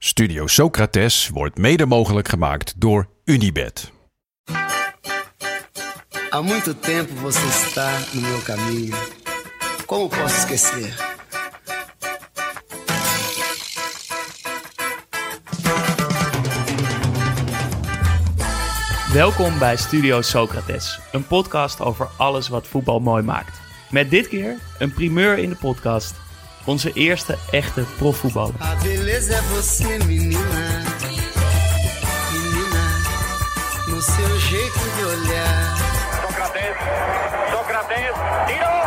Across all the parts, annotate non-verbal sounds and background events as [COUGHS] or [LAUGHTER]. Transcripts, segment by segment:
Studio Socrates wordt mede mogelijk gemaakt door Unibed. Há muito tempo você está no meu caminho. Como posso esquecer? Welkom bij Studio Socrates, een podcast over alles wat voetbal mooi maakt. Met dit keer een primeur in de podcast. Onze eerste echte profvoetballer. A beleza é você, menina. Menina, no seu jeito de olhar. Sócrates, Sócrates, tirou!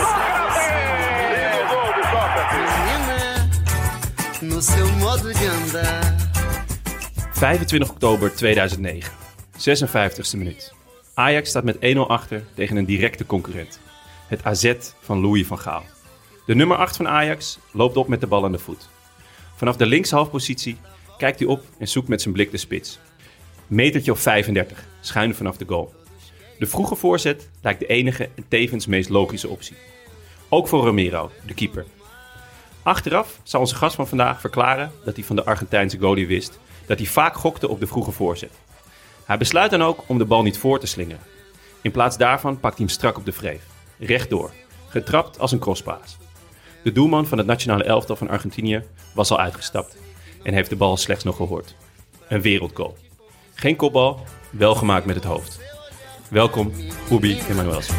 Sócrates! Gol de Sócrates! Menina, no seu modo de andar. 25 oktober 2009, 56e minuut. Ajax staat met 1-0 achter tegen een directe concurrent. Het AZ van Louis van Gaal. De nummer 8 van Ajax loopt op met de bal aan de voet. Vanaf de linkshalfpositie kijkt hij op en zoekt met zijn blik de spits. Metertje of 35, schuin vanaf de goal. De vroege voorzet lijkt de enige en tevens meest logische optie. Ook voor Romero, de keeper. Achteraf zal onze gast van vandaag verklaren dat hij van de Argentijnse goalie wist dat hij vaak gokte op de vroege voorzet. Hij besluit dan ook om de bal niet voor te slingeren. In plaats daarvan pakt hij hem strak op de vreef, rechtdoor, getrapt als een crosspaas. De doelman van het nationale elftal van Argentinië was al uitgestapt en heeft de bal slechts nog gehoord. Een wereldgoal. Geen kopbal, wel gemaakt met het hoofd. Welkom, Ubi Emanuels.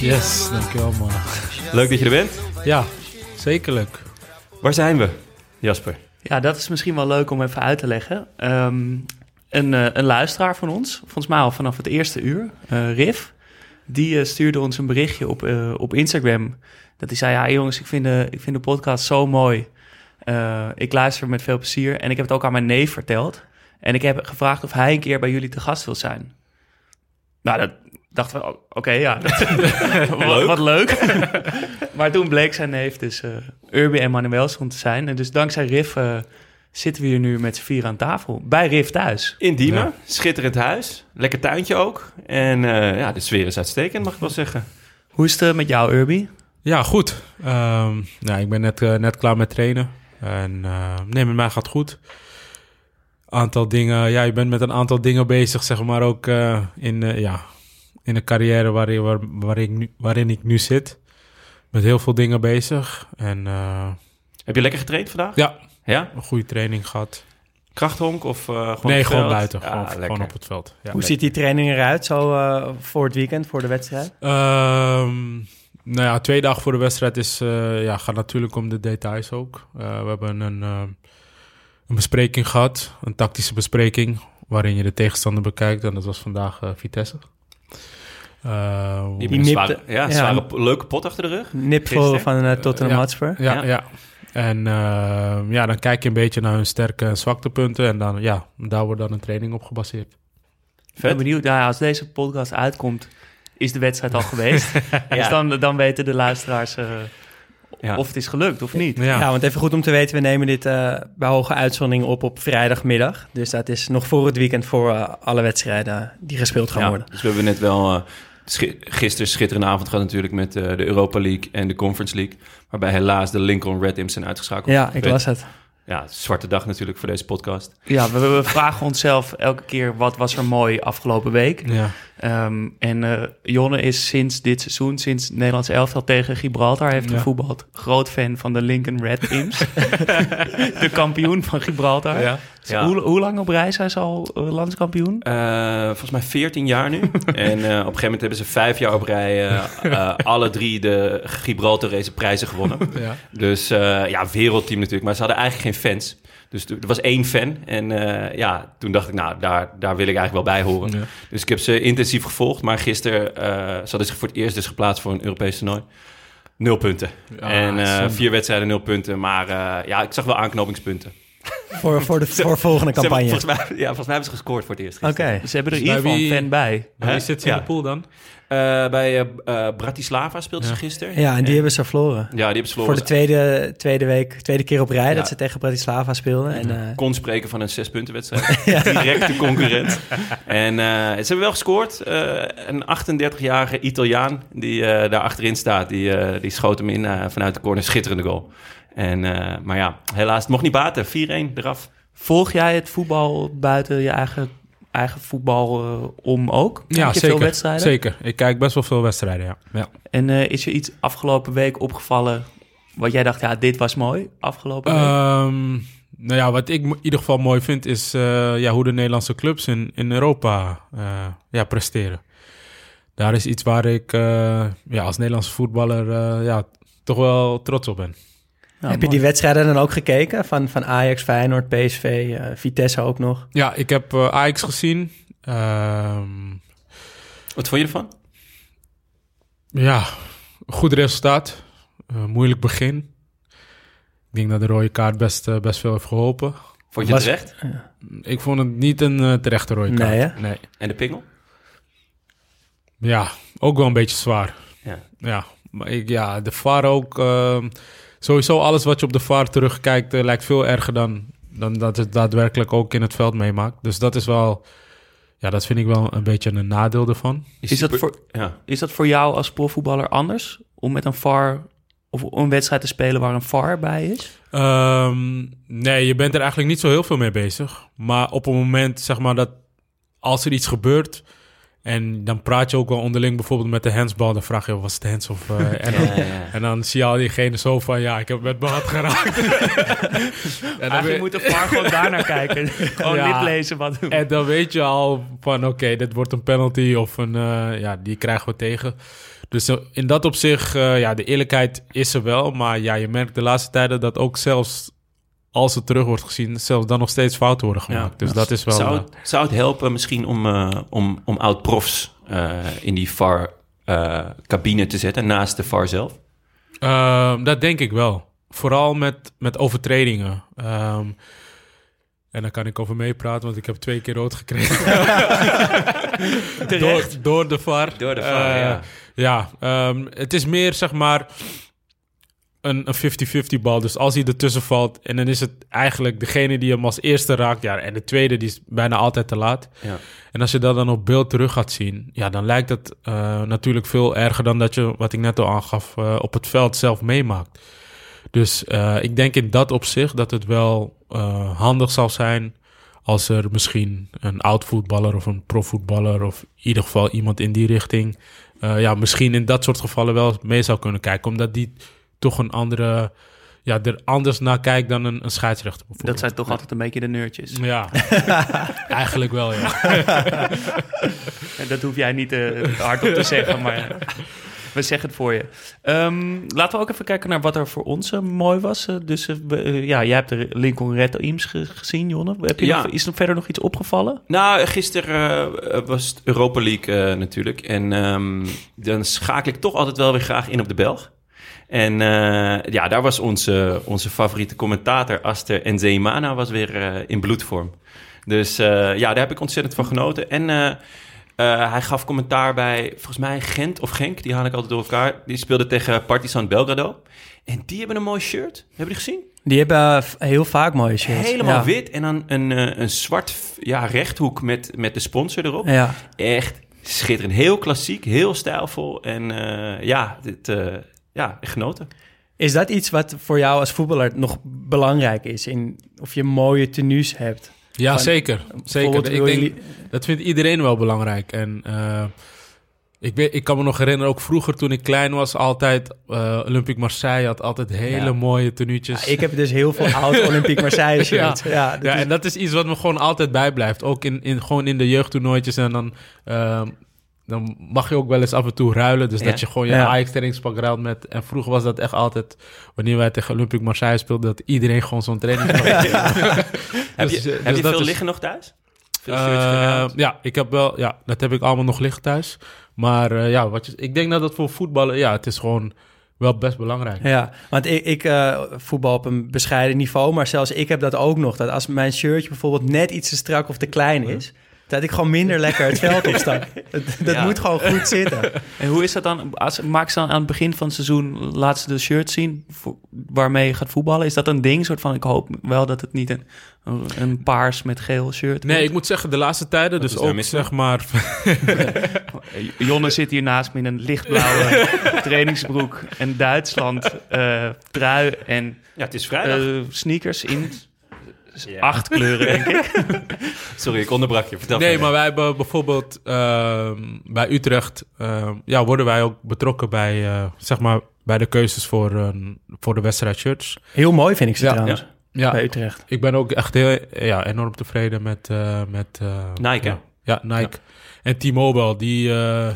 Yes, dankjewel man. Leuk dat je er bent. Ja, zeker leuk. Waar zijn we, Jasper? Ja, dat is misschien wel leuk om even uit te leggen. Ehm, een, eh, een luisteraar van ons, volgens mij al vanaf het eerste uur, eh Riff, die eh, stuurde ons een berichtje op, eh, op Instagram. Dat hij zei, ja jongens, ik vind de, ik vind de podcast zo mooi. Eh, ik luister met veel plezier en ik heb het ook aan mijn neef verteld. En ik heb gevraagd of hij een keer bij jullie te gast wil zijn. Nou, dat dachten we, oh, oké, ja, dat, [LAUGHS] [LAUGHS] wat, wat leuk. [LAUGHS] maar toen bleek zijn neef dus eh Urbi en Manuelson te zijn. En dus dankzij Riff zitten we hier nu met z'n vier aan tafel. Bij Riff thuis. In Diemen, Ja. schitterend huis, lekker tuintje ook. En eh, ja, de sfeer is uitstekend, mag ik wel zeggen. Hoe is het eh, met jou, Urbi? Ja, goed. Ehm, nou, ik ben net, eh, net klaar met trainen. En eh, nee, met mij gaat het goed. Aantal dingen, ja, je bent met een aantal dingen bezig, zeg maar ook eh, in, eh, ja, in de carrière waarin, waar, waar ik nu, waarin ik nu zit. Met heel veel dingen bezig. En eh, Heb je lekker getraind vandaag? ja, Ja? een goede training gehad. Krachthonk of eh, gewoon op nee, gewoon veld? buiten. Ja, gewoon, op het veld. Ja. Hoe ziet die training eruit zo eh, voor het weekend, voor de wedstrijd? Ehm, nou ja, twee dagen voor de wedstrijd is, eh, ja, gaat natuurlijk om de details ook. Eh, we hebben een, eh, een bespreking gehad, een tactische bespreking, waarin je de tegenstander bekijkt. En dat was vandaag eh, Vitesse. Eh, Die Die hebben een zware, nipte- ja, ja. zware p- leuke pot achter de rug. Nipvol van uh, Tottenham ja. Hotspur. ja, Ja. En eh, ja, dan kijk je een beetje naar hun sterke en zwaktepunten. En dan, ja, daar wordt dan een training op gebaseerd. Ik ben benieuwd, nou, ja, als deze podcast uitkomt, is de wedstrijd al [LAUGHS] geweest. Dus dan, dan weten de luisteraars eh, Ja. of het is gelukt of niet. Ja, Ja. want even goed om te weten, we nemen dit eh, bij hoge uitzondering op op vrijdagmiddag. Dus dat is nog voor het weekend voor eh, alle wedstrijden die gespeeld gaan Ja, worden. dus we hebben net wel eh, schi- gisteren schitterende avond gehad natuurlijk met eh, de Europa League en de Conference League. Waarbij helaas de Lincoln Red Imps zijn uitgeschakeld. Ja, ik las het. Ja, zwarte dag natuurlijk voor deze podcast. Ja, we, we vragen onszelf elke keer wat was er mooi afgelopen week. ja. Ehm, en eh, Jonne is sinds dit seizoen, sinds Nederlands elftal tegen Gibraltar heeft Ja. gevoetbald, groot fan van de Lincoln Red Imps. [LAUGHS] de kampioen van Gibraltar. Ja. Dus Ja. Hoe, hoe lang op reis zijn ze al eh, landskampioen? Eh, volgens mij 14 jaar nu. [LAUGHS] en eh, op een gegeven moment hebben ze vijf jaar op rij [LAUGHS] alle drie de Gibraltar race prijzen gewonnen. Ja. Dus eh, ja, wereldteam natuurlijk. Maar ze hadden eigenlijk geen fans. Dus er was één fan. En eh, ja, toen dacht ik, nou, daar, daar wil ik eigenlijk wel bij horen. Ja. Dus ik heb ze intensief gevolgd. Maar gisteren, eh ze hadden zich voor het eerst dus geplaatst voor een Europees toernooi. Nul punten. Ja, en eh, vier wedstrijden, nul punten. Maar eh, ja, ik zag wel aanknopingspunten. Voor, voor de voor volgende [LAUGHS] Ze hebben- campagne. volgens, mij, ja, volgens mij hebben ze gescoord voor het eerst. Oké. gisteren. Ze hebben er in Dus ieder geval fan bij. Wie zit ze in de pool dan? Eh, bij eh, eh, Bratislava speelden ze Ja. gisteren. Ja, en die hebben ze verloren. Ja, die hebben ze Voor verloren. de tweede, tweede week, tweede keer op rij Ja. dat ze tegen Bratislava speelden. En, eh, kon spreken van een zespuntenwedstrijd. [LAUGHS] Directe concurrent. En eh, ze hebben wel gescoord. Eh, een 38-jarige Italiaan die eh, daar achterin staat, die, eh, die schoot hem in vanuit de corner. Schitterende goal. En, eh, maar ja, helaas, het mocht niet baten. 4-1 eraf. Volg jij het voetbal buiten je eigen, eigen voetbal eh, om ook? Kijk Ja, je zeker. veel wedstrijden? Zeker. Ik kijk best wel veel wedstrijden, ja. ja. En eh, is je iets afgelopen week opgevallen wat jij dacht, ja, dit was mooi afgelopen week? Ehm, nou ja, wat ik in ieder geval mooi vind, is eh, ja, hoe de Nederlandse clubs in, in Europa ja, presteren. Daar is iets waar ik ja, als Nederlandse voetballer ja, toch wel trots op ben. Ja, Heb je die wedstrijden dan ook gekeken? Van, van Ajax, Feyenoord, PSV, eh, Vitesse ook nog? Ja, ik heb eh, Ajax gezien. Ehm, Wat vond je ervan? ja, goed resultaat. Eh, moeilijk begin. Ik denk dat de rode kaart best, best veel heeft geholpen. Vond je het terecht? Ik vond het niet een terechte rode kaart. Nee, hè? nee. En de pingel? Ja, ook wel een beetje zwaar. Ja. Ja, maar ik, ja, de VAR ook. Sowieso alles wat je op de VAR terugkijkt eh, lijkt veel erger dan, dan dat het daadwerkelijk ook in het veld meemaakt. Dus dat is wel, ja, dat vind ik wel een beetje een nadeel ervan. Is dat, voor, Ja. is dat voor jou als profvoetballer anders? Om met een VAR of een wedstrijd te spelen waar een VAR bij is? Ehm, nee, je bent er eigenlijk niet zo heel veel mee bezig. Maar op een moment, zeg maar, dat als er iets gebeurt... en dan praat je ook wel onderling bijvoorbeeld met de handsbal... dan vraag je, was het hands of... eh, [LAUGHS] en, dan, Ja, ja, ja. en dan zie je al diegene zo van, ja, ik heb met mijn hand geraakt. [LAUGHS] en, dan moet de VAR gewoon daarnaar kijken. [LAUGHS] gewoon Ja. lip lezen wat doen. en dan weet je al van, oké, dit wordt een penalty... of een, eh, ja, die krijgen we tegen. Dus eh, in dat opzicht, eh, ja, de eerlijkheid is er wel... maar ja, je merkt de laatste tijden dat ook zelfs... als het terug wordt gezien, zelfs dan nog steeds fouten worden gemaakt. dus dat is wel... Zou eh, het, zou het helpen misschien om, eh, om, om oud-profs eh, in die VAR-cabine te zetten naast de VAR zelf? Ehm, dat denk ik wel. Vooral met, met overtredingen. Ehm, en daar kan ik over meepraten, want ik heb twee keer rood gekregen. [LAUGHS] door, door de VAR. Door de VAR, Eh, ja. Ja, ehm, het is meer zeg maar een een 50-50 bal. Dus als hij ertussen valt en dan is het eigenlijk degene die hem als eerste raakt. Ja, en de tweede die is bijna altijd te laat. Ja. En als je dat dan op beeld terug gaat zien, ja, dan lijkt het eh, natuurlijk veel erger dan dat je, wat ik net al aangaf, eh, op het veld zelf meemaakt. Dus eh, ik denk in dat opzicht dat het wel handig zal zijn als er misschien een oud voetballer of een profvoetballer of in ieder geval iemand in die richting, ja, misschien in dat soort gevallen wel mee zou kunnen kijken, omdat die toch een andere, ja, er anders naar kijkt dan een, een scheidsrechter. Dat zijn toch altijd een beetje de neurtjes. Ja, [LAUGHS] eigenlijk wel, ja. En dat hoef jij niet eh, hardop te zeggen, maar we zeggen het voor je. Ehm, laten we ook even kijken naar wat er voor ons eh, mooi was. Eh, dus we- ja, jij hebt de Lincoln Red Teams ge- gezien, Jonne. Heb je Ja. nog, is er verder nog iets opgevallen? Nou, gisteren eh, was het Europa League natuurlijk. En ehm, dan schakel ik toch altijd wel weer graag in op de Belg. En eh, ja, daar was onze, onze favoriete commentator Aster Nzeimana was weer eh, in bloedvorm. Dus eh, ja, daar heb ik ontzettend van genoten. En hij gaf commentaar bij, volgens mij Gent of Genk, die haal ik altijd door elkaar. Die speelde tegen Partizan Belgrado. En die hebben een mooi shirt. Hebben die gezien? Die hebben heel vaak mooie shirts. Helemaal ja. wit en dan een, een zwart ja, rechthoek met, met de sponsor erop. Ja. Echt schitterend. Heel klassiek, heel stijlvol. En ja, dit, eh, ja, genoten. Is dat iets wat voor jou als voetballer nog belangrijk is? In, of je mooie tenues hebt? Ja, Van- zeker. zeker. Ik denk, dat vindt iedereen wel belangrijk. En eh, ik, weet, ik kan me nog herinneren, ook vroeger toen ik klein was, altijd uh, Olympique Marseille had altijd hele Ja. mooie tenuutjes. Ja, ik heb dus heel veel oud [LAUGHS] Olympique Marseille shirts. Ja, dat ja, is- en dat is iets wat me gewoon altijd bijblijft. Ook in, in, gewoon in de jeugdtoernooitjes. En dan, ehm, dan mag je ook wel eens af en toe ruilen. Dus Ja. dat je gewoon je Ja. Ajax-trainingspak ruilt met... En vroeger was dat echt altijd... Wanneer wij tegen Olympique Marseille speelden... dat iedereen gewoon zo'n trainingspak [LAUGHS] had. Heb Dus, je, eh, heb dus je dat veel is- liggen nog thuis? Veel Eh, ja, ik heb wel, ja, dat heb ik allemaal nog liggen thuis. Maar eh, ja, wat je, ik denk dat het voor voetballen, ja, het is gewoon wel best belangrijk. Ja, want ik, ik eh, voetbal op een bescheiden niveau, maar zelfs ik heb dat ook nog. Dat als mijn shirtje bijvoorbeeld net iets te strak of te klein is, Dat ik gewoon minder lekker het veld opstap. [LAUGHS] dat dat Ja. moet gewoon goed zitten. [LAUGHS] En hoe is dat dan? Als, maak ze dan aan het begin van het seizoen laat ze de shirt zien voor- waarmee je gaat voetballen? Is dat een ding? Soort van, ik hoop wel dat het niet een, een, paars met geel shirt Nee, ik moet zeggen, de laatste tijden, dus ook zeg maar... [LAUGHS] Jonne zit hier naast me in een lichtblauwe trainingsbroek en Duitsland eh, trui en Ja, het is vrijdag. eh, sneakers in Ja. acht kleuren, denk ik. [LAUGHS] Sorry, ik onderbrak je. Vertel Nee, maar wij hebben bijvoorbeeld ehm, bij Utrecht... ehm, ja, worden wij ook betrokken bij, eh, zeg maar, bij de keuzes voor, een voor de wedstrijd shirts. Heel mooi vind ik ze Ja, trouwens, Ja, bij Utrecht. ik ben ook echt heel, ja, enorm tevreden met... eh, met eh, Nike, hè? ja, ja, Nike. En T-Mobile, die, eh,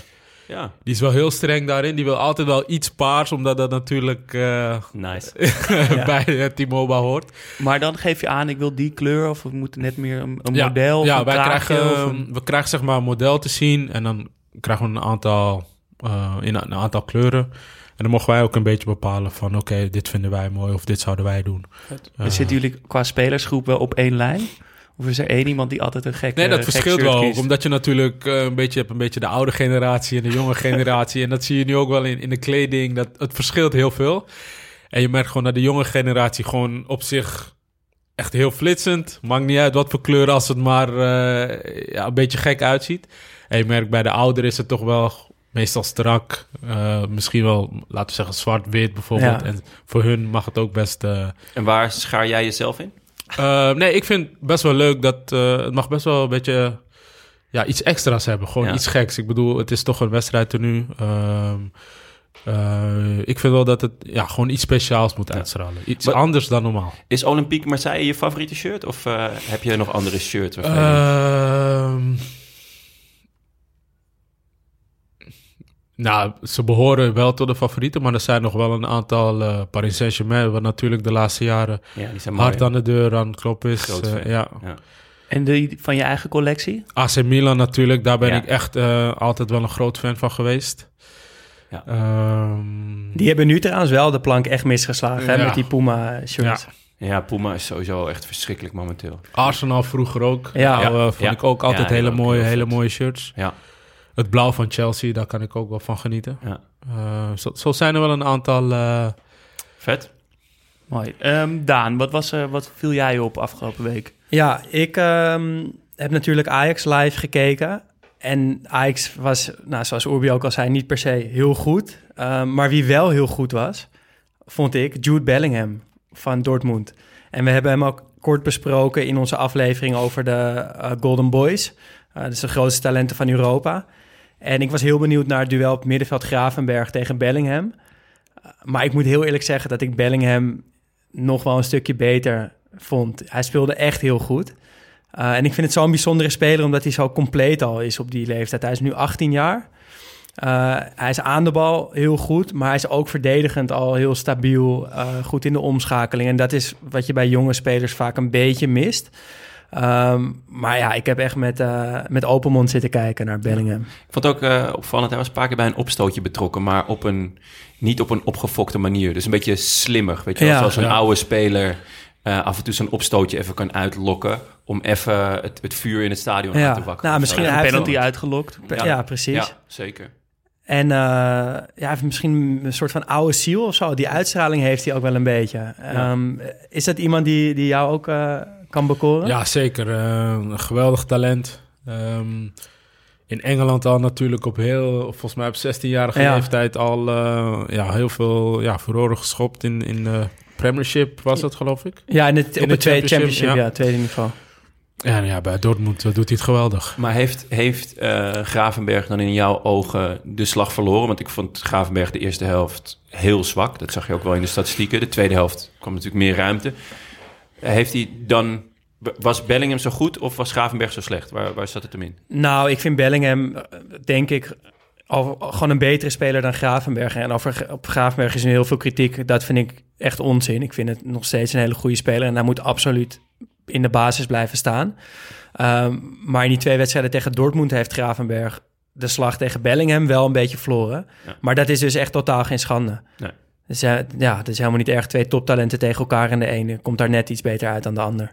Ja, die is wel heel streng daarin. Die wil altijd wel iets paars, omdat dat natuurlijk eh, nice. [LAUGHS] bij eh, T-Mobile hoort. Maar dan geef je aan, ik wil die kleur of we moeten net meer een, een ja, model Ja, of een wij kraagje krijgen, of een- we krijgen zeg maar een model te zien en dan krijgen we een aantal, eh, in een, aantal kleuren. En dan mogen wij ook een beetje bepalen van oké, dit vinden wij mooi of dit zouden wij doen. Eh, Zitten jullie qua spelersgroep wel op één lijn? Of is er één iemand die altijd een gek Nee, dat eh, gek verschilt shirt wel kiest? Omdat je natuurlijk eh, een beetje hebt een beetje de oude generatie en de jonge [LAUGHS] generatie. En dat zie je nu ook wel in, in de kleding. Dat, het verschilt heel veel. En je merkt gewoon dat de jonge generatie gewoon op zich echt heel flitsend. Maakt niet uit wat voor kleur als het maar eh, ja, een beetje gek uitziet. En je merkt bij de ouderen is het toch wel meestal strak. Eh, misschien wel, laten we zeggen, zwart-wit bijvoorbeeld. Ja. En voor hun mag het ook best... eh, En waar schaar jij jezelf in? Uh, nee, ik vind best wel leuk dat uh, het mag best wel een beetje ja, iets extra's hebben. Gewoon Ja. iets geks. Ik bedoel, het is toch een wedstrijd er nu. Um, uh, ik vind wel dat het ja, gewoon iets speciaals moet uitstralen. Iets anders dan normaal. Is Olympique Marseille je favoriete shirt? Of eh, heb je nog andere shirts? waarvan je- Ehm, nou, ze behoren wel tot de favorieten, maar er zijn nog wel een aantal uh, Paris Saint-Germain, wat natuurlijk de laatste jaren ja, die zijn mooi. hard aan de deur aan het kloppen is. Groot Uh, fan. ja. Ja. En die van je eigen collectie? AC Milan natuurlijk, daar ben Ja. ik echt uh, altijd wel een groot fan van geweest. Ja. Ehm, Die hebben nu trouwens wel de plank echt misgeslagen hè, met die Puma-shirts. Ja. ja, Puma is sowieso echt verschrikkelijk momenteel. Arsenal vroeger ook. Ja. Nou, eh, vond Ja. ik ook altijd Ja, hele, ook mooie, hele mooie shirts. Ja. Het blauw van Chelsea, daar kan ik ook wel van genieten. Ja. Uh, zo, zo, zijn er wel een aantal... Uh, Vet. Mooi. Um, Daan, wat, was, uh, wat viel jij op afgelopen week? Ja, ik um, heb natuurlijk Ajax live gekeken. En Ajax was, nou, zoals Urbi ook al zei, niet per se heel goed. Um, maar wie wel heel goed was, vond ik Jude Bellingham van Dortmund. En we hebben hem ook kort besproken in onze aflevering over de uh, Golden Boys. Uh, dat is de grootste talenten van Europa. En ik was heel benieuwd naar het duel op middenveld Gravenberg tegen Bellingham. Maar ik moet heel eerlijk zeggen dat ik Bellingham nog wel een stukje beter vond. Hij speelde echt heel goed. Uh, en ik vind het zo'n bijzondere speler omdat hij zo compleet al is op die leeftijd. Hij is nu 18 jaar. Uh, hij is aan de bal heel goed, maar hij is ook verdedigend al heel stabiel, uh, goed in de omschakeling. En dat is wat je bij jonge spelers vaak een beetje mist. Um, maar ja, ik heb echt met, uh, met open mond zitten kijken naar Bellingham. Ik vond het ook uh, opvallend, hij was een paar keer bij een opstootje betrokken, maar op een, niet op een opgefokte manier. Dus een beetje slimmer, weet je wel, Ja, zoals een ja. oude speler uh, af en toe zo'n opstootje even kan uitlokken om even het, het vuur in het stadion Ja. aan te wakkeren. Nou, misschien. Een hij heeft penalty uitgelokt. Ja, ja precies. Ja, zeker. En uh, ja, hij heeft misschien een soort van oude ziel of zo. Die uitstraling heeft hij ook wel een beetje. Ja. Um, is dat iemand die, die jou ook uh, kan bekoren? Ja, zeker. Uh, een geweldig talent. Um, in Engeland al natuurlijk op heel, volgens mij op 16-jarige Ja. leeftijd al uh, ja, heel veel ja, furoren geschopt in, in de Premiership, was dat geloof ik? Ja, in het, In op de het tweede championship, championship, ja. ja, tweede niveau. Ja, nou ja bij Dortmund uh, doet hij het geweldig. Maar heeft, heeft uh, Gravenberg dan in jouw ogen de slag verloren? Want ik vond Gravenberg de eerste helft heel zwak. Dat zag je ook wel in de statistieken. De tweede helft kwam natuurlijk meer ruimte. Heeft hij dan... Was Bellingham zo goed of was Gravenberg zo slecht? Waar, waar zat het hem in? Nou, ik vind Bellingham, eh, denk ik, al, al gewoon een betere speler dan Gravenberg. En over, op Gravenberg is nu heel veel kritiek. Dat vind ik echt onzin. Ik vind het nog steeds een hele goede speler. En hij moet absoluut in de basis blijven staan. Um, maar in die twee wedstrijden tegen Dortmund heeft Gravenberg de slag tegen Bellingham wel een beetje verloren. Ja. Maar dat is dus echt totaal geen schande. Nee. Dus ja, ja, het is helemaal niet erg twee toptalenten tegen elkaar... en de ene komt daar net iets beter uit dan de ander.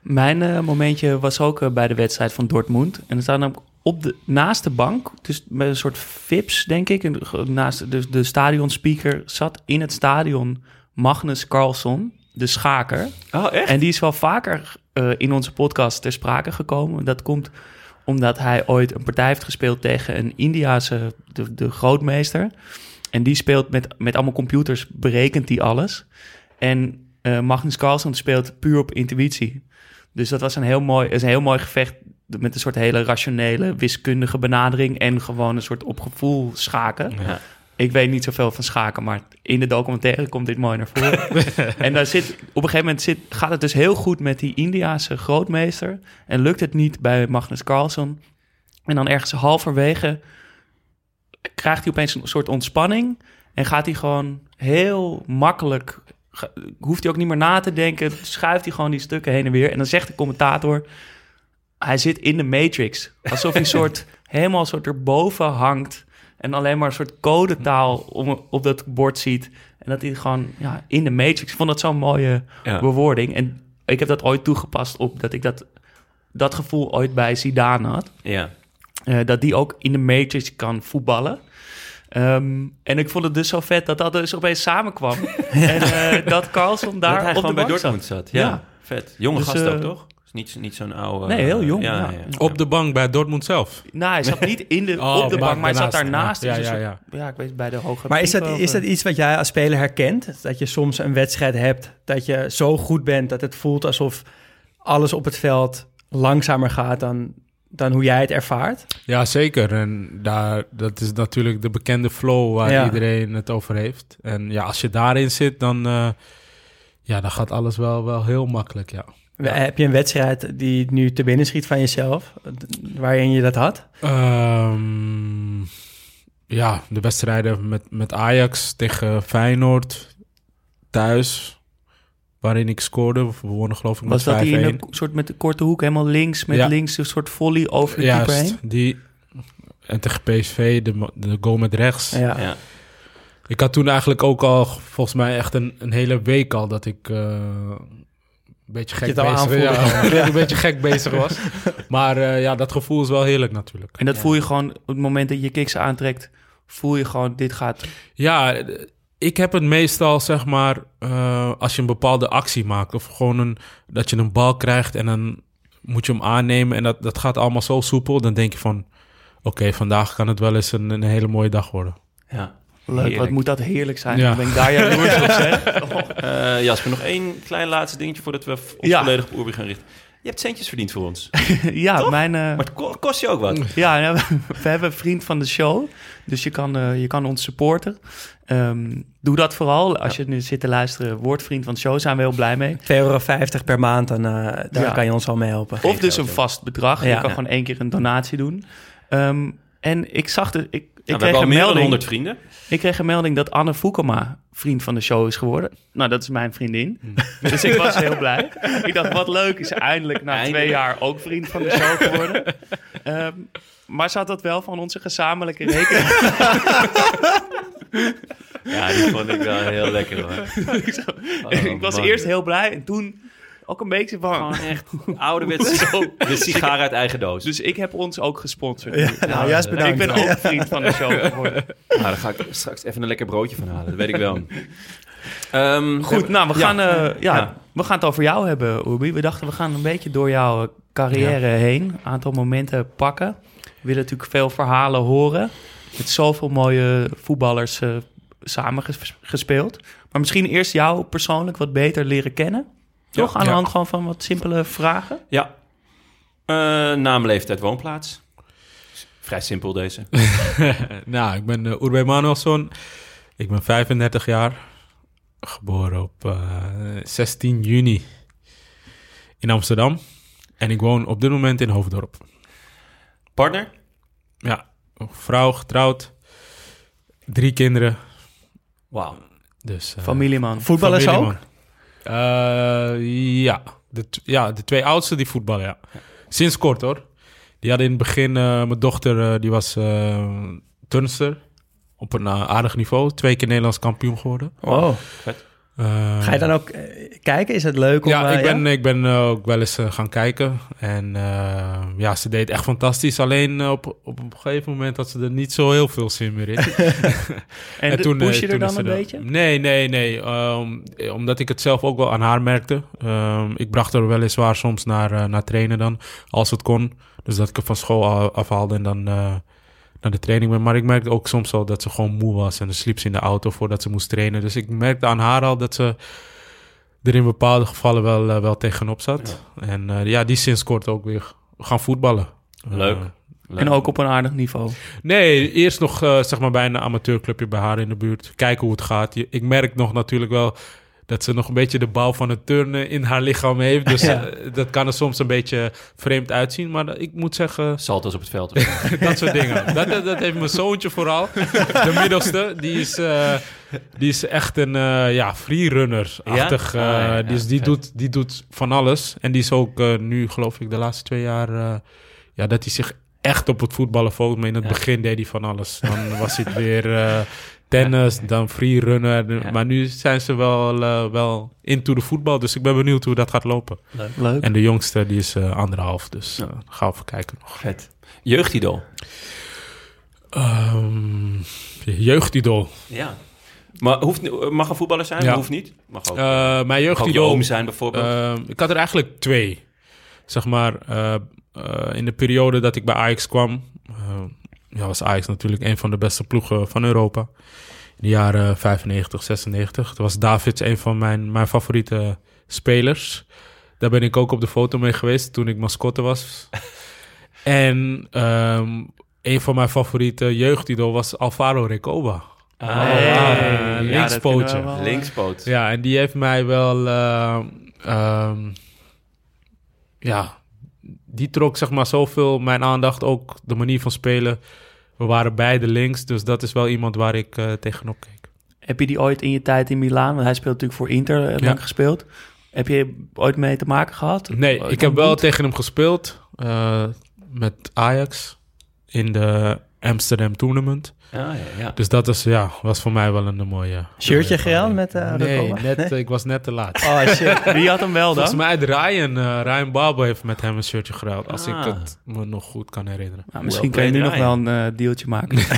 Mijn eh, momentje was ook eh, bij de wedstrijd van Dortmund. En er staan namelijk op de, naast de bank, dus met een soort vips, denk ik. En naast de, de stadionspeaker zat in het stadion Magnus Carlsen, de schaker. Oh, echt? En die is wel vaker eh, in onze podcast ter sprake gekomen. Dat komt omdat hij ooit een partij heeft gespeeld tegen een Indiase, de, de grootmeester. En die speelt met, met allemaal computers, berekent die alles. En eh, Magnus Carlsen speelt puur op intuïtie. Dus dat was een heel mooi, is een heel mooi gevecht met een soort hele rationele, wiskundige benadering en gewoon een soort op gevoel schaken. Ja. Ik weet niet zoveel van schaken, maar in de documentaire komt dit mooi naar voren. [LAUGHS] en daar zit, op een gegeven moment zit, gaat het dus heel goed met die Indiaanse grootmeester. En lukt het niet bij Magnus Carlsen. En dan ergens halverwege krijgt hij opeens een soort ontspanning. En gaat hij gewoon heel makkelijk, hoeft hij ook niet meer na te denken. Schuift hij gewoon die stukken heen en weer. En dan zegt de commentator, hij zit in de matrix. Alsof hij soort, [LAUGHS] helemaal soort erboven hangt. En alleen maar een soort codetaal om, op dat bord ziet. En dat hij gewoon ja, in de matrix. Ik vond dat zo'n mooie Ja. bewoording. En ik heb dat ooit toegepast op dat ik dat, dat gevoel ooit bij Zidane had. Ja. Eh, dat die ook in de Matrix kan voetballen. Ehm, en ik vond het dus zo vet dat dat dus opeens samenkwam. [LAUGHS] en eh, dat Carlson daar dat hij op de bij zat. Dortmund zat. Ja, Ja. vet. Jonge Dus, gast ook, eh, toch? Is niet, niet zo'n oude... Nee, heel jong, Ja, ja. ja. Op de bank bij Dortmund zelf. Nou, hij zat niet in de, [LAUGHS] Oh, op de bank, maar hij zat daarnaast. daarnaast. Ja, Dus ja, ja. soort- ja, ik weet bij de hoge Maar is dat, is dat iets wat jij als speler herkent? Dat je soms een wedstrijd hebt, dat je zo goed bent dat het voelt alsof alles op het veld langzamer gaat dan, dan hoe jij het ervaart? Ja, zeker. En daar, dat is natuurlijk de bekende flow waar Ja. iedereen het over heeft. En ja, als je daarin zit, dan, eh, ja, dan gaat alles wel, wel heel makkelijk, ja. Heb je een wedstrijd die nu te binnen schiet van jezelf, waarin je dat had? Ehm, ja, de wedstrijden met, met Ajax tegen Feyenoord thuis, waarin ik scoorde. We wonnen geloof ik Was met dat 5-1. die in een soort met de korte hoek helemaal links, met Ja. links een soort volley over de keeper Juist, heen? die... En tegen PSV, de, de goal met rechts. Ja. Ja. Ik had toen eigenlijk ook al, volgens mij echt een, een hele week al, dat ik eh, een beetje gek bezig ja, [LAUGHS] ik een beetje gek bezig was. Maar eh, ja, dat gevoel is wel heerlijk natuurlijk. En dat voel je gewoon op het moment dat je kicks aantrekt, voel je gewoon, dit gaat... Ja, ik heb het meestal, zeg maar, eh, als je een bepaalde actie maakt. Of gewoon een, dat je een bal krijgt en dan moet je hem aannemen. En dat, dat gaat allemaal zo soepel. Dan denk je van, oké, vandaag kan het wel eens een, een hele mooie dag worden. ja. Leuk, Heerlijk. wat moet dat heerlijk zijn. Ja. Dan ben ik daar jaloers op, zeg. Oh. [LAUGHS] Eh, Jasper, nog één klein laatste dingetje voordat we ons Ja. volledig op Oerbi gaan richten. Je hebt centjes verdiend voor ons. [LAUGHS] ja, mijn... eh, Maar het ko- kost je ook wat. Ja, we, hebben een vriend van de show. Dus je kan, eh, je kan ons supporten. Ehm, doe dat vooral. Als je nu zit te luisteren, word vriend van de show. Zijn we heel blij mee. 2,50 euro per maand, dan, eh, daar Ja. kan je ons al mee helpen. Of dus een vast bedrag. Ja. Je kan Ja. gewoon één keer een donatie doen. Ehm, en ik zag de... Ik, ik, Nou, we kreeg hebben al een meer dan melding, 100 vrienden. ik kreeg een melding dat Anne Foukema vriend van de show is geworden. Nou, dat is mijn vriendin. [LAUGHS] Dus ik was heel blij. Ik dacht, wat leuk, is eindelijk na Eindelijk. twee jaar ook vriend van de show geworden. [LAUGHS] Ehm, maar ze had dat wel van onze gezamenlijke [LAUGHS] rekening. Ja, die vond ik wel heel lekker hoor. ik, Oh, ik was man. eerst heel blij en toen ook een beetje van... Gewoon echt ouderwets [LAUGHS] de sigaar uit eigen doos. Dus ik heb ons ook gesponsord. nu. nou, juist ik ben ook vriend van de show geworden. [LAUGHS] Nou, daar ga ik straks even een lekker broodje van halen. Dat weet ik wel. Ehm, Goed, nou, we ja. gaan, eh, ja, Ja. we gaan het over jou hebben, Obi. We dachten, we gaan een beetje door jouw carrière heen. Een aantal momenten pakken. We willen natuurlijk veel verhalen horen. Met zoveel mooie voetballers eh, samen ges- gespeeld. Maar misschien eerst jou persoonlijk wat beter leren kennen. Toch? Aan de Ja. hand gewoon van wat simpele vragen. Ja. Eh, naam, leeftijd, woonplaats. Vrij simpel deze. [LAUGHS] nou, ik ben uh, Urbe Manuelson. Ik ben 35 jaar. Geboren op eh, 16 juni in Amsterdam. En ik woon op dit moment in Hoofddorp. Partner? Ja, vrouw, getrouwd. Drie kinderen. Wauw. Dus, eh, Familieman. Voetballers ook? familieman. Eh, ja. De, ja, de twee oudste die voetballen, ja. Sinds kort hoor. Die hadden in het begin, eh, mijn dochter, eh, die was eh turnster. Op een eh, aardig niveau. Twee keer Nederlands kampioen geworden. Wow. Eh, Ga je dan ook eh, kijken? Is het leuk om... ja, eh, ik ben, ik ben eh, ook wel eens eh, gaan kijken. En eh, ja, ze deed echt fantastisch. Alleen eh, op, op een gegeven moment had ze er niet zo heel veel zin meer in. [LAUGHS] En, toen, push eh, je er dan een er- beetje? Nee, nee, nee. Eh, omdat ik het zelf ook wel aan haar merkte. Ehm, ik bracht haar weliswaar soms naar, eh, naar trainen dan, als het kon. Dus dat ik haar van school afhaalde en dan eh, naar de training ben. Maar ik merkte ook soms al dat ze gewoon moe was. En dan sliep ze in de auto voordat ze moest trainen. Dus ik merkte aan haar al dat ze er in bepaalde gevallen wel, eh, wel tegenop zat. En eh, ja, die sinds kort ook weer gaan voetballen. Leuk. Eh, Leuk. En ook op een aardig niveau. Nee, eerst nog zeg maar bij een amateurclubje bij haar in de buurt. Kijken hoe het gaat. Je- Ik merk nog natuurlijk wel dat ze nog een beetje de bouw van het turnen in haar lichaam heeft. Dus [LAUGHS] Ja. eh, dat kan er soms een beetje vreemd uitzien. Maar ik moet zeggen, [LAUGHS] Salto's op het veld. [LAUGHS] dat soort dingen. Dat, dat, dat heeft mijn zoontje vooral. De middelste, die is, eh, die is echt een eh ja, freerunner-achtig. Ja? Ja, dus die, doet, die doet van alles. En die is ook nu, geloof ik, de laatste twee jaar... eh, ja, dat hij zich echt op het voetballen focust. Maar in het Ja. begin deed hij van alles. Dan was het weer eh, tennis, dan freerunner. Ja. Maar nu zijn ze wel, eh, wel into de voetbal. Dus ik ben benieuwd hoe dat gaat lopen. Leuk. En de jongste, die is eh, anderhalf. Dus we even kijken nog. Vet. Jeugdidol. Ehm, jeugdidool. Ja. Maar hoeft, mag een voetballer zijn? Ja. Hoeft niet. Mag ook, Eh, mijn mag ook je jeugdidool... oom zijn bijvoorbeeld. Ehm, ik had er eigenlijk twee. Zeg maar, in de periode dat ik bij Ajax kwam... ja, was Ajax natuurlijk een van de beste ploegen van Europa. In de jaren 95, 96. Toen was Davids een van mijn, mijn favoriete spelers. Daar ben ik ook op de foto mee geweest toen ik mascotte was. [LAUGHS] en ehm, een van mijn favoriete jeugdidool was Alvaro Recoba. Ah, Hey. ja, Ja, linkspootje. wel, Linkspoot. Ja, en die heeft mij wel... eh, ehm, ja, die trok zeg maar zoveel mijn aandacht. Ook de manier van spelen. We waren beide links, dus dat is wel iemand waar ik eh, tegenop keek. Heb je die ooit in je tijd in Milaan, want hij speelt natuurlijk voor Inter, eh, Ja. lang gespeeld. Heb je ooit mee te maken gehad? Nee, ik heb wel tegen hem gespeeld eh, met Ajax in de Amsterdam Tournament. Ah, ja, ja. Dus dat is, ja, was voor mij wel een mooie... Shirtje gehaald met, eh, Nee, net, ik was net te laat. Oh shit. [LAUGHS] Wie had hem wel Volgens dan? mij had Ryan, eh Ryan Barber heeft met hem een shirtje geruild. Als Ah. ik het me nog goed kan herinneren. Nou, misschien Well kan je nu nog wel een eh, dealtje maken. [LAUGHS]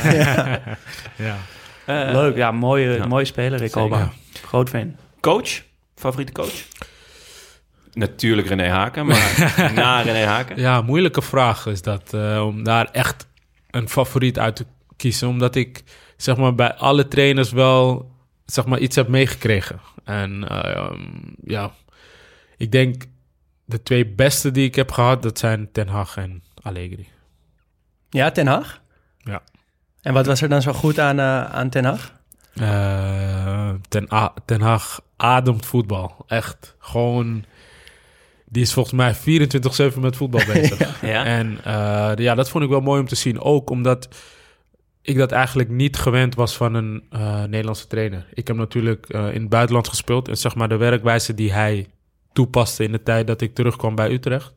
Ja. Eh, Leuk, ja, mooie, Ja. mooie speler. Zeker. Groot fan. Coach? Favoriete coach? Natuurlijk René Haken, maar [LAUGHS] na René Haken. ja, moeilijke vraag is dat. eh, om daar echt een favoriet uit te kiezen. Omdat ik zeg maar bij alle trainers wel zeg maar iets heb meegekregen. En eh, ehm, ja, ik denk de twee beste die ik heb gehad, dat zijn Ten Hag en Allegri. Ja, Ten Hag? Ja. En wat was er dan zo goed aan, eh, aan Ten Hag? Eh, ten, A- Ten Hag ademt voetbal. Echt. Gewoon. Die is volgens mij 24-7 met voetbal [LAUGHS] bezig. Ja. En eh, ja, dat vond ik wel mooi om te zien. Ook omdat ik dat eigenlijk niet gewend was van een eh, Nederlandse trainer. Ik heb natuurlijk eh, in het buitenland gespeeld. En zeg maar de werkwijze die hij toepaste in de tijd dat ik terugkwam bij Utrecht.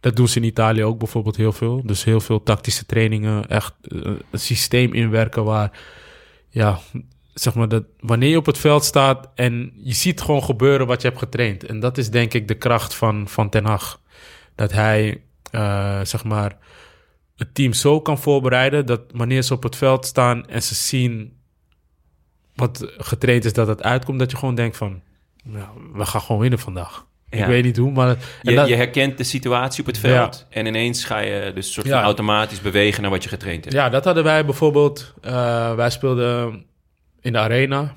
Dat doen ze in Italië ook bijvoorbeeld heel veel. Dus heel veel tactische trainingen. Echt eh, een systeem inwerken waar... Ja, zeg maar dat wanneer je op het veld staat en je ziet gewoon gebeuren wat je hebt getraind. En dat is denk ik de kracht van, van Ten Hag. Dat hij, zeg maar, het team zo kan voorbereiden dat wanneer ze op het veld staan en ze zien wat getraind is dat het uitkomt, dat je gewoon denkt van, nou, we gaan gewoon winnen vandaag. Ja. Ik weet niet hoe, maar... Je, dat- je herkent de situatie op het veld en ineens ga je dus soort van Ja. automatisch bewegen naar wat je getraind hebt. Ja, dat hadden wij bijvoorbeeld. eh, wij speelden in de arena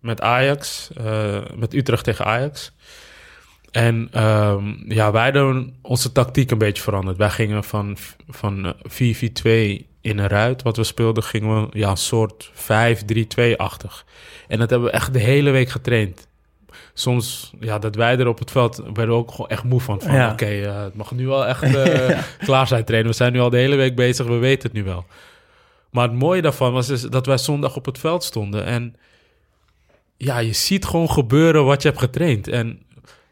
met Ajax, eh, met Utrecht tegen Ajax. En ehm, ja, wij hadden onze tactiek een beetje veranderd. Wij gingen van, van eh, 4-4-2 in een ruit, wat we speelden, gingen we ja, een soort 5-3-2-achtig. En dat hebben we echt de hele week getraind. Soms, ja, dat wij er op het veld werden we ook gewoon echt moe van. van Ja. Oké, eh, het mag nu wel echt [LAUGHS] eh, klaar zijn trainen. We zijn nu al de hele week bezig, we weten het nu wel. Maar het mooie daarvan was dus dat wij zondag op het veld stonden. En ja, je ziet gewoon gebeuren wat je hebt getraind. En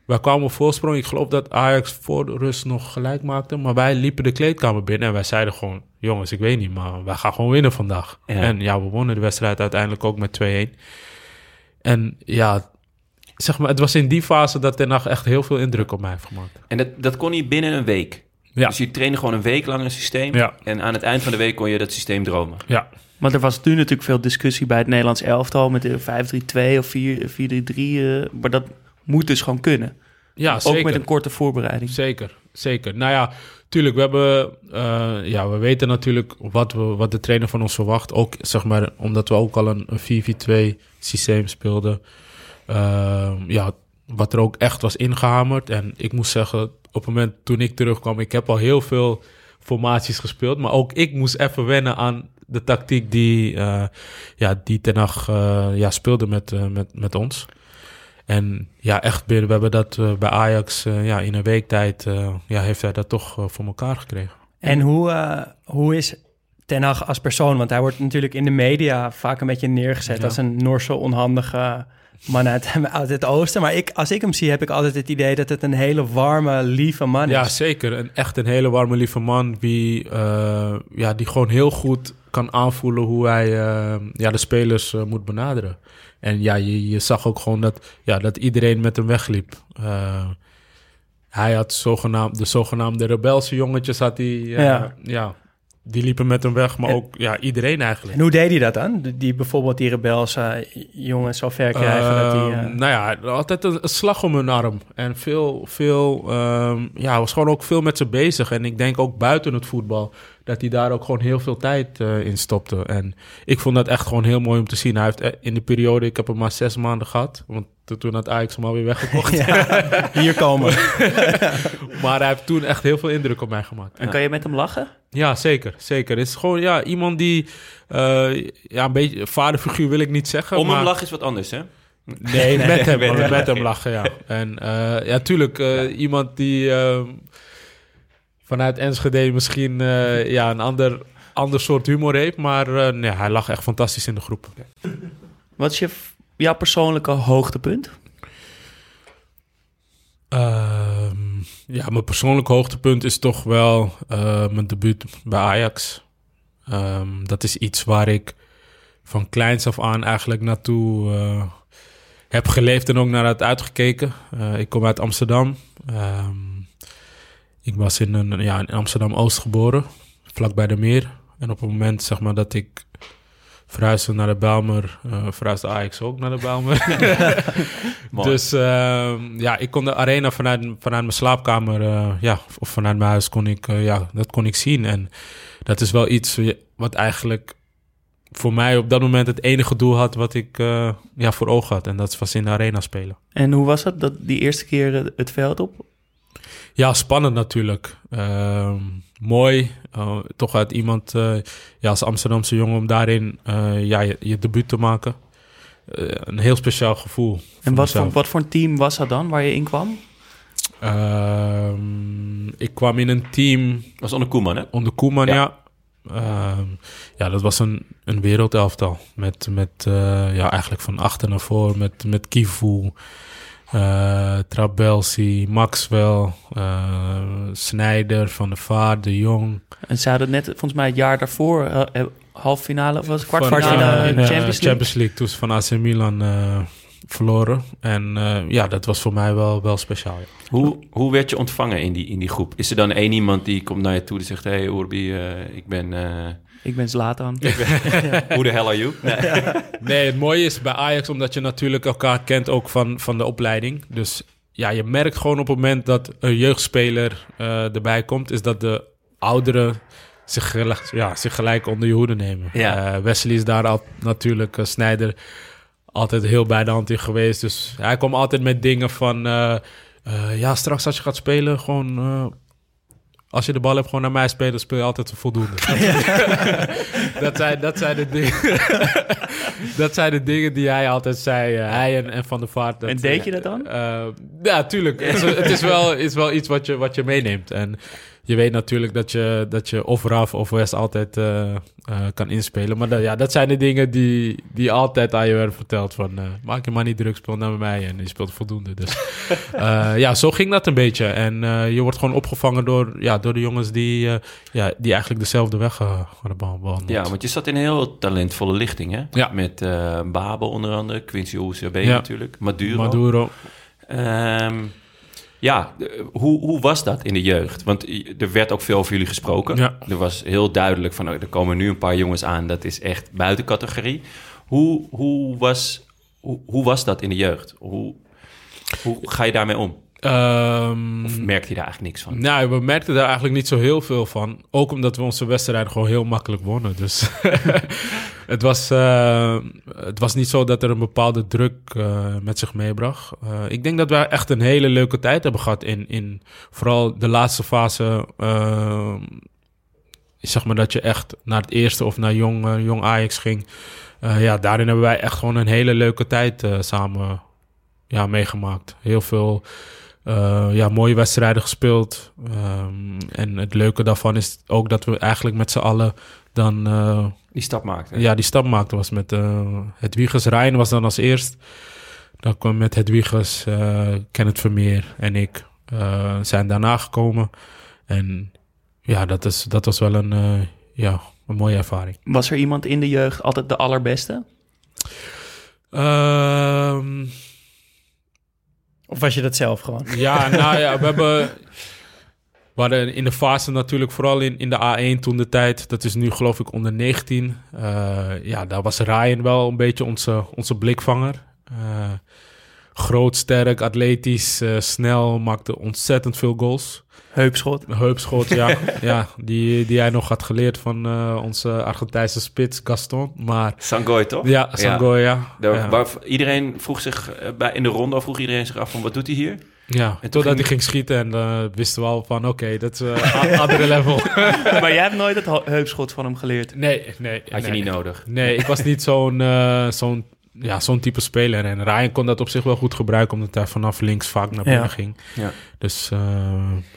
wij kwamen op voorsprong. Ik geloof dat Ajax voor de rust nog gelijk maakte. Maar wij liepen de kleedkamer binnen en wij zeiden gewoon... jongens, ik weet niet, maar wij gaan gewoon winnen vandaag. Ja. En ja, we wonnen de wedstrijd uiteindelijk ook met 2-1. En ja, zeg maar, het was in die fase dat Ten Hag echt heel veel indruk op mij heeft gemaakt. En dat, dat kon hij binnen een week. Ja. Dus je trainde gewoon een week lang een systeem. Ja. En aan het eind van de week kon je dat systeem dromen. Ja, Want er was toen natuurlijk veel discussie bij het Nederlands elftal met de 5-3-2 of 4 4-3-3. eh, maar dat moet dus gewoon kunnen. ja Ook zeker. met een korte voorbereiding. Zeker, zeker. Nou ja, tuurlijk, we hebben, eh, ja, we weten natuurlijk wat, we, wat de trainer van ons verwacht. Ook, zeg maar, omdat we ook al een, een 4-4-2 systeem speelden. Eh, ja, wat er ook echt was ingehamerd. En ik moet zeggen, op het moment toen ik terugkwam, ik heb al heel veel formaties gespeeld. Maar ook ik moest even wennen aan de tactiek die, eh ja, die Ten Hag eh, ja, speelde met, met, met ons. En ja, echt, we hebben dat eh, bij Ajax eh, ja, in een week tijd, eh, ja, heeft hij dat toch voor elkaar gekregen. En hoe, eh, hoe is Ten Hag als persoon? Want hij wordt natuurlijk in de media vaak een beetje neergezet Ja. als een Noorse onhandige man uit, [LAUGHS] uit het oosten. Maar ik, als ik hem zie, heb ik altijd het idee dat het een hele warme, lieve man Ja, is. zeker. Een, echt een hele warme, lieve man. Die, eh, ja, die gewoon heel goed kan aanvoelen hoe hij ja, de spelers moet benaderen. En ja, je, je zag ook gewoon dat, ja, dat iedereen met hem wegliep. Eh, hij had zogenaamd, de zogenaamde rebelse jongetjes, had hij, eh, Ja. ja. die liepen met hem weg. Maar En- ook ja, iedereen eigenlijk. En hoe deed hij dat dan? Die, die bijvoorbeeld die rebelse jongens zo ver krijgen dat hij... eh, Ehm, nou ja, altijd een, een slag om hun arm. En veel, veel, ehm, ja, was gewoon ook veel met ze bezig. En ik denk ook buiten het voetbal, dat hij daar ook gewoon heel veel tijd eh, in stopte. En ik vond dat echt gewoon heel mooi om te zien. Hij heeft eh, in de periode, ik heb hem maar zes maanden gehad. Want to- toen had Ajax hem alweer weggekocht. [LAUGHS] ja, hier komen. [LAUGHS] maar hij heeft toen echt heel veel indruk op mij gemaakt. En kan je met hem lachen? Ja, zeker. Zeker. Het is gewoon ja, iemand die, eh, ja, een beetje, vaderfiguur wil ik niet zeggen. Om maar... hem lachen is wat anders, hè? Nee, [LAUGHS] met hem, met met, hem. lachen, ja. En eh, ja, tuurlijk, eh, iemand die eh, vanuit Enschede misschien eh, ja, een ander, ander soort humor heeft, maar eh, nee, hij lag echt fantastisch in de groep. Wat is je, jouw persoonlijke hoogtepunt? Ehm, ja, mijn persoonlijk hoogtepunt is toch wel eh, mijn debuut bij Ajax. Ehm, dat is iets waar ik van kleins af aan eigenlijk naartoe heb geleefd en ook naar had uitgekeken. Ik kom uit Amsterdam. Ehm, ik was in, een, ja, in Amsterdam-Oost geboren, vlakbij de meer. En op het moment zeg maar, dat ik verhuisde naar de Bijlmer, eh verhuisde Ajax ook naar de. [LAUGHS] [LAUGHS] Mooi. Dus ehm, ja, ik kon de arena vanuit, vanuit mijn slaapkamer, eh, ja, of vanuit mijn huis kon ik, eh, ja, dat kon ik zien. En dat is wel iets wat eigenlijk voor mij op dat moment het enige doel had wat ik eh, ja, voor ogen had. En dat was in de arena spelen. En hoe was het, dat die eerste keer het veld op? Ja, spannend natuurlijk. Ehm, mooi. eh, toch uit iemand, eh, ja, als Amsterdamse jongen, om daarin eh, ja, je, je debuut te maken. Eh, een heel speciaal gevoel. En voor wat voor, wat voor een team was dat dan, waar je in kwam? Ehm, ik kwam in een team was onder Koeman, hè? onder Koeman, Ja. ja. Ehm, ja, dat was een, een wereldelftal. Met, met eh, ja, eigenlijk van achter naar voor. Met, met Kivu, eh Trabelsi, Maxwell, eh Snijder, Van der Vaart, De Jong. En ze hadden net, volgens mij het jaar daarvoor, eh, eh, halve finale, of was het Van, kwartfinale in de Champions League. Champions League. Toen ze van AC Milan eh, verloren. En eh, ja, dat was voor mij wel, wel speciaal. ja. Hoe, hoe werd je ontvangen in die, in die groep? Is er dan één iemand die komt naar je toe en zegt... Hey Urbi, ik ben... eh, Ik ben Zlatan. [LAUGHS] Who the hell are you? Nee. Nee, het mooie is bij Ajax omdat je natuurlijk elkaar kent ook van, van de opleiding. Dus ja, je merkt gewoon op het moment dat een jeugdspeler eh, erbij komt, is dat de ouderen zich, gelijk- ja, zich gelijk onder je hoede nemen. Ja. Eh, Wesley is daar al, natuurlijk, uh, Snijder, altijd heel bij de hand in geweest. Dus hij komt altijd met dingen van, eh, eh, ja, straks als je gaat spelen, gewoon... eh, als je de bal hebt, gewoon naar mij spelen, speel je altijd voldoende. [LAUGHS] [LAUGHS] dat, zijn, dat, zijn de dingen, [LAUGHS] dat zijn de dingen die hij altijd zei. eh, hij en, en Van der Vaart. Dat, En deed je dat dan? eh, ja, tuurlijk. Het is, het is wel, is wel iets wat je, wat je meeneemt. En je weet natuurlijk dat je, dat je of Raf of West altijd eh, eh, kan inspelen. Maar dat, ja, dat zijn de dingen die, die altijd aan je werden verteld. Van, eh, maak je maar niet druk, speel naar bij mij. En je speelt voldoende. Dus [LAUGHS] ja, zo ging dat een beetje. En je wordt gewoon opgevangen door, ja, door de jongens die, ja, die eigenlijk dezelfde weg hadden bewandeld. Ja, want je zat in een heel talentvolle lichting, hè? Ja. Met Babel onder andere, Quincy OCB Ja. natuurlijk, Maduro. Maduro. Ehm, ja, hoe, hoe was dat in de jeugd? Want er werd ook veel over jullie gesproken. Ja. Er was heel duidelijk van, oh, er komen nu een paar jongens aan, dat is echt buiten categorie. Hoe, hoe, was, hoe, hoe was dat in de jeugd? Hoe, hoe ga je daarmee om? Ehm, Of merkte je daar eigenlijk niks van? Nou, we merkten daar eigenlijk niet zo heel veel van. Ook omdat we onze wedstrijden gewoon heel makkelijk wonnen. Dus [LAUGHS] het, was, eh, het was niet zo dat er een bepaalde druk eh, met zich meebracht. Eh, ik denk dat wij echt een hele leuke tijd hebben gehad in, in vooral de laatste fase. zeg maar dat je echt naar het eerste of naar jong, jong Ajax ging. Ja, daarin hebben wij echt gewoon een hele leuke tijd samen ja, meegemaakt. Heel veel eh, ja, mooie wedstrijden gespeeld. Ehm, en het leuke daarvan is ook dat we eigenlijk met z'n allen dan eh, Die stap maakte. ja, die stap maakten. Was met uh, Hedwiges Rijn was dan als eerst. Dan kwam met Hedwiges, eh Kenneth Vermeer en ik eh, zijn daarna gekomen. En ja, dat, is, dat was wel een, eh, ja, een mooie ervaring. Was er iemand in de jeugd altijd de allerbeste? Ehm Of was je dat zelf gewoon? Ja, [LAUGHS] nou ja, we hebben... We hadden in de fase natuurlijk, vooral in, in de A1 toen de tijd. Dat is nu geloof ik onder 19. Eh, ja, daar was Ryan wel een beetje onze, onze blikvanger. Eh, groot, sterk, atletisch, eh, snel, maakte ontzettend veel goals. Heupschot. Een heupschot, ja. [LAUGHS] ja die, die hij nog had geleerd van eh, onze Argentijnse spits Gaston. Maar Sangoy, toch? ja, Sangoy, ja. Waar- iedereen vroeg zich eh, bij, in de ronde, vroeg iedereen zich af van wat doet hij hier? Ja, toen totdat ging- hij ging schieten en eh, wisten we al van oké, dat is eh, a- andere [LAUGHS] level. [LAUGHS] maar jij hebt nooit het ho- heupschot van hem geleerd. Nee, nee. Had je nee. niet nodig. Nee, ik was niet zo'n eh, zo'n ja, zo'n type speler. En Ryan kon dat op zich wel goed gebruiken, omdat hij vanaf links vaak naar binnen Ja. ging. Ja. Dus eh,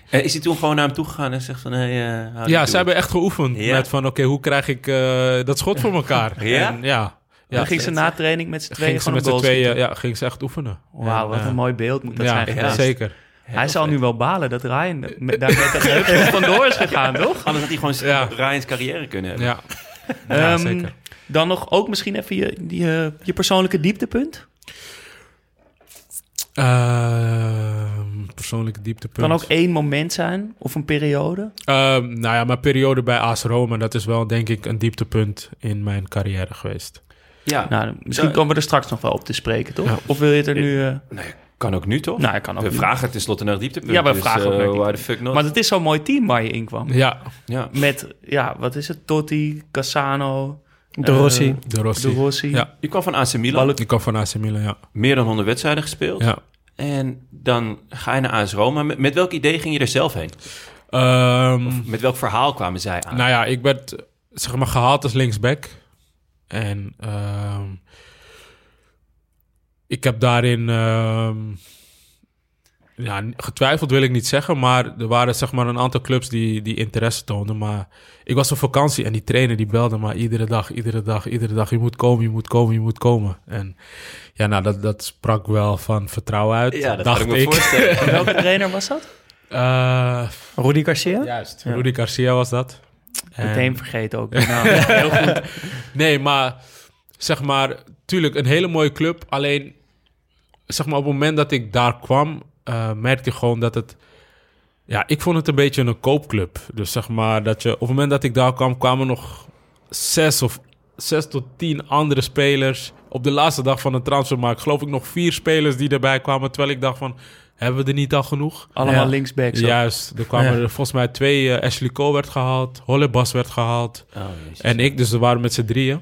En is hij toen gewoon naar hem toe gegaan en zegt van... Hey, eh, ja, ze hebben echt geoefend Ja. met van oké, hoe krijg ik eh, dat schot voor [LAUGHS] elkaar? Ja? En, ja. Ja, dan ging ze na training met z'n tweeën ging ze gewoon met z'n tweeën, ja, ging ze echt oefenen. Wauw, wat eh, een mooi beeld moet dat ja, zijn ja, geweest. zeker. Hij zal nu wel balen dat Ryan met, daar met dat heupschot vandoor is gegaan, [LAUGHS] toch? Anders had hij gewoon Ja. Ryan's carrière kunnen hebben. Ja, ja Ehm, zeker. Dan nog ook misschien even je, die, eh, je persoonlijke dieptepunt. Ehm, persoonlijke dieptepunt. Kan ook één moment zijn of een periode. Ehm, nou ja, mijn periode bij AS Roma, dat is wel denk ik een dieptepunt in mijn carrière geweest. Ja. Nou, misschien komen we er straks nog wel op te spreken, toch? Ja. Of wil je het er nu... eh, Nee, kan ook nu, toch? nou, ik kan ook we vragen tenslotte naar het dieptepunt. Ja, we dus, vragen ook eh, het Why the fuck not? Maar het is zo'n mooi team waar je in kwam. Ja, ja. Met, ja, wat is het? Totti, Cassano, De Rossi. eh, de Rossi. De Rossi. Ja. Je kwam van AC Milan, Ik kwam van AC Milan, ja. meer dan 100 wedstrijden gespeeld. ja. En dan ga je naar AS Roma. Met, met welk idee ging je er zelf heen? Ehm, Met welk verhaal kwamen zij aan? nou ja, ik werd zeg maar gehaald als linksback. En ehm, ik heb daarin ehm, ja, getwijfeld wil ik niet zeggen, maar er waren zeg maar een aantal clubs die, die interesse toonden. Maar ik was op vakantie en die trainer die belde maar iedere dag, iedere dag, iedere dag. Je moet komen, je moet komen, je moet komen. En ja, nou, dat, dat sprak wel van vertrouwen uit, ja, dat dacht ik me voorstellen. [LAUGHS] Welke trainer was dat? Eh, Rudy Garcia? juist, Ja. Rudy Garcia was dat. En- Meteen vergeten ook. [LAUGHS] Nou, heel goed. Nee, maar zeg maar, tuurlijk een hele mooie club. Alleen, zeg maar, op het moment dat ik daar kwam, eh, merkte ik gewoon dat het. Ja, ik vond het een beetje een koopclub. Dus zeg maar, dat je op het moment dat ik daar kwam, kwamen nog zes of zes tot tien andere spelers. Op de laatste dag van de transfermarkt, geloof ik nog vier spelers die erbij kwamen. Terwijl ik dacht van, hebben we er niet al genoeg? Allemaal Ja. linksbacks. ook. Juist, er kwamen Ja. er volgens mij twee. eh, Ashley Cole werd gehaald, Hollebas werd gehaald. Oh. En ik, dus we waren met z'n drieën.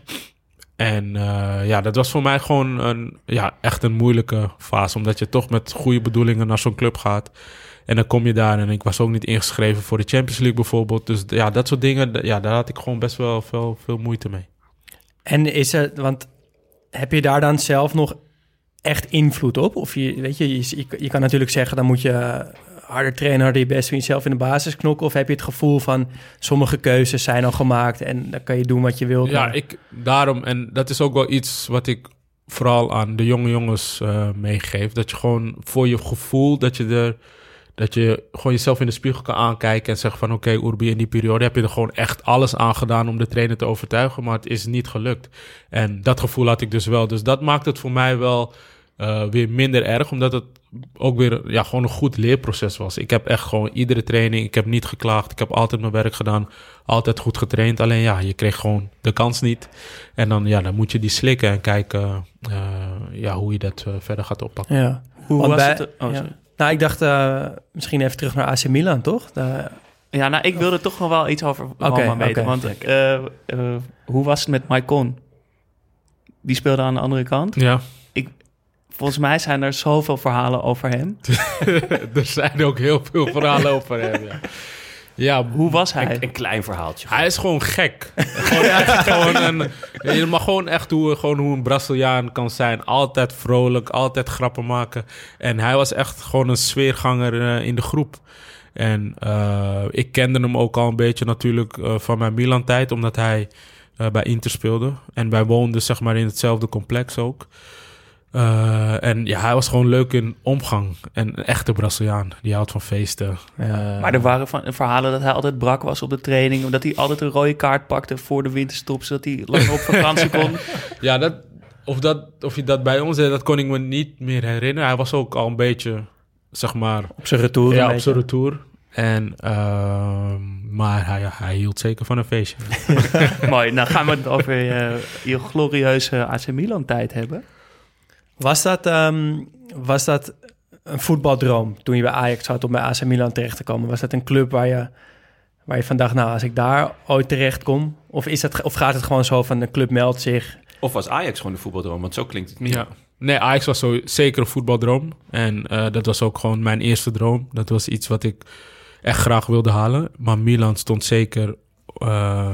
En eh, ja, dat was voor mij gewoon een, ja, echt een moeilijke fase. Omdat je toch met goede bedoelingen naar zo'n club gaat. En dan kom je daar en ik was ook niet ingeschreven voor de Champions League bijvoorbeeld. Dus ja, dat soort dingen, ja, daar had ik gewoon best wel veel, veel moeite mee. En is het, want heb je daar dan zelf nog echt invloed op? Of je, weet je, je, je, kan natuurlijk zeggen, dan moet je harder trainen, harder je best voor jezelf in de basis knokken? Of heb je het gevoel van sommige keuzes zijn al gemaakt en dan kan je doen wat je wilt? Ja, maar- ik, daarom, en dat is ook wel iets wat ik vooral aan de jonge jongens eh, meegeef. Dat je gewoon voor je gevoel, dat je er, dat je gewoon jezelf in de spiegel kan aankijken en zeggen van oké, Urbi, in die periode heb je er gewoon echt alles aan gedaan om de trainer te overtuigen, maar het is niet gelukt. En dat gevoel had ik dus wel. Dus dat maakt het voor mij wel eh, weer minder erg, omdat het ook weer ja, gewoon een goed leerproces was. Ik heb echt gewoon iedere training, ik heb niet geklaagd, ik heb altijd mijn werk gedaan, altijd goed getraind. Alleen ja, je kreeg gewoon de kans niet. En dan, ja, dan moet je die slikken en kijken eh, ja, hoe je dat eh, verder gaat oppakken. ja. Hoe Want was bij- het? Oh, ja. Nou, ik dacht eh, misschien even terug naar AC Milan, toch? Ja, nou, ik wilde toch nog wel iets over Walman weten. Want eh, eh, hoe was het met Maicon? Die speelde aan de andere kant. Ja, Volgens mij zijn er zoveel verhalen over hem. [LAUGHS] er zijn ook heel veel verhalen over hem. Ja, ja Hoe was hij? Een, een klein verhaaltje. Hij is gewoon gek. gewoon echt gewoon een, je mag gewoon echt hoe, gewoon hoe een Braziliaan kan zijn. Altijd vrolijk, altijd grappen maken. En hij was echt gewoon een sfeerganger eh, in de groep. En eh, ik kende hem ook al een beetje natuurlijk eh, van mijn Milan-tijd, omdat hij eh, bij Inter speelde. En wij woonden zeg maar in hetzelfde complex ook. Eh, en ja, hij was gewoon leuk in omgang. En een echte Braziliaan. Die houdt van feesten. Eh, Maar er waren van, verhalen dat hij altijd brak was op de training. Omdat hij altijd een rode kaart pakte voor de winterstop. Zodat hij lang op vakantie kon. [LAUGHS] Ja, dat, of, dat, of je dat bij ons deed, dat kon ik me niet meer herinneren. Hij was ook al een beetje, zeg maar, op zijn retour. ja, op zijn retour. En, ehm, maar hij, hij hield zeker van een feestje. [LAUGHS] Mooi, nou gaan we het over eh, je glorieuze AC Milan tijd hebben. Was dat, ehm, was dat een voetbaldroom toen je bij Ajax zat om bij AC Milan terecht te komen? Was dat een club waar je, waar je van dacht, nou, als ik daar ooit terecht kom? Of, is dat, of gaat het gewoon zo van de club meldt zich? Of was Ajax gewoon de voetbaldroom? Want zo klinkt het meer. Ja. Nee, Ajax was zo, zeker een voetbaldroom. En eh, dat was ook gewoon mijn eerste droom. Dat was iets wat ik echt graag wilde halen. Maar Milan stond zeker eh,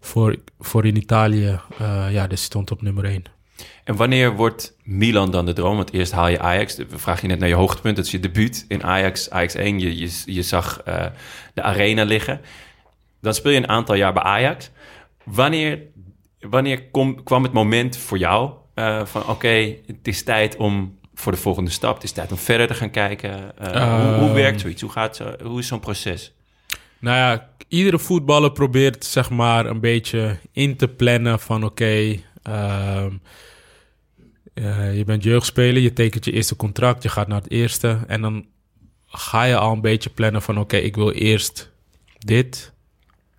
voor, voor in Italië. eh, ja, dus stond op nummer één. En wanneer wordt Milan dan de droom? Want eerst haal je Ajax. We vragen je net naar je hoogtepunt. Dat is je debuut in Ajax, Ajax 1. Je, je, je zag eh, de arena liggen. Dan speel je een aantal jaar bij Ajax. Wanneer, wanneer kom, kwam het moment voor jou eh, van... oké, het is tijd om voor de volgende stap. Het is tijd om verder te gaan kijken. Eh, hoe, hoe Ehm. werkt zoiets? Hoe, gaat zo, hoe is zo'n proces? Nou ja, iedere voetballer probeert zeg maar een beetje in te plannen van oké, ehm, eh, je bent jeugdspeler, je tekent je eerste contract, je gaat naar het eerste en dan ga je al een beetje plannen van oké, ik wil eerst dit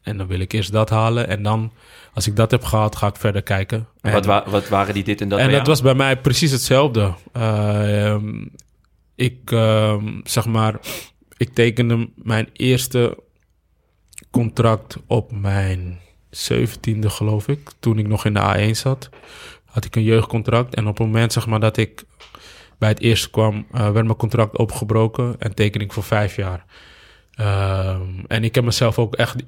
en dan wil ik eerst dat halen en dan als ik dat heb gehad, ga ik verder kijken. En wat, wa- wat waren die dit en dat En dat jou? was bij mij precies hetzelfde. Eh, ehm, ik, ehm, zeg maar, ik tekende mijn eerste contract op mijn zeventiende, geloof ik. Toen ik nog in de A1 zat, had ik een jeugdcontract. En op het moment, zeg maar, dat ik bij het eerste kwam, eh, werd mijn contract opgebroken en teken ik voor vijf jaar. Ehm, en ik heb mezelf ook echt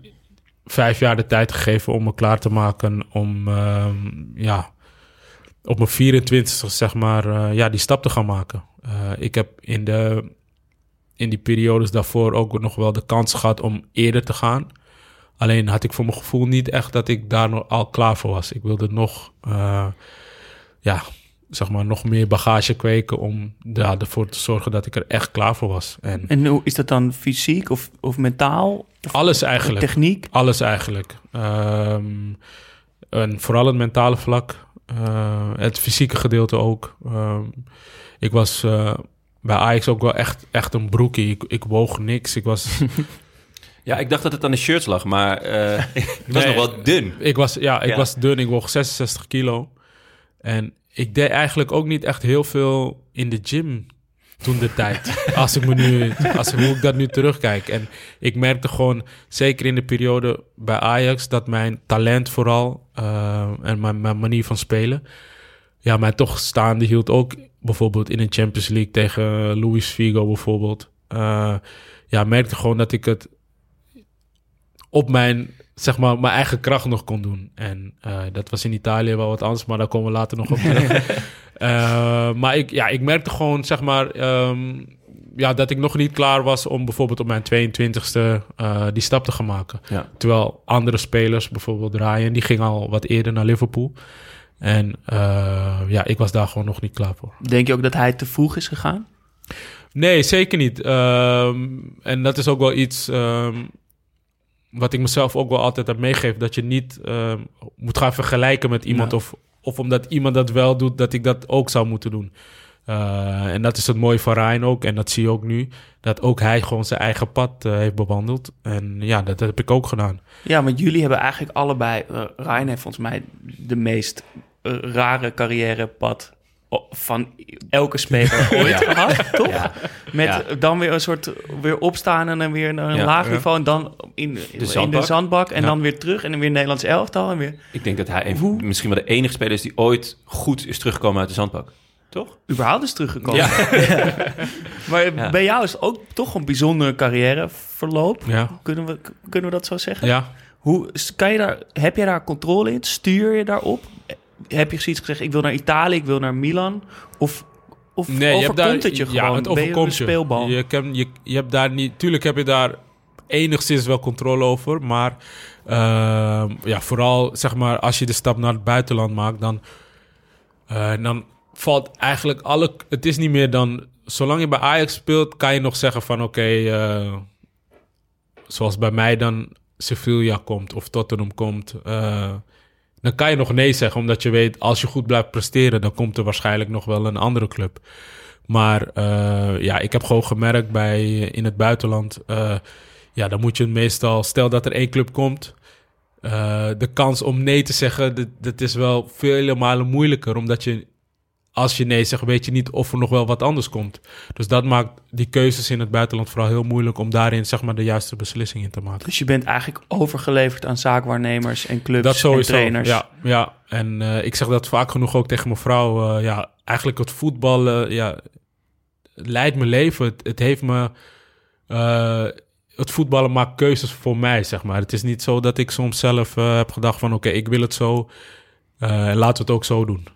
vijf jaar de tijd gegeven om me klaar te maken om, ehm, ja, op mijn 24 zeg maar, eh, ja, die stap te gaan maken. Eh, ik heb in, de, in die periodes daarvoor ook nog wel de kans gehad om eerder te gaan. Alleen had ik voor mijn gevoel niet echt dat ik daar nog al klaar voor was. Ik wilde nog, eh, ja, zeg maar, nog meer bagage kweken om ja, ervoor te zorgen dat ik er echt klaar voor was. En En hoe is dat dan fysiek of, of mentaal? Of alles eigenlijk. Techniek? Alles eigenlijk. Ehm, en vooral het mentale vlak. eh, het fysieke gedeelte ook. Ehm, ik was eh, bij Ajax ook wel echt, echt een broekie. Ik, ik woog niks. Ik was, [LAUGHS] Ja, ik dacht dat het aan de shirts lag, maar eh [LAUGHS] het was Nee. nog wel dun. ik was, ja, ik Ja. was dun. Ik woog 66 kilo. En ik deed eigenlijk ook niet echt heel veel in de gym toen de tijd. [LAUGHS] als ik me nu, als ik, hoe ik dat nu terugkijk. En ik merkte gewoon, zeker in de periode bij Ajax, dat mijn talent vooral eh, en mijn, mijn manier van spelen, ja, mij toch staande hield. Ook bijvoorbeeld in een Champions League tegen Luis Figo bijvoorbeeld. Eh, ja, merkte gewoon dat ik het op mijn, zeg maar, mijn eigen kracht nog kon doen. En eh, dat was in Italië wel wat anders, maar daar komen we later nog op. [LAUGHS] Eh, maar ik, ja, ik merkte gewoon, zeg maar, ehm, ja, dat ik nog niet klaar was om bijvoorbeeld op mijn 22e eh, die stap te gaan maken. Ja. Terwijl andere spelers, bijvoorbeeld Ryan, die ging al wat eerder naar Liverpool. En ja, ik was daar gewoon nog niet klaar voor. Denk je ook dat hij te vroeg is gegaan? Nee, zeker niet. Ehm, en dat is ook wel iets ehm, wat ik mezelf ook wel altijd heb meegegeven. Dat je niet ehm, moet gaan vergelijken met iemand. Ja. Of, of omdat iemand dat wel doet, dat ik dat ook zou moeten doen. Eh, en dat is het mooie van Ryan ook. En dat zie je ook nu. Dat ook hij gewoon zijn eigen pad eh, heeft bewandeld. En ja, dat heb ik ook gedaan. Ja, want jullie hebben eigenlijk allebei... eh, Ryan heeft volgens mij de meest rare carrièrepad van elke speler [LAUGHS] ooit gehad, toch? Ja. Met Ja. dan weer een soort weer opstaan en dan weer naar een laag niveau... en dan in, in de zandbak. zandbak en dan weer terug en dan weer Nederlands elftal en weer... Ik denk dat hij een- misschien wel de enige speler is die ooit goed is teruggekomen uit de zandbak. Toch? überhaupt is teruggekomen. [LAUGHS] Maar bij jou is het ook toch een bijzondere carrièreverloop. Ja. Kunnen we, kunnen we dat zo zeggen? Ja, Hoe, kan je daar, heb je daar controle in? Stuur je daarop? Heb je zoiets gezegd, ik wil naar Italië, ik wil naar Milan? Of, of Nee, je hebt overkomt daar, het je gewoon? Ja, het Ben je overkomt een speelbal? Je, kan, je, je hebt daar niet... Tuurlijk heb je daar enigszins wel controle over. Maar ehm, ja, vooral zeg maar als je de stap naar het buitenland maakt... dan, eh, dan valt eigenlijk alle... Het is niet meer dan... Zolang je bij Ajax speelt, kan je nog zeggen van... Oké, eh, zoals bij mij dan Sevilla komt of Tottenham komt... dan kan je nog nee zeggen, omdat je weet... als je goed blijft presteren, dan komt er waarschijnlijk nog wel een andere club. Maar eh, ja, ik heb gewoon gemerkt bij in het buitenland. eh, ja, dan moet je meestal, stel dat er één club komt. eh, de kans om nee te zeggen, dat, dat is wel vele malen moeilijker. Omdat je, als je nee zegt, weet je niet of er nog wel wat anders komt. Dus dat maakt die keuzes in het buitenland vooral heel moeilijk om daarin zeg maar de juiste beslissing in te maken. Dus je bent eigenlijk overgeleverd aan zaakwaarnemers en clubs Dat sowieso. en trainers. Ja, ja. en eh, ik zeg dat vaak genoeg ook tegen mijn vrouw. eh, ja, eigenlijk het voetballen, ja, leidt mijn leven. Het, het heeft me. eh, het voetballen maakt keuzes voor mij, zeg maar. Het is niet zo dat ik soms zelf heb gedacht van... oké, ik wil het zo, laten we het ook zo doen.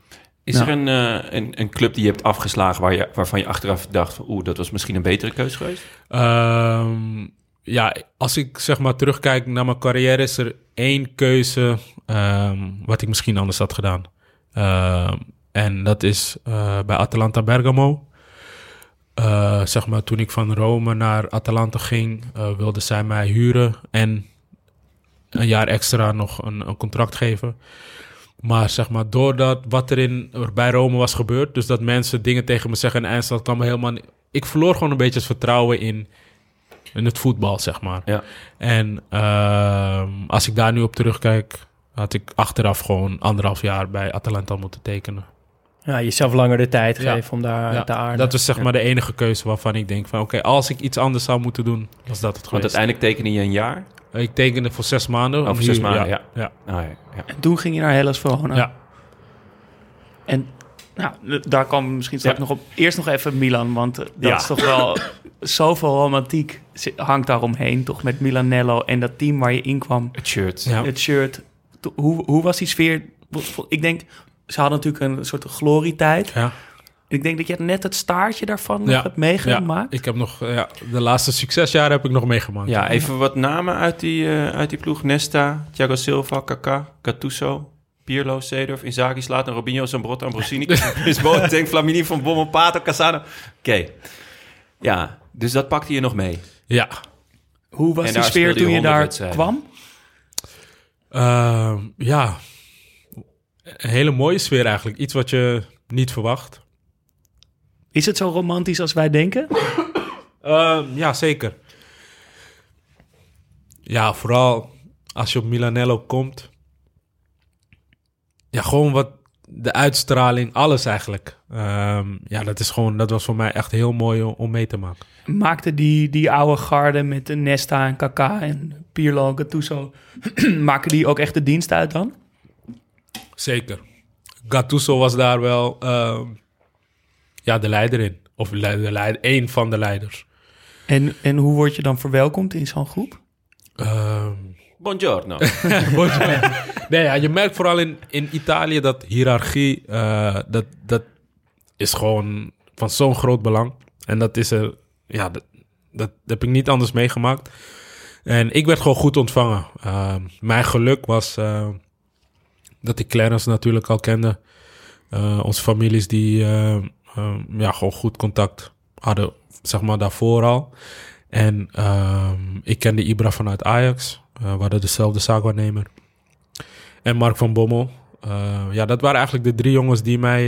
Is Ja. er een, eh, een, een club die je hebt afgeslagen waar je, waarvan je achteraf dacht van oeh, dat was misschien een betere keuze geweest? Ehm, ja, als ik zeg maar terugkijk naar mijn carrière, is er één keuze ehm, wat ik misschien anders had gedaan. Ehm, en dat is eh, bij Atalanta Bergamo. Eh, zeg maar, toen ik van Rome naar Atalanta ging, eh wilden zij mij huren en een jaar extra nog een, een contract geven. Maar zeg maar, doordat wat er in, bij Rome was gebeurd, dus dat mensen dingen tegen me zeggen en eindstand kwam me helemaal Ik verloor gewoon een beetje het vertrouwen in, in het voetbal, zeg maar. Ja. En ehm, als ik daar nu op terugkijk, had ik achteraf gewoon anderhalf jaar bij Atalanta moeten tekenen. Ja, jezelf langer de tijd Ja. geven om daar Ja, te aarden. dat was zeg maar de enige keuze waarvan ik denk van... oké, als ik iets anders zou moeten doen, was dat het Want geweest. uiteindelijk tekende je een jaar. Ik tekende voor zes maanden. Oh, om voor zes maanden, ja. ja. Ah, ja, ja. En toen ging je naar Hellas Verona. Ja. En nou, daar komen we misschien straks Ja. nog op. Eerst nog even Milan, want eh, dat Ja. is toch wel [LAUGHS] zoveel romantiek hangt daaromheen. Toch met Milanello en dat team waar je in kwam. Het shirt. Ja. Het shirt. Hoe, hoe was die sfeer? Ik denk, ze hadden natuurlijk een soort glorietijd. Ja. Ik denk dat je net het staartje daarvan Ja. hebt meegemaakt. Ja, ik heb nog... Ja, de laatste succesjaren heb ik nog meegemaakt. Ja, even wat namen uit die, eh, uit die ploeg. Nesta, Thiago Silva, Kaká, Gattuso, Pirlo, Seedorf, Inzaghi, Zlatan, Robinho, Zambrotta, Ambrosini, Chris [LAUGHS] Boateng, Flamini, Van Bommel, Pato, Casano. Oké. Ja, dus dat pakte je nog mee. Ja. Hoe was En die sfeer toen je 100 daar wedstrijden. kwam? Ehm, ja. Een hele mooie sfeer eigenlijk. Iets wat je niet verwacht. Is het zo romantisch als wij denken? Ehm, ja, zeker. Ja, vooral als je op Milanello komt. Ja, gewoon wat de uitstraling, alles eigenlijk. Ehm, ja, dat is gewoon, dat was voor mij echt heel mooi om, mee te maken. Maakte die, die oude garde met de Nesta en Kaká en Pirlo en Gattuso... [CLEARS THROAT] maken die ook echt de dienst uit dan? Zeker. Gattuso was daar wel ehm, ja, de leider in. Of de leider, de leider, één van de leiders. En, en hoe word je dan verwelkomd in zo'n groep? Ehm, Buongiorno. [LAUGHS] Je- nee, ja, je merkt vooral in, in Italië dat hiërarchie, eh, dat, dat is gewoon van zo'n groot belang. En dat is er ja, dat, dat heb ik niet anders meegemaakt. En ik werd gewoon goed ontvangen. Uh, mijn geluk was uh, dat ik Clarence natuurlijk al kende. Uh, onze families die ja, gewoon goed contact hadden, zeg maar, daarvoor al. En ehm, ik kende Ibra vanuit Ajax. we hadden dezelfde zaakwaarnemer. En Mark van Bommel. ja, dat waren eigenlijk de drie jongens die mij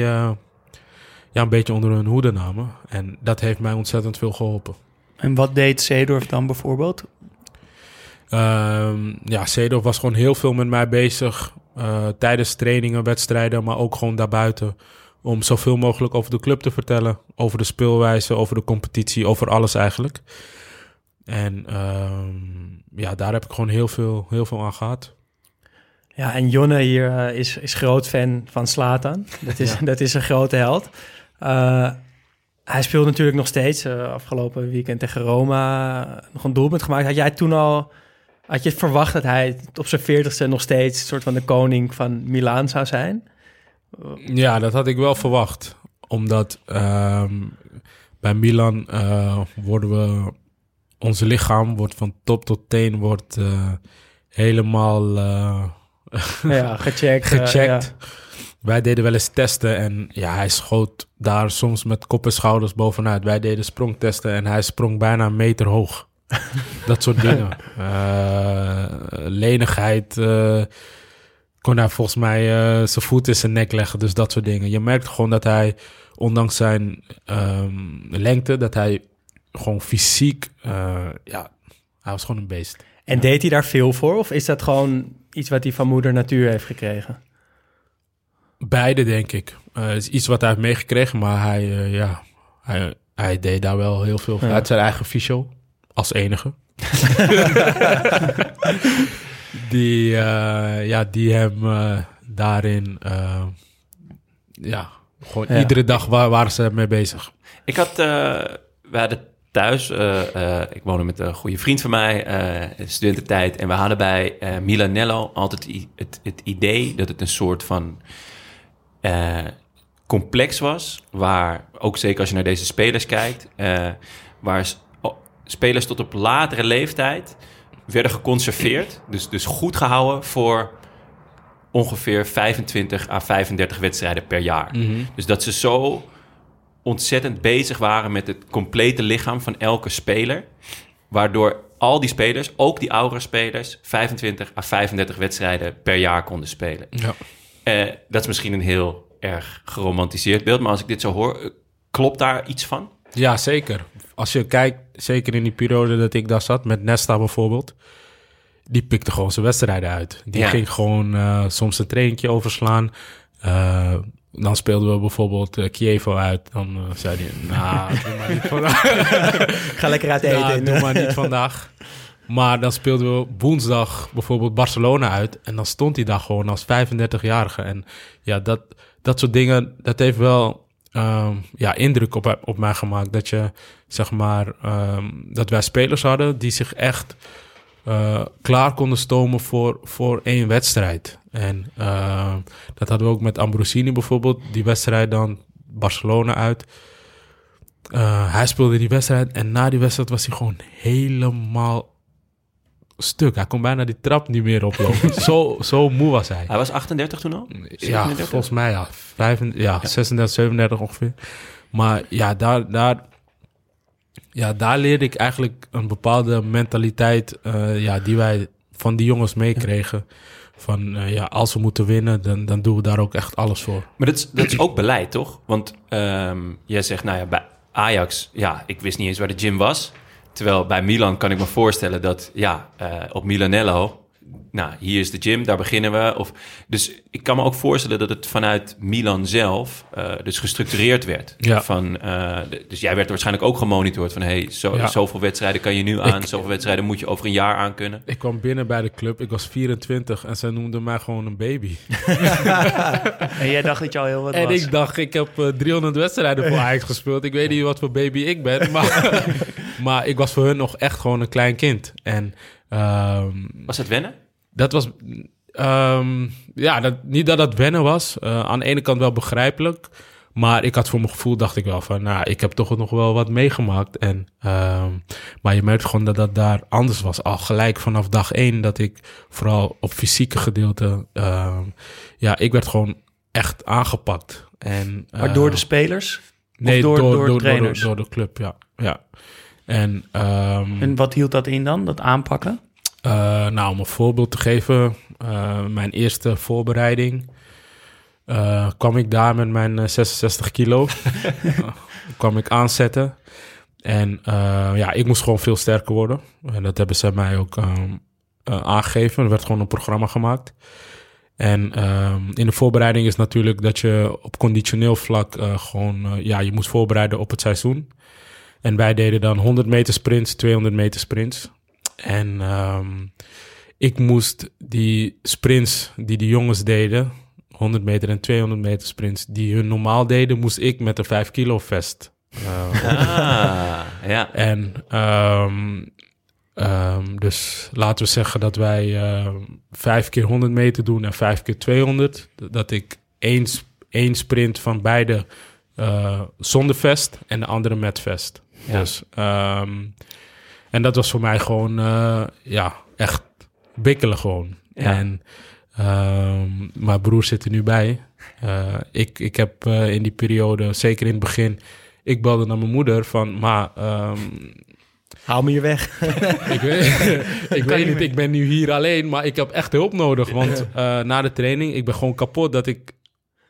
ja, een beetje onder hun hoede namen. En dat heeft mij ontzettend veel geholpen. En wat deed Seedorf dan bijvoorbeeld? Um, ja, Seedorf was gewoon heel veel met mij bezig. Uh, tijdens trainingen, wedstrijden, maar ook gewoon daarbuiten. Om zoveel mogelijk over de club te vertellen. Over de speelwijze, over de competitie, over alles eigenlijk. En um, ja, daar heb ik gewoon heel veel, heel veel aan gehad. Ja, en Jonne hier uh, is, is groot fan van Slatan. Dat is, ja. [LAUGHS] dat is een grote held. Uh, hij speelt natuurlijk nog steeds. afgelopen weekend tegen Roma nog een doelpunt gemaakt. Had jij toen al had je verwacht dat hij op zijn veertigste nog steeds een soort van de koning van Milaan zou zijn? Ja, dat had ik wel verwacht. Omdat uh, bij Milan uh, worden we... Onze lichaam wordt van top tot teen wordt, uh, helemaal eh, ja, [LAUGHS] gecheckt. gecheckt. Ja. Wij deden wel eens testen en ja, hij schoot daar soms met kop en schouders bovenuit. Wij deden sprongtesten en hij sprong bijna een meter hoog. [LAUGHS] dat soort dingen. Uh, lenigheid. Uh, kon hij volgens mij uh, zijn voet in zijn nek leggen. Dus dat soort dingen. Je merkt gewoon dat hij, ondanks zijn um, lengte, dat hij gewoon fysiek, ja, hij was gewoon een beest. En ja. deed hij daar veel voor? Of is dat gewoon iets wat hij van moeder natuur heeft gekregen? Beide, denk ik. Is iets wat hij heeft meegekregen, maar hij, ja, hij, hij deed daar wel heel veel voor. Ja. Uit zijn eigen fysio als enige. [LAUGHS] die, uh, ja, die hem uh, daarin, uh, ja, gewoon ja. iedere dag waar, waren ze mee bezig. Ik had, we hadden thuis, ik woonde met een goede vriend van mij, studententijd, en we hadden bij Milanello altijd het, het idee dat het een soort van complex was, waar, ook zeker als je naar deze spelers kijkt, waar spelers tot op latere leeftijd werden geconserveerd. Dus, dus goed gehouden voor ongeveer 25 à 35 wedstrijden per jaar. Mhm. Dus dat ze zo ontzettend bezig waren met het complete lichaam van elke speler. Waardoor al die spelers, ook die oudere spelers, 25 à 35 wedstrijden per jaar konden spelen. Ja. Uh, dat is misschien een heel erg geromantiseerd beeld, maar als ik dit zo hoor, klopt daar iets van? Ja, zeker. Als je kijkt, zeker in die periode dat ik daar zat, met Nesta bijvoorbeeld, die pikte gewoon zijn wedstrijden uit. Die ja. ging gewoon uh, soms een trainingje overslaan. Uh, dan speelden we bijvoorbeeld uh, Kievo uit. Dan zei hij, nou, [LAUGHS] doe maar niet vandaag. [LAUGHS] Ga lekker uit eten. Nou, doe maar niet vandaag. Maar dan speelden we woensdag bijvoorbeeld Barcelona uit. En dan stond hij daar gewoon als 35-jarige. En ja, dat, dat soort dingen, dat heeft wel um, ja, indruk op, op mij gemaakt. Dat je, zeg maar, um, dat wij spelers hadden die zich echt uh, klaar konden stomen voor, voor één wedstrijd. En uh, dat hadden we ook met Ambrosini bijvoorbeeld. Die wedstrijd dan Barcelona uit. Uh, hij speelde die wedstrijd en na die wedstrijd was hij gewoon helemaal stuk. Hij kon bijna die trap niet meer oplopen. [LAUGHS] zo, zo moe was hij. Hij was 38 toen al? 37? Ja, volgens mij ja. 35, ja, ja. 36, 37 ongeveer. Maar ja, daar, daar, ja, daar leerde ik eigenlijk een bepaalde mentaliteit uh, ja, die wij van die jongens meekregen. Van uh, ja, als we moeten winnen, dan, dan doen we daar ook echt alles voor. Maar dat is, dat is ook beleid, toch? Want um, jij zegt, nou ja, bij Ajax, ja, ik wist niet eens waar de gym was. Terwijl bij Milan kan ik me voorstellen dat, ja, uh, op Milanello, nou, hier is de gym, daar beginnen we. Of, dus ik kan me ook voorstellen dat het vanuit Milan zelf uh, dus gestructureerd werd. Ja. Van, uh, de, dus jij werd waarschijnlijk ook gemonitord van, hey, zo, ja. zoveel wedstrijden kan je nu aan, ik, zoveel wedstrijden moet je over een jaar aan kunnen. Ik kwam binnen bij de club, ik was 24 en zij noemden mij gewoon een baby. [LAUGHS] en jij dacht dat je al heel wat en was. ik dacht, ik heb uh, 300 wedstrijden voor Ajax gespeeld. Ik weet niet wat voor baby ik ben, [LAUGHS] maar, maar ik was voor hun nog echt gewoon een klein kind. En, um, was het wennen? Dat was. Um, ja, dat, niet dat dat wennen was. Uh, aan de ene kant wel begrijpelijk. Maar ik had voor mijn gevoel, dacht ik wel van, nou, ik heb toch nog wel wat meegemaakt. En, ehm, maar je merkt gewoon dat dat daar anders was. Al gelijk vanaf dag één dat ik vooral op fysieke gedeelte, ehm, ja, ik werd gewoon echt aangepakt. En, Maar door de eh, spelers? nee, door- door, door door, door, trainers? door de club, ja. ja. En, ehm, En wat hield dat in dan, dat aanpakken? eh, nou, om een voorbeeld te geven, eh, mijn eerste voorbereiding eh, kwam ik daar met mijn eh, 66 kilo. [LAUGHS] Kwam ik aanzetten. En ja, ik moest gewoon veel sterker worden. En dat hebben ze mij ook ehm, eh, aangegeven. Er werd gewoon een programma gemaakt. En ehm, in de voorbereiding is natuurlijk dat je op conditioneel vlak gewoon, ja, je moet voorbereiden op het seizoen. En wij deden dan 100 meter sprints, 200 meter sprints. En ehm, ik moest die sprints die de jongens deden, 100 meter en 200 meter sprints, die hun normaal deden, moest ik met een 5 kilo vest. eh, Ah, ja. en ehm, ehm, dus laten we zeggen dat wij ehm, vijf keer 100 meter doen en vijf keer 200. Dat ik één, één sprint van beide eh, zonder vest en de andere met vest. Ja. Dus, ehm, en dat was voor mij gewoon, eh, ja, echt bikkelen gewoon. Ja. En ehm, mijn broer zit er nu bij. Eh, ik, ik heb eh, in die periode, zeker in het begin, ik belde naar mijn moeder van, maar ehm, Hou me hier weg. [LAUGHS] [LAUGHS] ik weet, ik, weet niet, ik ben nu hier alleen, maar ik heb echt hulp nodig. Want na de training, ik ben gewoon kapot dat ik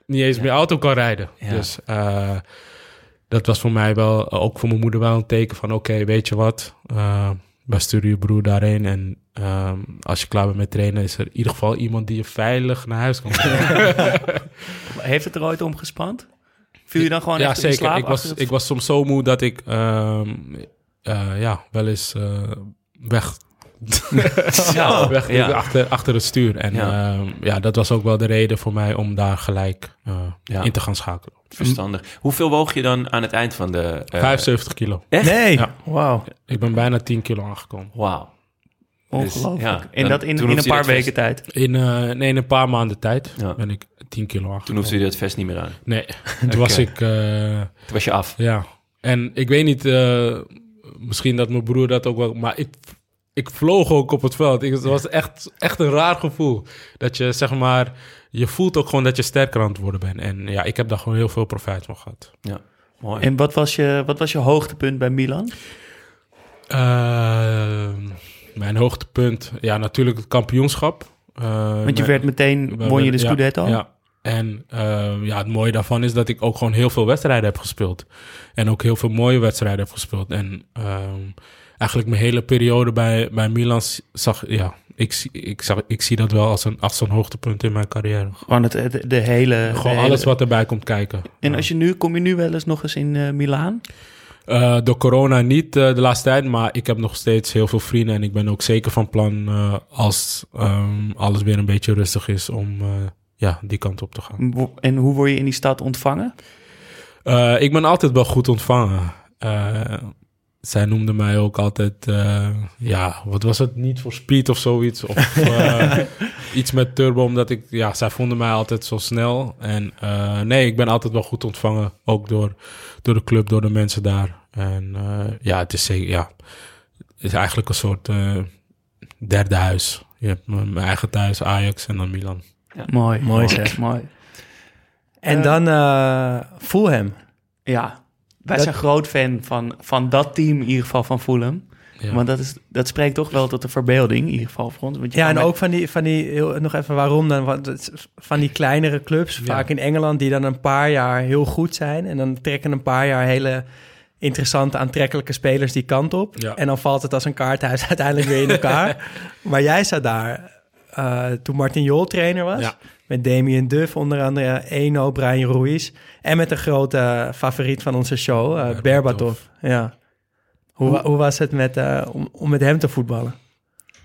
niet eens meer auto kan rijden. Ja. Dus eh, dat was voor mij wel, ook voor mijn moeder wel een teken van, oké, weet je wat, eh wij sturen je broer daarheen en ehm, als je klaar bent met trainen, is er in ieder geval iemand die je veilig naar huis kan brengen. [LAUGHS] Heeft het er ooit om gespand? Viel je dan gewoon ja, echt zeker. slaap Ik was, het- ik was soms zo moe dat ik ehm, eh, ja, wel eens eh, weg, [LAUGHS] Ja, weg ja. achter, achter het stuur. En Ja. ja. ja, dat was ook wel de reden voor mij om daar gelijk eh, Ja. in te gaan schakelen. Verstandig. Hoeveel woog je dan aan het eind van de... eh, 75 kilo. Echt? Nee, Ja. wauw. Ik ben bijna 10 kilo aangekomen. Wauw. Ongelooflijk. Dus, ja, en dat in, in een paar weken tijd. In, eh, nee, in een paar maanden tijd Ja. ben ik 10 kilo aangekomen. Toen hoefde je dat vest niet meer aan. Nee, [LAUGHS] toen was ik... eh, Toen was je af. Ja, en ik weet niet, eh, misschien dat mijn broer dat ook wel, maar ik, ik vloog ook op het veld. Ik, het was echt, echt een raar gevoel. Dat je, zeg maar, je voelt ook gewoon dat je sterker aan het worden bent. En ja, ik heb daar gewoon heel veel profijt van gehad. Ja, mooi. En wat was, je, wat was je hoogtepunt bij Milan? Eh, mijn hoogtepunt, ja, natuurlijk het kampioenschap. Eh, Want je mijn- werd meteen, won je de Scudetto? Ja, ja. En eh, ja, het mooie daarvan is dat ik ook gewoon heel veel wedstrijden heb gespeeld. En ook heel veel mooie wedstrijden heb gespeeld. En ehm, eigenlijk mijn hele periode bij, bij Milan zag, ja, ik, zie- ik, zag, ik zie dat wel als een, als een hoogtepunt in mijn carrière. Gewoon het, de, de hele... de Gewoon hele- alles wat erbij komt kijken. En Ja. als je nu, kom je nu wel eens nog eens in eh Milaan? Eh, door corona niet eh, de laatste tijd, maar ik heb nog steeds heel veel vrienden. En ik ben ook zeker van plan, als ehm, alles weer een beetje rustig is, om ja, die kant op te gaan. En hoe word je in die stad ontvangen? Ik ben altijd wel goed ontvangen. Zij noemde mij ook altijd, eh, ja, wat was het? Niet voor speed of zoiets. Of [LAUGHS] eh, iets met turbo, omdat ik, ja, zij vonden mij altijd zo snel. En eh, nee, ik ben altijd wel goed ontvangen. Ook door, door de club, door de mensen daar. En eh, ja, het is zeker, ja, het is eigenlijk een soort eh, derde huis. Je hebt mijn mijn eigen thuis, Ajax en dan Milan. Mooi. Mooi zeg. Mooi. En dan eh Fulham. Ja, wij Dat- zijn groot fan van, van dat team, in ieder geval van Fulham. Ja. Want dat, is, dat spreekt toch wel tot de verbeelding, in ieder geval voor ons. Want je Ja, en met- ook van die, van die heel, nog even waarom dan, want het is van die kleinere clubs, Ja. vaak in Engeland, die dan een paar jaar heel goed zijn. En dan trekken een paar jaar hele interessante, aantrekkelijke spelers die kant op. Ja. En dan valt het als een kaarthuis [LAUGHS] uiteindelijk weer in elkaar. [LAUGHS] maar jij zat daar eh, toen Martin Jol trainer was. Ja. Met Damien Duff, onder andere Eno, Brian Ruiz. En met een grote favoriet van onze show, eh Berbatov. Ja. Hoe, hoe was het met, eh, om, om met hem te voetballen?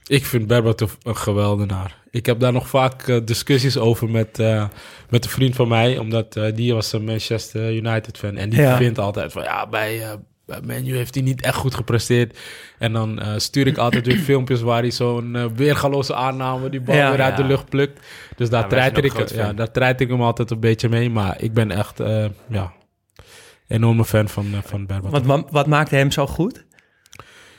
Ik vind Berbatov een geweldenaar. Ik heb daar nog vaak eh, discussies over met, eh, met een vriend van mij. Omdat eh, die was een Manchester United fan. En die Ja. vindt altijd van... Ja, bij, eh, bij Menu heeft hij niet echt goed gepresteerd. En dan eh, stuur ik altijd weer [CLEARS THROAT] filmpjes waar hij zo'n eh, weergaloze aanname die bal Ja. weer uit de lucht plukt. Dus daar, Ja, treiter ik, ja, daar treiter ik hem altijd een beetje mee. Maar ik ben echt, eh, ja, enorme fan van, uh, van Berbatov. Wat, wat maakte hem zo goed?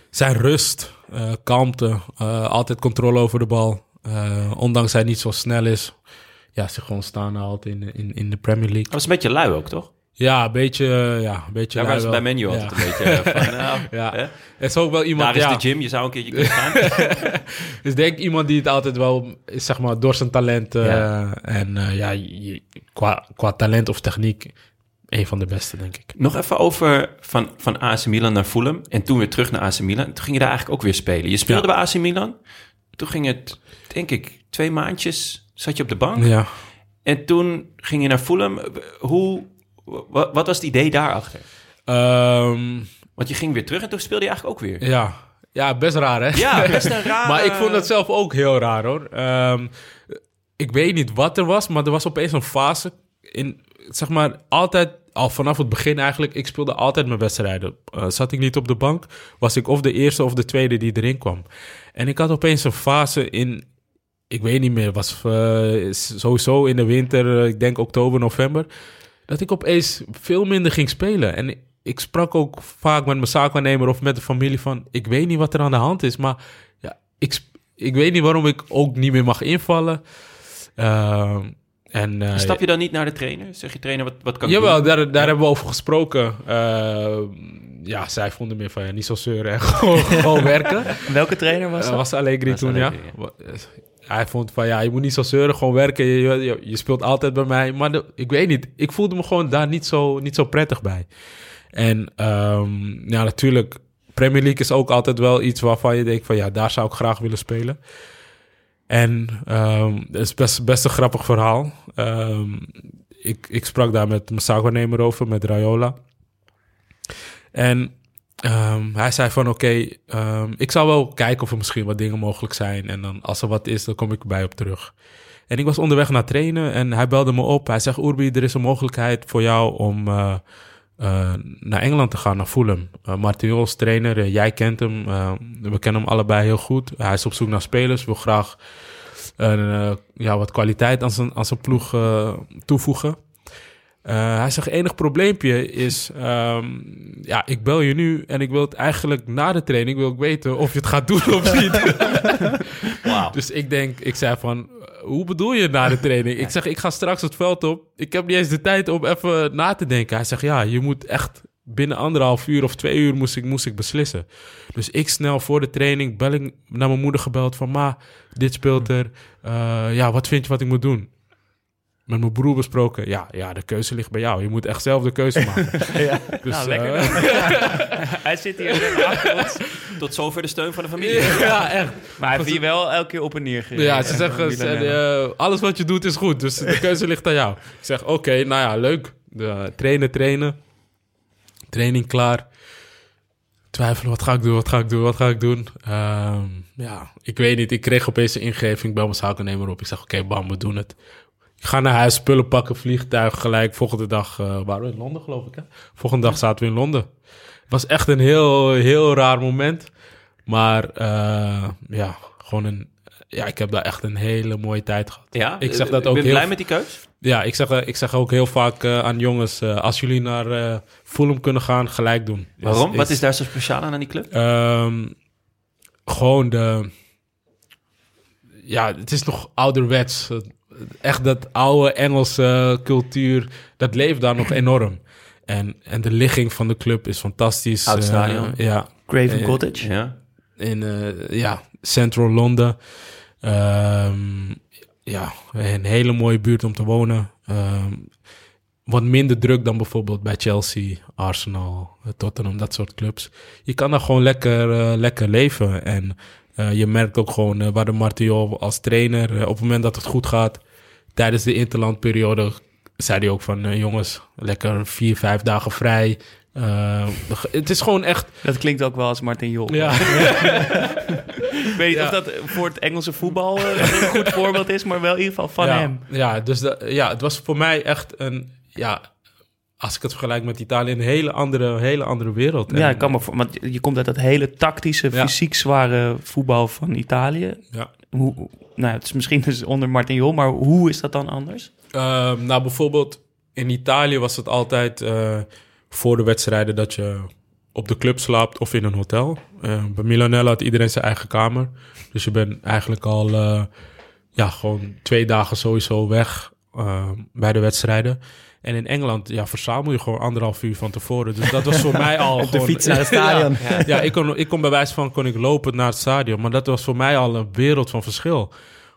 Zijn rust, eh, kalmte, eh, altijd controle over de bal. Eh, ondanks hij niet zo snel is. Ja, zich gewoon staan houdt in, in, in de Premier League. Dat was een beetje lui ook, toch? Ja, een beetje, eh, ja, een beetje. Daar was het bij Menu altijd een beetje eh, van, [LAUGHS] nou, Ja. hè? Het is ook wel iemand, daar is de gym, je zou een keertje kunnen gaan. [LAUGHS] is denk iemand die het altijd wel, is, zeg maar, door zijn talent eh, en eh, ja, je- qua, qua talent of techniek, een van de beste, denk ik. Nog even over van, van AC Milan naar Fulham en toen weer terug naar AC Milan. Toen ging je daar eigenlijk ook weer spelen. Je speelde bij AC Milan. Toen ging het, denk ik, twee maandjes zat je op de bank. Ja. En toen ging je naar Fulham. Hoe, wat, wat was het idee daarachter? Ehm, Want je ging weer terug en toen speelde je eigenlijk ook weer. ja. ja, best raar, hè? Ja, best een [LAUGHS] raar. Maar ik vond het zelf ook heel raar hoor. Ehm, ik weet niet wat er was, maar er was opeens een fase in, zeg maar, altijd, al vanaf het begin eigenlijk, ik speelde altijd mijn wedstrijden. Eh, zat ik niet op de bank, was ik of de eerste of de tweede die erin kwam. En ik had opeens een fase in, ik weet niet meer, was eh, sowieso in de winter, eh, ik denk oktober, november, dat ik opeens veel minder ging spelen. En ik- sprak ook vaak met mijn zaakwaarnemer of met de familie van, ik weet niet wat er aan de hand is, maar ja, ik, ik weet niet waarom ik ook niet meer mag invallen. Ehm, en, eh, Stap je dan niet naar de trainer? Zeg je trainer, wat, wat kan ik Jawel, daar, daar hebben we over gesproken. Eh, ja, zij vonden meer van ja, niet zo zeuren en [LAUGHS] gewoon, gewoon werken. Welke trainer was Dat dat? was Allegri Was toen, Allegri, ja. Eh, Hij vond van ja, je moet niet zo zeuren, gewoon werken. Je, je, speelt altijd bij mij. Maar ik weet niet, ik voelde me gewoon daar niet zo, niet zo prettig bij. En ehm, ja, natuurlijk, Premier League is ook altijd wel iets waarvan je denkt van ja, daar zou ik graag willen spelen. En ehm het is best, best een grappig verhaal. Ehm, ik, ik sprak daar met mijn zaakwaarnemer over, met Rayola. En ehm, hij zei van oké, ehm, ik zal wel kijken of er misschien wat dingen mogelijk zijn. En dan als er wat is, dan kom ik erbij op terug. En ik was onderweg naar trainen en hij belde me op. Hij zegt, Urbi, er is een mogelijkheid voor jou om eh, eh, naar Engeland te gaan, naar Fulham. Uh, Martin is trainer, jij kent hem. we kennen hem allebei heel goed. Hij is op zoek naar spelers, wil graag ja, wat kwaliteit aan zijn, aan zijn ploeg toevoegen. Eh, hij zegt, enig probleempje is, ehm, ja, ik bel je nu en ik wil het eigenlijk na de training, wil ik weten of je het gaat doen of niet. [LAUGHS] Wauw. Dus ik denk, ik zei van, hoe bedoel je na de training? Ik zeg, ik ga straks het veld op. Ik heb niet eens de tijd om even na te denken. Hij zegt, ja, je moet echt binnen anderhalf uur of twee uur moest ik, moest ik beslissen. Dus ik snel voor de training bel ik naar mijn moeder gebeld van, ma, dit speelt er. Eh, ja, wat vind je wat ik moet doen? Met mijn broer besproken. Ja, ja, de keuze ligt bij jou. Je moet echt zelf de keuze maken. [LAUGHS] Dus, Nou, lekker. eh, [LAUGHS] Hij zit hier achter ons. Tot zover de steun van de familie. ja, echt. Maar hij heeft hier wel elke keer op en neer gereden. Ja, ze zeggen, [LAUGHS] ze- eh, alles wat je doet is goed. Dus de keuze ligt aan jou. Ik zeg, oké, nou ja, leuk. De, trainen, trainen. Training klaar. Twijfelen, wat ga ik doen, wat ga ik doen, wat ga ik doen? Ehm, ja, ik weet niet. Ik kreeg opeens een ingeving. Ik bel mijn zakennemer op. Ik zeg, oké, bam, we doen het. Ik ga naar huis, spullen pakken, vliegtuig gelijk. Volgende dag eh, waren we in Londen, geloof ik. Hè? Volgende dag zaten we in Londen. Het was echt een heel, heel raar moment. Maar eh, ja, gewoon een... Ja, ik heb daar echt een hele mooie tijd gehad. Ja, Ik zeg dat ook ben heel- blij met die keus? Ja, ik zeg, eh, ik zeg ook heel vaak aan jongens... als jullie naar Fulham kunnen gaan, gelijk doen. Waarom? Is- Wat is daar zo speciaal aan aan die club? Ehm, gewoon de... Ja, het is nog ouderwets. Echt dat oude Engelse cultuur, dat leeft daar nog enorm. En, en de ligging van de club is fantastisch. Oud Eh, stadion. ja, Craven Eh, Cottage. Ja. in eh, ja, Central Londen. Ehm, ja, een hele mooie buurt om te wonen. Ehm, wat minder druk dan bijvoorbeeld bij Chelsea, Arsenal, Tottenham, dat soort clubs. Je kan daar gewoon lekker, lekker leven. En eh, je merkt ook gewoon waar de Martial als trainer, op het moment dat het goed gaat, tijdens de interlandperiode, zei hij ook van eh, jongens, lekker vier, vijf dagen vrij. Eh, het is gewoon echt Dat klinkt ook wel als Martin Jol. ja, [LAUGHS] Ik weet niet Ja. of dat voor het Engelse voetbal eh, een goed voorbeeld is, maar wel in ieder geval van ja, hem. Ja, dus de, ja, het was voor mij echt een, ja, als ik het vergelijk met Italië, een hele andere, hele andere wereld. Ja, ik kan me voor, want je komt uit dat hele tactische, fysiek zware voetbal van Italië. Ja. Hoe- nou, het is misschien dus onder Martin Jol, maar hoe is dat dan anders? Ehm, nou, bijvoorbeeld in Italië was het altijd eh, voor de wedstrijden dat je op de club slaapt of in een hotel. Eh, bij Milanello had iedereen zijn eigen kamer. Dus je bent eigenlijk al eh, ja, gewoon twee dagen sowieso weg eh, bij de wedstrijden. En in Engeland ja, verzamel je gewoon anderhalf uur van tevoren. Dus dat was voor [LAUGHS] mij al Op de gewoon- fiets naar het [LAUGHS] stadion. Ja, ja, ik, kon, ik kon bij wijze van kon ik lopen naar het stadion. Maar dat was voor mij al een wereld van verschil.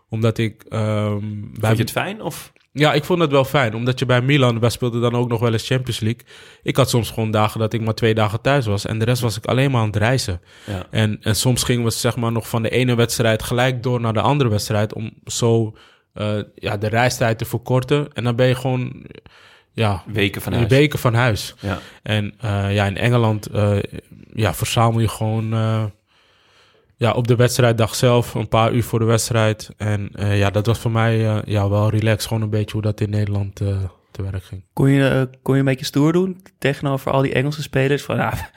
Omdat ik... ehm, bij Vond je het fijn? Of? ja, ik vond het wel fijn. Omdat je bij Milan, wij speelden dan ook nog wel eens Champions League. Ik had soms gewoon dagen dat ik maar twee dagen thuis was. En de rest was ik alleen maar aan het reizen. Ja. En, en soms gingen we zeg maar nog van de ene wedstrijd gelijk door naar de andere wedstrijd. Om zo eh, ja, de reistijd te verkorten. En dan ben je gewoon ja, Weken van een huis. weken van huis. Ja. En eh, ja, in Engeland eh, ja, verzamel je gewoon eh, ja, op de wedstrijddag zelf, een paar uur voor de wedstrijd. En eh, ja, dat was voor mij ja, wel relaxed. Gewoon een beetje hoe dat in Nederland eh, te werk ging. Kon je, kon je een beetje stoer doen tegenover al die Engelse spelers? Van, ja,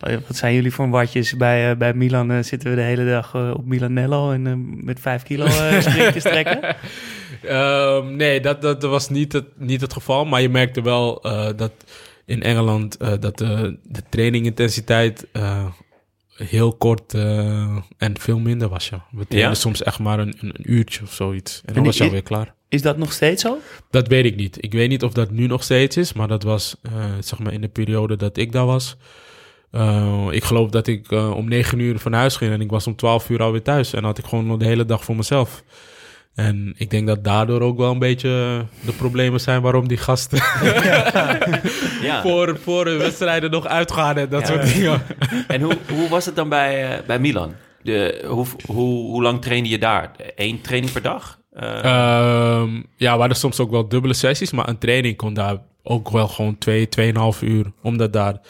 wat zijn jullie voor watjes? Bij, eh, bij Milan eh, zitten we de hele dag eh, op Milanello en eh, met vijf kilo eh [LAUGHS] sprintjes trekken. Ehm, nee, dat, dat was niet het, niet het geval. Maar je merkte wel eh, dat in Engeland eh, dat de, de trainingintensiteit eh, heel kort eh, en veel minder was. Ja. We trainen Ja? soms echt maar een, een, een uurtje of zoiets. En dan En was je alweer klaar. Is dat nog steeds zo? Dat weet ik niet. Ik weet niet of dat nu nog steeds is, maar dat was eh, zeg maar in de periode dat ik daar was. Eh, ik geloof dat ik eh, om negen uur van huis ging en ik was om twaalf uur alweer thuis. En had ik gewoon nog de hele dag voor mezelf. En ik denk dat daardoor ook wel een beetje de problemen zijn waarom die gasten [LAUGHS] Ja. voor, voor de wedstrijden nog uitgaan en dat Ja. soort dingen. En hoe, hoe was het dan bij, eh, bij Milan? De, hoe, hoe, hoe lang trainde je daar? Eén training per dag? Ehm, ja, we hadden soms ook wel dubbele sessies, maar een training kon daar ook wel gewoon twee, tweeënhalf uur. Omdat daar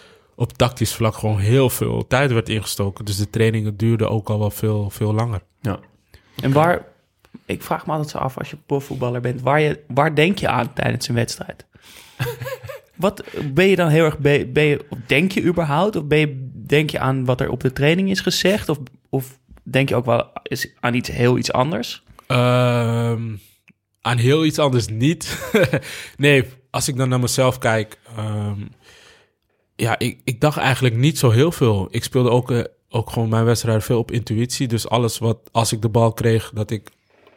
op tactisch vlak gewoon heel veel tijd werd ingestoken. Dus de trainingen duurden ook al wel veel, veel langer. ja. En waar, ik vraag me altijd zo af als je profvoetballer bent, waar, je, waar denk je aan tijdens een wedstrijd? [LAUGHS] Wat ben je dan heel erg, be- ben je, denk je überhaupt, of ben je, denk je aan wat er op de training is gezegd, of, of denk je ook wel is aan iets heel iets anders? Ehm, aan heel iets anders niet. [LAUGHS] nee, als ik dan naar mezelf kijk. ehm, ja, ik, ik dacht eigenlijk niet zo heel veel. Ik speelde ook, eh, ook gewoon mijn wedstrijden veel op intuïtie. Dus alles wat, als ik de bal kreeg, dat ik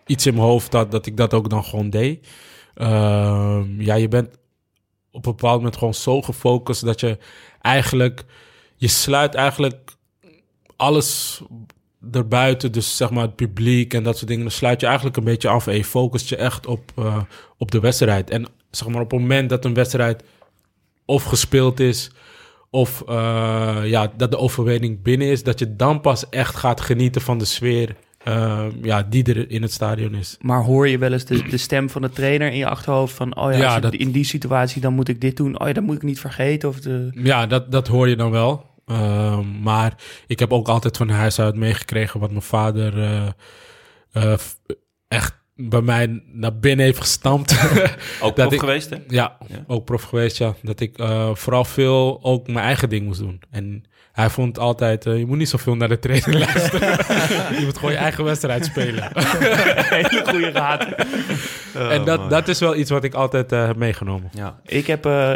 iets in mijn hoofd had, dat ik dat ook dan gewoon deed. Ehm, ja, je bent op een bepaald moment gewoon zo gefocust dat je eigenlijk, je sluit eigenlijk alles erbuiten, dus zeg maar het publiek en dat soort dingen, dan sluit je eigenlijk een beetje af en je focust je echt op, eh, op de wedstrijd. En zeg maar op het moment dat een wedstrijd of gespeeld is, of eh, ja, dat de overwinning binnen is, dat je dan pas echt gaat genieten van de sfeer eh, ja, die er in het stadion is. Maar hoor je wel eens de, de stem van de trainer in je achterhoofd van, oh ja, dat- in die situatie dan moet ik dit doen, oh ja, dat moet ik niet vergeten. Of de... Ja, dat, dat hoor je dan wel. Ehm, maar ik heb ook altijd van huis uit meegekregen wat mijn vader eh, eh, echt bij mij naar binnen heeft gestampt. [LAUGHS] Ook [LAUGHS] Dat prof ik- geweest, hè? ja, Ja. ook prof geweest, ja. Dat ik eh, vooral veel ook mijn eigen ding moest doen. En hij vond altijd, eh, je moet niet zoveel naar de trainer [LAUGHS] luisteren. je moet gewoon je eigen wedstrijd spelen. Hele goede raad. en dat, dat is wel iets wat ik altijd eh, heb meegenomen. Ja. Ik heb eh,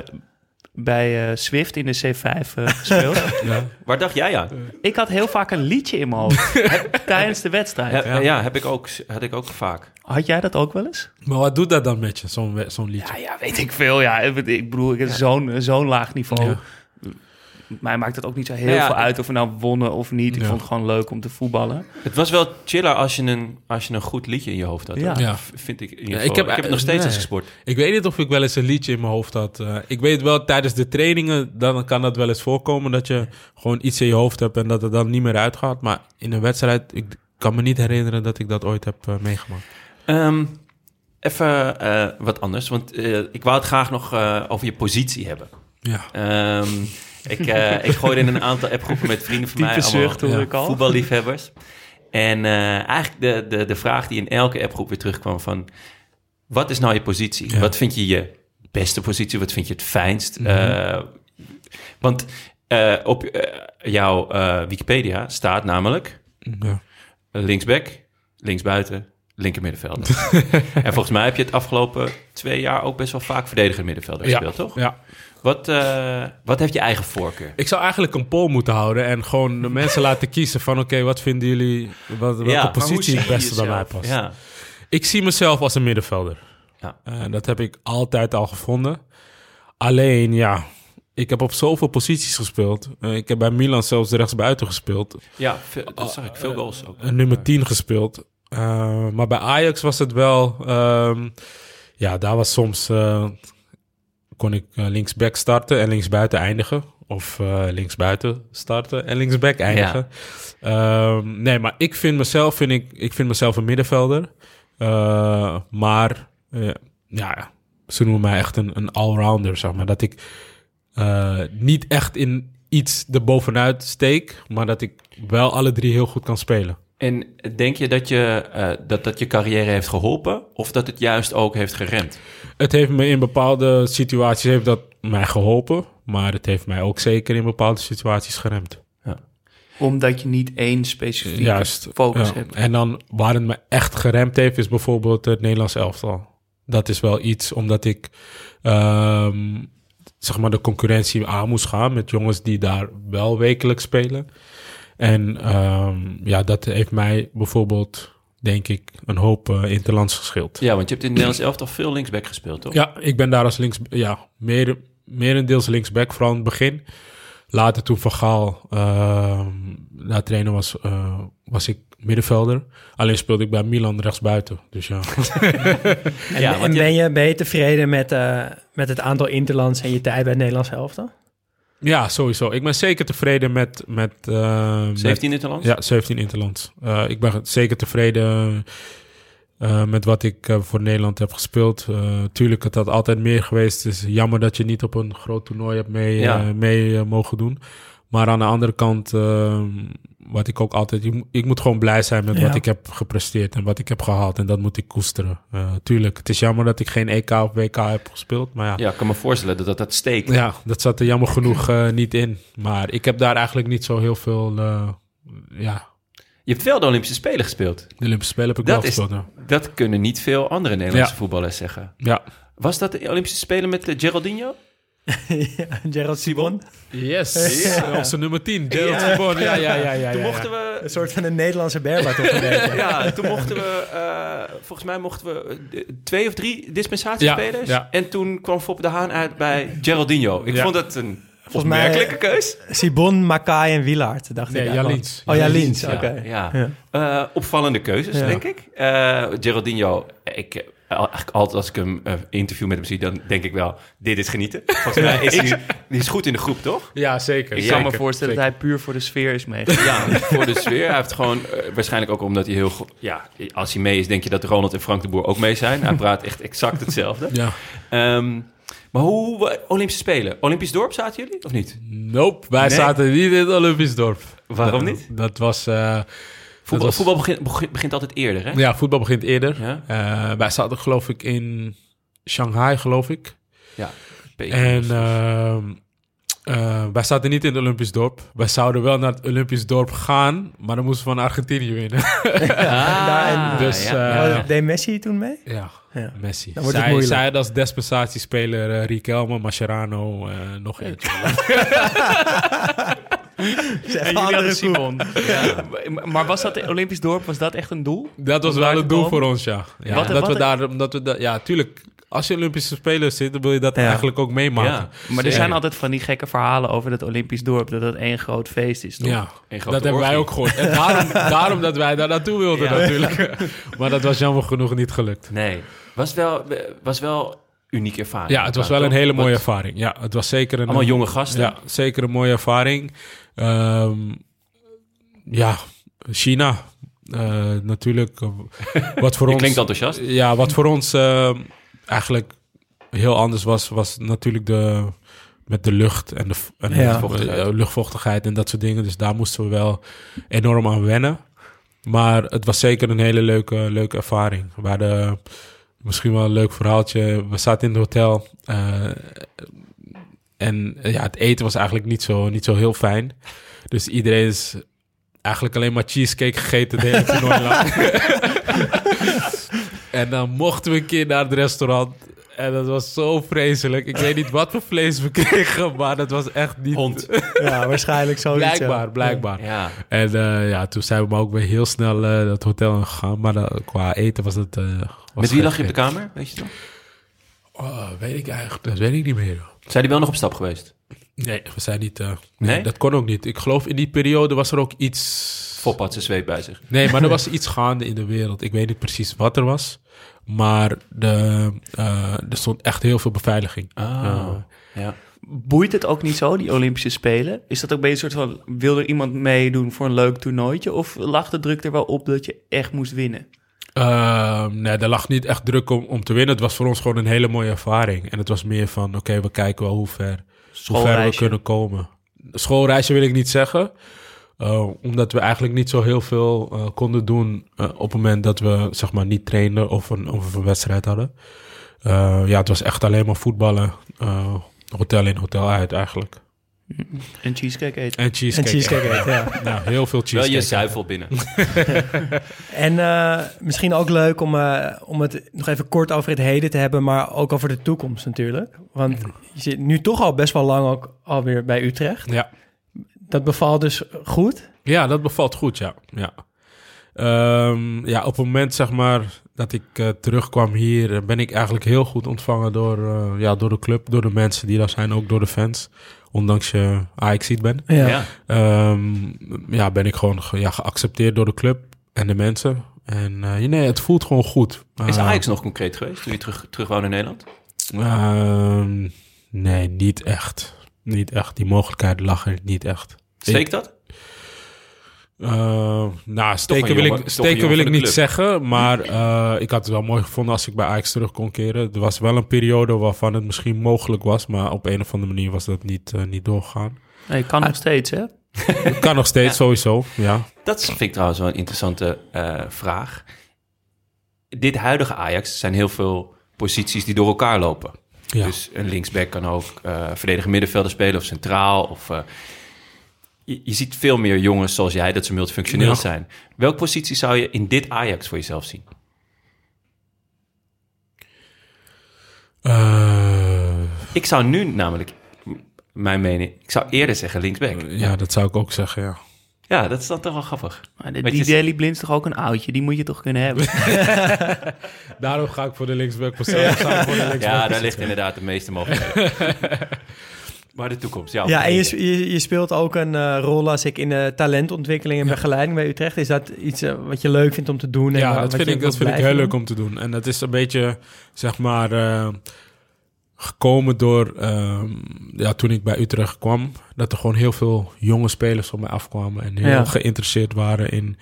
bij eh, Swift in de C5 eh, gespeeld. [LAUGHS] Ja. Waar dacht jij aan? ik had heel vaak een liedje in mijn hoofd [LAUGHS] tijdens de wedstrijd. Ja, ja, heb ik ook, had ik ook vaak. Had jij dat ook wel eens? Maar wat doet dat dan met je, zo'n liedje? Ja, ja, weet ik veel. Ja, ik bedoel, ik heb zo'n zo'n laag niveau. Mij maakt het ook niet zo heel Nou ja, veel uit of we nou wonnen of niet. Ik Ja. vond het gewoon leuk om te voetballen. Het was wel chiller als je een, als je een goed liedje in je hoofd had. Ja. Vind ik in ik heb- ik heb het nog steeds nee. als gesport. Ik weet niet of ik wel eens een liedje in mijn hoofd had. Eh, ik weet wel, tijdens de trainingen dan kan dat wel eens voorkomen... dat je gewoon iets in je hoofd hebt en dat het dan niet meer uitgaat. Maar in een wedstrijd, ik kan me niet herinneren dat ik dat ooit heb eh, meegemaakt. Ehm, even eh, wat anders, want ik wou het graag nog over je positie hebben. Ja. Ehm, ik, eh, ik gooide in een aantal appgroepen met vrienden van mij, Diepe zucht hoor ja, ik al. voetballiefhebbers. En eh, eigenlijk de, de, de vraag die in elke appgroep weer terugkwam van... wat is nou je positie? Ja. Wat vind je je beste positie? Wat vind je het fijnst? Mhm. Eh, want eh, op jouw eh, Wikipedia staat namelijk Ja. linksback, linksbuiten, linker middenvelder. [LAUGHS] en volgens mij heb je het afgelopen twee jaar ook best wel vaak verdediger middenvelder gespeeld, toch? Ja. Wat, eh, wat heeft je eigen voorkeur? Ik zou eigenlijk een poll moeten houden en gewoon de mensen [LAUGHS] laten kiezen van... oké, wat vinden jullie, wat, welke positie het beste bij mij past? Ja. Ik zie mezelf als een middenvelder. Ja. Eh, dat heb ik altijd al gevonden. Alleen, ja, ik heb op zoveel posities gespeeld. Eh, ik heb bij Milan zelfs rechtsbuiten gespeeld. Ja, dat zag ik. Veel goals ook. Een nummer 10 gespeeld. Maar bij Ajax was het wel... ehm, ja, daar was soms... kon ik eh, linksback starten en linksbuiten eindigen. Of eh, linksbuiten starten en linksback eindigen. Ehm, nee, maar ik vind mezelf, vind ik, ik vind mezelf een middenvelder. Eh, maar eh, ja, ze noemen mij echt een, een allrounder, zeg maar. Dat ik niet echt in iets erbovenuit steek, maar dat ik wel alle drie heel goed kan spelen. En denk je dat, je dat dat je carrière heeft geholpen? Of dat het juist ook heeft geremd? Het heeft me in bepaalde situaties heeft dat mij geholpen, maar het heeft mij ook zeker in bepaalde situaties geremd. Omdat je niet één specifieke Juist. focus Ja, hebt. En dan waar het me echt geremd heeft, is bijvoorbeeld het Nederlands elftal. Dat is wel iets omdat ik ehm, zeg maar de concurrentie aan moest gaan met jongens die daar wel wekelijks spelen. En ehm, ja, dat heeft mij bijvoorbeeld, denk ik, een hoop uh, interlands geschild. Ja, want je hebt in het Nederlands elftal veel linksback gespeeld, toch? Ja, ik ben daar als links, ja, meer, merendeels linksback, vooral in het begin. Later toen Van Gaal uh, daar trainer was, uh, was ik middenvelder. Alleen speelde ik bij Milan rechtsbuiten, dus ja. en, [LAUGHS] ja, en ben, je, ben je tevreden met, uh, met het aantal interlands en je tijd bij het Nederlands elftal? Ja, sowieso. Ik ben zeker tevreden met... met uh, 17 met, interlands? Ja, 17 interlands. Uh, ik ben zeker tevreden uh, met wat ik voor Nederland heb gespeeld. tuurlijk, het had altijd meer geweest. Het is jammer dat je niet op een groot toernooi hebt mee, ja. mee mogen doen. Maar aan de andere kant, ehm, wat ik ook altijd... Ik, ik, moet gewoon blij zijn met ja. wat ik heb gepresteerd en wat ik heb gehaald. En dat moet ik koesteren. Uh, tuurlijk, het is jammer dat ik geen EK of WK heb gespeeld. Maar ja, ja ik kan me voorstellen dat dat, dat steekt. Ja, dat zat er jammer genoeg uh, niet in. Maar ik heb daar eigenlijk niet zo heel veel... Uh, ja. Je hebt wel de Olympische Spelen gespeeld. De Olympische Spelen heb ik dat wel is, gespeeld, ja. Dat kunnen niet veel andere Nederlandse ja. voetballers zeggen. Ja. Was dat de Olympische Spelen met Geraldinho? Ja, [LAUGHS] Gerald Simon. Yes, ja. onze nummer 10, Gerald ja. Simon. Ja, ja, ja, ja, Toen mochten we... Een soort van een Nederlandse Berbat Ja, toen mochten we... Uh, volgens mij mochten we twee of drie dispensatiespelers. Ja, en toen kwam Fop de Haan uit bij Geraldinho. Ik vond dat een Volgens opmerkelijke mij, keus. Sibon, Makai en Wielaert, dacht nee, ik. Jalins. Oh, Jalins, oké. Okay. Ja, ja. Uh, opvallende keuzes, denk ik. Uh, Geraldinho, ik eigenlijk altijd als ik hem uh, interview met hem zie, dan denk ik wel, dit is genieten. [LAUGHS] Volgens mij is hij, die is goed in de groep, toch? Ja, zeker. Ik zeker, kan me voorstellen zeker. dat hij puur voor de sfeer is meegegaan. Ja, voor de sfeer. Hij heeft gewoon, uh, waarschijnlijk ook omdat hij heel goed... Ja, als hij mee is, denk je dat Ronald en Frank de Boer ook mee zijn. Hij praat echt exact hetzelfde. Ja. Um, maar hoe, Olympische Spelen, Olympisch dorp zaten jullie, of niet? Nope, wij nee. zaten niet in het Olympisch dorp. Waarom dat, niet? Dat was... Uh, Voetbal, was... voetbal begint, begint, altijd eerder, hè? Ja, voetbal begint eerder. Ja? Uh, wij zaten geloof ik in Shanghai, geloof ik. Ja. En uh, uh, wij zaten niet in het Olympisch dorp. Wij zouden wel naar het Olympisch dorp gaan, maar dan moesten we van Argentinië winnen. [LAUGHS] ah, dus, ja. ja. Deed Messi toen mee? Ja, ja. Messi. Dan wordt zij, het moeilijk. zij als dispensatiespeler uh, Riquelme, Mascherano, uh, nog eentje. [LAUGHS] [LAUGHS] [LAUGHS] en jullie hadden Simon. [LAUGHS] Ja. Maar was dat de Olympisch dorp, was dat echt een doel? Dat was wel een doel komen? voor ons, ja. ja wat, dat wat, we daar, dat we daar, ja, tuurlijk. Als je Olympische Spelen zit, dan wil je dat ja. eigenlijk ook meemaken. Ja. Maar er zijn altijd van die gekke verhalen over het Olympisch dorp, dat het één groot feest is, toch? Ja, dat hebben wij ook gehoord. En daarom, [LAUGHS] daarom dat wij daar naartoe wilden natuurlijk. maar dat was jammer genoeg niet gelukt. Nee. Was wel, was wel unieke ervaring. Ja, het was wel een hele mooie ervaring. Ja, het was zeker een... Allemaal jonge gasten. Ja, zeker een mooie ervaring. Um, ja, China. Uh, natuurlijk. Uh, [LAUGHS] wat voor ons... klinkt enthousiast. Ja, wat voor ons uh, eigenlijk heel anders was, was natuurlijk de... Met de lucht en de, en Ja. luchtvochtigheid. luchtvochtigheid en dat soort dingen. Dus daar moesten we wel enorm aan wennen. Maar het was zeker een hele leuke, leuke ervaring. We hadden misschien wel een leuk verhaaltje. We zaten in het hotel. eh, en eh, ja, het eten was eigenlijk niet zo, niet zo heel fijn. Dus iedereen is eigenlijk alleen maar cheesecake gegeten de hele [LAUGHS] toernooi lang. [LAUGHS] en dan mochten we een keer naar het restaurant. En dat was zo vreselijk. Ik weet niet wat voor vlees we kregen, maar dat was echt niet... Hond. [LAUGHS] Ja, waarschijnlijk zoiets. ja. Blijkbaar, blijkbaar. Ja. En eh, ja, toen zijn we maar ook weer heel snel eh, dat hotel ingegaan. Maar dat- qua eten was het... eh, was Met wie lag je op de kamer? Weet je nog? Oh, weet ik eigenlijk, dat weet ik niet meer. Zijn die wel nog op stap geweest? Nee, we zijn niet... eh, Nee? nee, dat kon ook niet. Ik geloof in die periode was er ook iets... Fop had zijn zweep bij zich. Nee, maar er was [LAUGHS] iets gaande in de wereld. Ik weet niet precies wat er was. Maar de, eh, er stond echt heel veel beveiliging. Oh. Ja. Boeit het ook niet zo, die Olympische Spelen? Is dat ook bij een soort van, wil er iemand meedoen voor een leuk toernooitje? Of lag de druk er wel op dat je echt moest winnen? Uh, nee, er lag niet echt druk om, om te winnen. Het was voor ons gewoon een hele mooie ervaring. En het was meer van, oké, we kijken wel hoe ver, hoe ver we kunnen komen. Schoolreisje wil ik niet zeggen. uh, omdat we eigenlijk niet zo heel veel uh, konden doen uh, op het moment dat we zeg maar niet trainden of een, of een wedstrijd hadden. Ja, het was echt alleen maar voetballen. Hotel in, hotel uit eigenlijk. En cheesecake eten. En cheesecake. En cheesecake eten, ja. [LAUGHS] nou, heel veel cheesecake. Wel je zuivel binnen. [LAUGHS] En uh, misschien ook leuk om, uh, om het nog even kort over het heden te hebben, maar ook over de toekomst natuurlijk. Want je zit nu toch al best wel lang ook alweer bij Utrecht. Ja. Dat bevalt dus goed? Ja, dat bevalt goed, ja. Ja, um, ja op het moment zeg maar dat ik uh, terugkwam hier, ben ik eigenlijk heel goed ontvangen door, uh, ja, door de club, door de mensen die daar zijn, ook door de fans. Ondanks je Ajaxiet ben. Ja. Ja. Um, ja, ben ik gewoon ge ja, geaccepteerd door de club en de mensen. En uh, nee, het voelt gewoon goed. Is Ajax nog concreet geweest toen je terug, terug wou naar Nederland? Uh, nee, niet echt. Niet echt. Die mogelijkheid lag er niet echt. Steekt dat? Uh, nou, steken wil ik, steken wil ik niet zeggen. Maar uh, ik had het wel mooi gevonden als ik bij Ajax terug kon keren. Er was wel een periode waarvan het misschien mogelijk was. Maar op een of andere manier was dat niet, uh, niet doorgegaan. Nee, kan nog steeds, hè? [LAUGHS] Kan nog steeds, ja. sowieso, ja. Dat vind ik trouwens wel een interessante uh, vraag. Dit huidige Ajax zijn heel veel posities die door elkaar lopen. Ja. Dus een linksback kan ook uh, verdedigen middenvelder spelen of centraal. Of, uh, je, je, ziet veel meer jongens zoals jij dat ze multifunctioneel ja. zijn. Welke positie zou je in dit Ajax voor jezelf zien? Uh... Ik zou nu namelijk, mijn mening, ik zou eerder zeggen linksback. Ja, dat zou ik ook zeggen, ja. Ja, dat is dan toch wel grappig. Maar de, die Daily Blind is toch ook een oudje? Die moet je toch kunnen hebben? [LAUGHS] Daarom ga ik voor de linksback positie. Ja. ja, daar ligt inderdaad de meeste mogelijkheden. [LAUGHS] maar de toekomst, ja. Ja, en je, je, je, speelt ook een uh, rol als ik in de talentontwikkeling en ja. begeleiding bij Utrecht. Is dat iets uh, wat je leuk vindt om te doen? En ja, dat vind, ik, dat vind ik heel leuk om te doen. En dat is een beetje, zeg maar... Uh, gekomen door, uh, ja, toen ik bij Utrecht kwam, dat er gewoon heel veel jonge spelers op mij afkwamen en heel ja. geïnteresseerd waren in,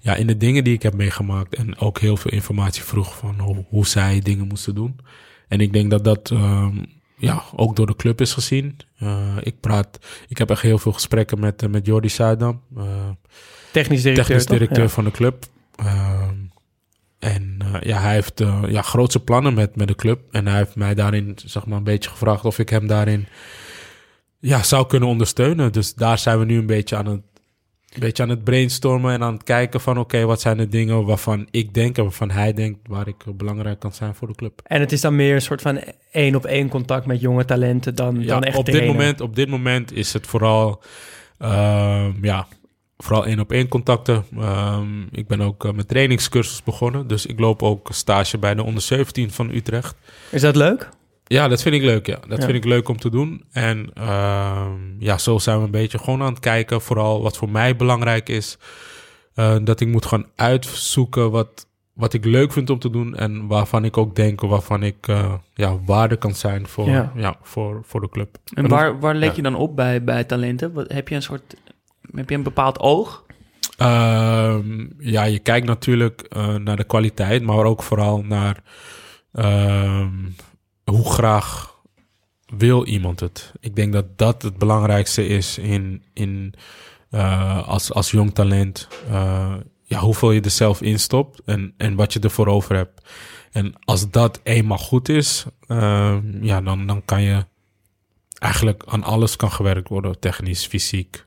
ja, in de dingen die ik heb meegemaakt en ook heel veel informatie vroeg van hoe, hoe zij dingen moesten doen. En ik denk dat dat, uh, ja, ook door de club is gezien. Uh, ik praat, ik heb echt heel veel gesprekken met, met Jordi Zuidam, technisch directeur, technisch directeur van de club. En uh, ja, hij heeft ja, grootse plannen met, met de club. En hij heeft mij daarin zeg maar, een beetje gevraagd of ik hem daarin ja, zou kunnen ondersteunen. Dus daar zijn we nu een beetje aan het, een beetje aan het brainstormen en aan het kijken van... oké, okay, wat zijn de dingen waarvan ik denk en waarvan hij denkt... waar ik belangrijk kan zijn voor de club. En het is dan meer een soort van één op één contact met jonge talenten dan, ja, dan echt op dit, moment, op dit moment is het vooral... Uh, ja, vooral één op één contacten. Um, ik ben ook uh, met trainingscursus begonnen. Dus ik loop ook stage bij de onder 17 van Utrecht. Is dat leuk? Ja, dat vind ik leuk. Ja, dat ja. vind ik leuk om te doen. En uh, ja, zo zijn we een beetje gewoon aan het kijken. Vooral wat voor mij belangrijk is. Uh, dat ik moet gaan uitzoeken wat, wat ik leuk vind om te doen. En waarvan ik ook denk, waarvan ik uh, ja, waarde kan zijn voor, ja. Ja, voor, voor de club. En waar, waar let je dan op bij, bij talenten? Wat, heb je een soort heb je een bepaald oog? Uh, ja, je kijkt natuurlijk uh, naar de kwaliteit, maar ook vooral naar uh, hoe graag wil iemand het. Ik denk dat dat het belangrijkste is in, in, uh, als, als jong talent. Uh, ja, hoeveel je er zelf in stopt en, en wat je ervoor over hebt. En als dat eenmaal goed is, eh, ja, dan, dan kan je eigenlijk aan alles kan gewerkt worden. Technisch, fysiek,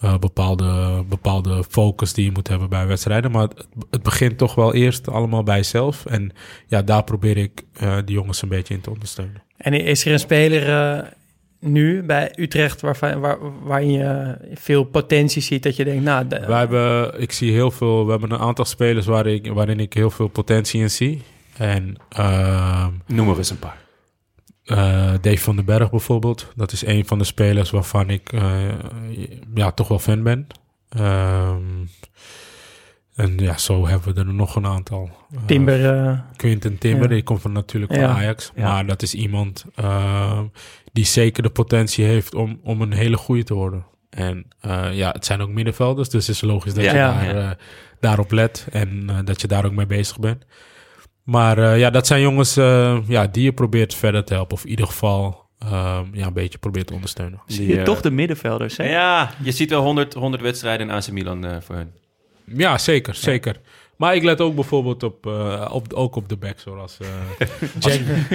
eh, bepaalde, bepaalde focus die je moet hebben bij wedstrijden. Maar het, het begint toch wel eerst allemaal bij jezelf. En ja, daar probeer ik eh die jongens een beetje in te ondersteunen. En is er een speler eh, nu bij Utrecht waarvan, waar, waarin je veel potentie ziet dat je denkt, nou, de- Wij hebben, ik zie heel veel, we hebben een aantal spelers waar ik, waarin ik heel veel potentie in zie. En ehm, Noem er eens een paar. Eh, Dave van den Berg bijvoorbeeld, dat is een van de spelers waarvan ik eh, ja, toch wel fan ben. Ehm, en ja, zo hebben we er nog een aantal. Eh, Timber... eh, Quinten Timber, Ja. die komt van natuurlijk van Ja. Ajax. Ja. Maar dat is iemand eh, die zeker de potentie heeft om, om een hele goede te worden. En eh, ja, het zijn ook middenvelders, dus het is logisch dat Ja. je Ja. daar, daarop let en eh, dat je daar ook mee bezig bent. Maar eh, ja, dat zijn jongens eh, ja, die je probeert verder te helpen. Of in ieder geval eh, ja, een beetje probeert te ondersteunen. Zie Die, je eh, toch de middenvelders, hè? Ja, je ziet wel 100, 100 wedstrijden in AC Milan eh, voor hun. Ja, zeker, zeker. Maar ik let ook bijvoorbeeld op, eh, op, ook op de back, zoals [LAUGHS]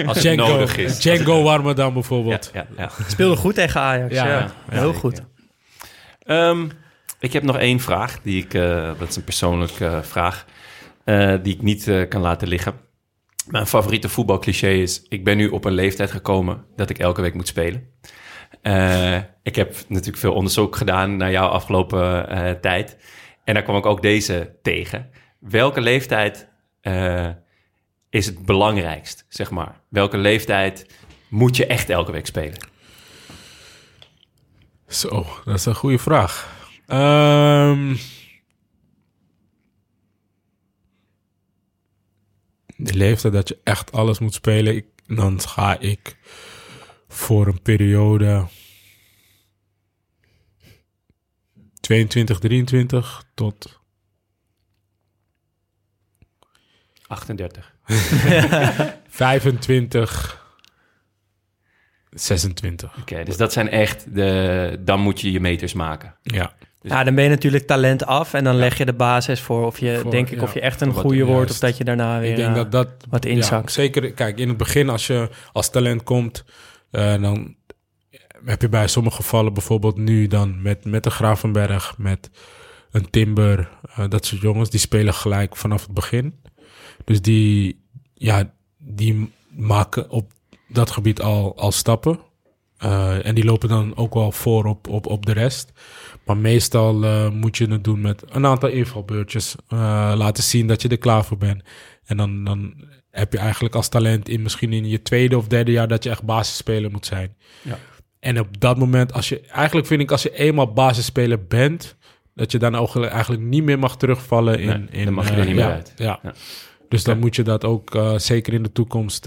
Als het Django, nodig is. Django Warmerdam bijvoorbeeld. Ja, ja, ja. speelde goed tegen Ajax. Ja, Ja, ja. heel goed. Ehm, ik heb nog één vraag, die ik, eh, dat is een persoonlijke eh, vraag, die ik niet eh, kan laten liggen. Mijn favoriete voetbalcliché is, ik ben nu op een leeftijd gekomen dat ik elke week moet spelen. Eh, ik heb natuurlijk veel onderzoek gedaan naar jouw afgelopen eh, tijd. En daar kwam ik ook deze tegen. Welke leeftijd eh, is het belangrijkst, zeg maar? Welke leeftijd moet je echt elke week spelen? Zo, dat is een goede vraag. Ehm, de leeftijd dat je echt alles moet spelen, ik, dan ga ik voor een periode 22, 23 tot 38. 25, 26. Oké, dus dat zijn echt de... Dan moet je je meters maken. Ja, Ja, dan ben je natuurlijk talent af en dan leg je de basis voor of je, Voor- denk ik, ja, of je echt een goede wordt juist. of dat je daarna weer ik denk eh, dat dat wat Ja, inzakt. zeker, kijk, in het begin als je als talent komt, eh, dan heb je bij sommige gevallen bijvoorbeeld nu dan met, met een Gravenberg, met een Timber, eh, dat soort jongens, die spelen gelijk vanaf het begin. Dus die, ja, die maken op dat gebied al, al stappen. En die lopen dan ook wel voor op, op, op de rest. Maar meestal eh, moet je het doen met een aantal invalbeurtjes. eh, laten zien dat je er klaar voor bent. En dan, dan heb je eigenlijk als talent in misschien in je tweede of derde jaar dat je echt basisspeler moet zijn. Ja. En op dat moment, als je eigenlijk vind ik, als je eenmaal basisspeler bent, dat je dan ook eigenlijk niet meer mag terugvallen in. Nee, in dan mag je er eh, niet meer ja, uit. Ja. Ja. Dus dan moet je dat ook zeker in de toekomst.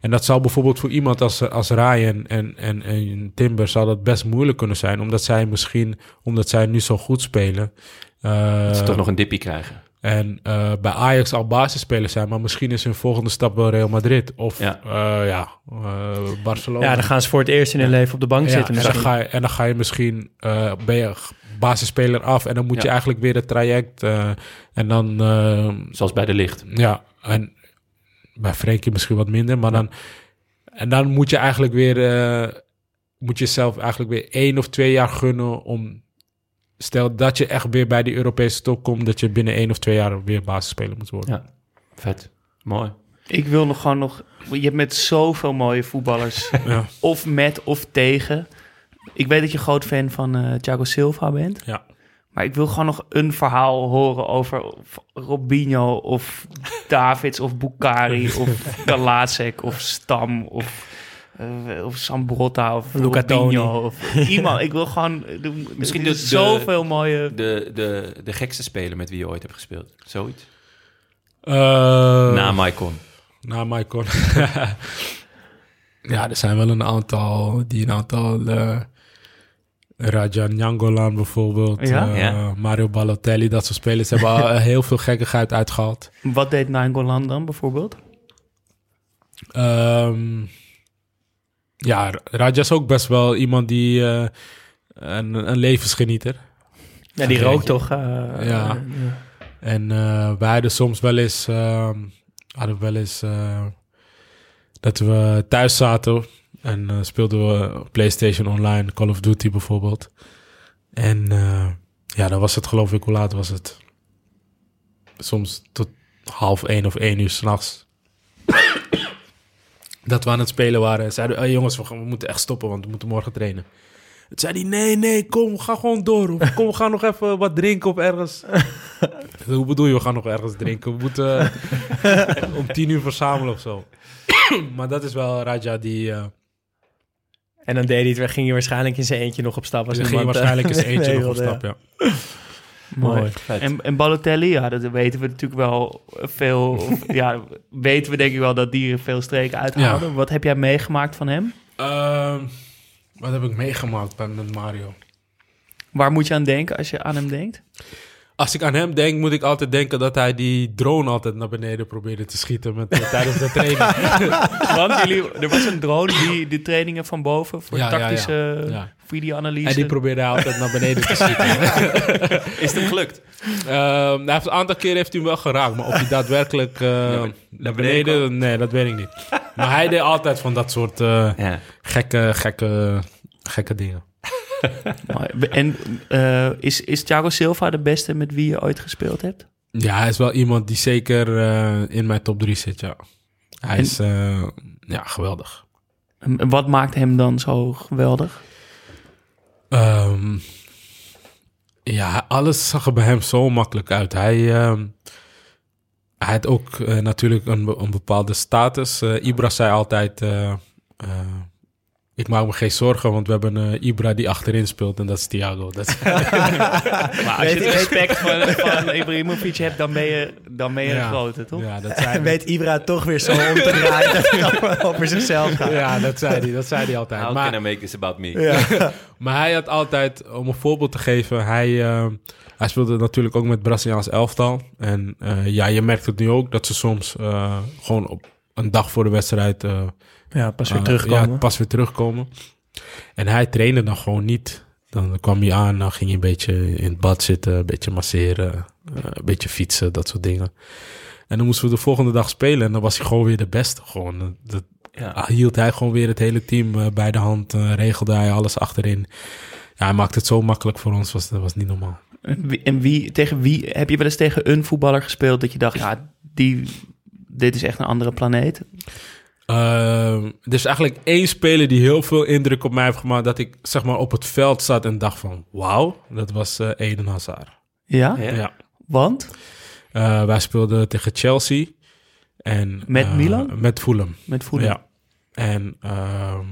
En dat zou bijvoorbeeld voor iemand als, als Ryan en, en, en Timber zou dat best moeilijk kunnen zijn. Omdat zij misschien, omdat zij nu zo goed spelen. eh, Dat ze toch nog een dippie krijgen. en eh, bij Ajax al basisspeler zijn, maar misschien is hun volgende stap wel Real Madrid of Ja. eh, Barcelona. Ja, dan gaan ze voor het eerst in hun leven op de bank Ja, zitten. en, dan ga je, en dan ga je misschien eh ben je basisspeler af en dan moet je eigenlijk weer het traject eh, en dan Zoals bij de licht. ja en bij Frenkie misschien wat minder, maar dan en dan moet je eigenlijk weer eh, moet je zelf eigenlijk weer één of twee jaar gunnen om stel dat je echt weer bij die Europese top komt, dat je binnen één of twee jaar weer basisspeler moet worden. Ja, vet. Mooi. Ik wil nog gewoon nog... Je hebt met zoveel mooie voetballers. [LAUGHS] Ja. of met of tegen. Ik weet dat je groot fan van eh Thiago Silva bent. Ja. Maar ik wil gewoon nog een verhaal horen over Robinho of Davids of Bukari [LAUGHS] of Kalacek of Stam of, eh, of Sambrotta of Luca Robinho of [LAUGHS] iemand. Ik wil gewoon... Misschien de, de- zoveel mooie... De, de, de gekste speler met wie je ooit hebt gespeeld. Zoiets. Eh, Na Maicon. Na Maicon. [LAUGHS] ja, er zijn wel een aantal die een aantal. eh Raja Nyangolan bijvoorbeeld. Ja? eh, Ja. Mario Balotelli, dat soort spelers hebben al heel veel gekkigheid uitgehaald. Wat deed Nainggolan dan bijvoorbeeld? Ehm, ja, Raja is ook best wel iemand die. eh, een, een levensgenieter. Ja, die rookt toch? eh, Ja. eh, En eh wij hadden soms wel eens, ehm, hadden we wel eens eh, dat we thuis zaten en eh, speelden we PlayStation Online, Call of Duty bijvoorbeeld. En eh, ja, dan was het geloof ik, hoe laat was het? Soms tot half één of één uur s'nachts. [COUGHS] dat we aan het spelen waren. En zeiden, hey, jongens, we, gaan- we moeten echt stoppen, want we moeten morgen trainen. Toen zei hij, nee, nee, kom, ga gewoon door. Of kom, we gaan nog even wat drinken of ergens. [LAUGHS] Hoe bedoel je, we gaan nog ergens drinken? We moeten eh, [LAUGHS] om tien uur verzamelen of zo. [COUGHS] maar dat is wel Raja die... En dan deed hij het, weer- ging je waarschijnlijk in zijn eentje nog op stap. Als ging eh, waarschijnlijk eens [LAUGHS] eentje nee, nog op stap, ja. [LAUGHS] Mooi. En, en Balotelli, ja, dat weten we natuurlijk wel veel. Of, ja, [LAUGHS] weten we denk ik wel dat die er veel streken uithalen. Wat heb jij meegemaakt van hem? Ehm, wat heb ik meegemaakt met Mario? Waar moet je aan denken als je aan hem denkt? Als ik aan hem denk, moet ik altijd denken dat hij die drone altijd naar beneden probeerde te schieten met, eh, tijdens de training. [LAUGHS] Want jullie, er was een drone die de trainingen van boven voor Ja, ja, ja. tactische Ja. videoanalyse. en die probeerde hij altijd naar beneden te schieten. [LAUGHS] Is het hem gelukt? Ehm, hij heeft een aantal keer heeft hij hem wel geraakt, maar of hij daadwerkelijk eh, naar beneden, nee, dat weet ik niet. Maar hij deed altijd van dat soort eh, Ja. gekke, gekke, gekke dingen. [LAUGHS] En eh, is, is Thiago Silva de beste met wie je ooit gespeeld hebt? Ja, hij is wel iemand die zeker eh, in mijn top 3 zit, ja. Hij En- is eh, ja, geweldig. En wat maakt hem dan zo geweldig? Ehm, ja, alles zag er bij hem zo makkelijk uit. Hij, ehm, hij had ook natuurlijk een, een bepaalde status. Ibra zei altijd... ik maak me geen zorgen, want we hebben een Ibra die achterin speelt en dat is Thiago. Dat is- [LAUGHS] Maar als je het respect van, [LAUGHS] van Ibrahimovic hebt, dan ben je, dan ben je Ja. een grote, toch? ja, dat [LAUGHS] En weet Ibra toch weer zo om te draaien dat hij over zichzelf gaat. ja, dat zei hij, dat zei hij altijd. How Maar- can I make this about me? Ja. Maar hij had altijd, om een voorbeeld te geven, hij, eh, hij speelde natuurlijk ook met Braziliaans elftal. En eh, ja, je merkt het nu ook dat ze soms eh, gewoon op een dag voor de wedstrijd eh, Ja, pas weer eh, terugkomen. Ja, pas weer terugkomen. En hij trainde dan gewoon niet. Dan kwam hij aan, dan ging hij een beetje in het bad zitten, een beetje masseren, eh, een beetje fietsen, dat soort dingen. En dan moesten we de volgende dag spelen en dan was hij gewoon weer de beste. Gewoon, Dat- dat, Ja. hield hij gewoon weer het hele team eh, bij de hand, eh, regelde hij alles achterin. Ja, hij maakte het zo makkelijk voor ons, was, dat was niet normaal. En wie, en wie, tegen wie heb je wel eens tegen een voetballer gespeeld dat je dacht, ja, die, dit is echt een andere planeet? Ehm, er is eigenlijk één speler die heel veel indruk op mij heeft gemaakt, dat ik zeg maar op het veld zat en dacht van, wauw, dat was eh Eden Hazard. Ja? Ja. Ja. Want? Eh, wij speelden tegen Chelsea. En, Met eh, Milan? Met Fulham. Met voelen? Ja. En ehm,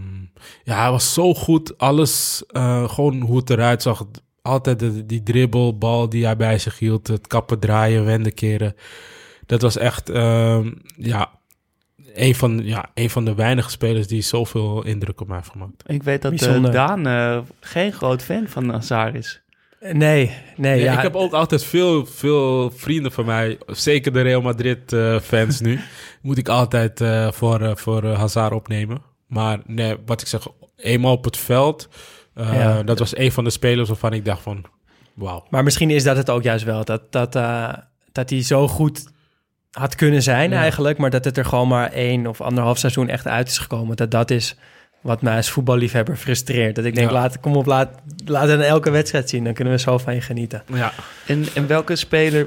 ja, hij was zo goed. Alles, eh, gewoon hoe het eruit zag. Altijd de, die dribbelbal die hij bij zich hield. Het kappen, draaien, wenden, keren. Dat was echt, ehm, ja, een van, ja, een van de weinige spelers die zoveel indruk op mij heeft gemaakt. Ik weet dat eh, Bijzonder. Daan eh, geen groot fan van Hazard is. Nee, nee. Ja, ja, ik heb ook altijd veel, veel vrienden van mij, zeker de Real Madrid eh, fans nu, [LAUGHS] moet ik altijd eh, voor, voor Hazard opnemen. Maar nee, wat ik zeg, eenmaal op het veld, eh, Ja. dat was een van de spelers waarvan ik dacht van, wauw. Maar misschien is dat het ook juist wel. Dat, dat, eh, dat hij zo goed had kunnen zijn Ja. eigenlijk. Maar dat het er gewoon maar één of anderhalf seizoen echt uit is gekomen. Dat dat is wat mij als voetballiefhebber frustreert. Dat ik denk, Ja. laat, kom op, laat, laat het elke wedstrijd zien. Dan kunnen we zo van je genieten. Ja. En, en welke speler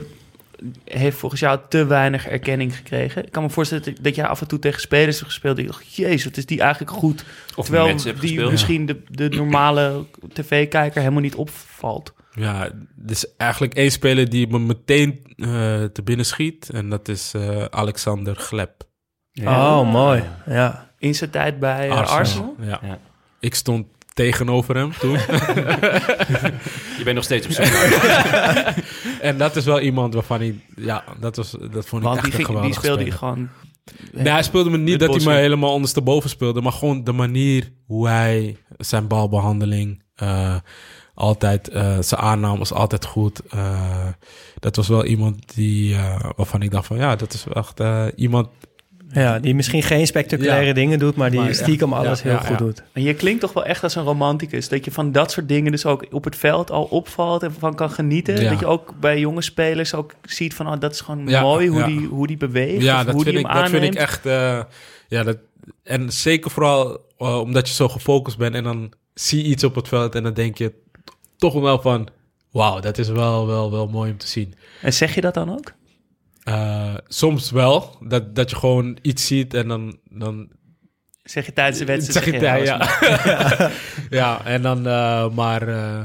heeft volgens jou te weinig erkenning gekregen? Ik kan me voorstellen dat, dat jij af en toe tegen spelers hebt gespeeld. Die dacht, jezus, wat is die eigenlijk goed? Of Terwijl die gespeeld. misschien de, de normale tv-kijker helemaal niet opvalt. Ja, er is eigenlijk één speler die me meteen eh, te binnen schiet en dat is eh, Alexander Gleb. Oh, mooi. Ja. In zijn tijd bij eh, Arsenal. Ja. Ja. Ik stond tegenover hem toen. [LAUGHS] Je bent nog steeds op zoek [LAUGHS] en dat is wel iemand waarvan ik, ja, dat, was, dat vond ik Want echt die, een ging, die geweldige speelde die speler. gewoon... Nee, hij speelde me niet dat hij me helemaal ondersteboven speelde, maar gewoon de manier hoe hij zijn balbehandeling eh, altijd, eh, zijn aanname was altijd goed. Eh, dat was wel iemand die, eh, waarvan ik dacht van ja, dat is wel echt eh, iemand Ja, die misschien geen spectaculaire Ja. dingen doet, maar die Maar stiekem echt, alles ja, heel ja, goed ja. doet. En je klinkt toch wel echt als een romanticus. Dat je van dat soort dingen dus ook op het veld al opvalt en van kan genieten. Ja. Dat je ook bij jonge spelers ook ziet van... Oh, dat is gewoon Ja, mooi hoe, ja. Die, hoe die beweegt. Ja, dat hoe vind, die ik, hem dat vind ik echt. eh, ja, dat, en zeker vooral omdat je zo gefocust bent en dan zie je iets op het veld en dan denk je toch wel van. Wauw, dat is wel, wel, wel mooi om te zien. En zeg je dat dan ook? Eh, soms wel, dat, dat je gewoon iets ziet en dan, dan Zeg je tijdens de wedstrijd? Zeg je ja, ja. [LAUGHS] ja, en dan, eh, maar eh,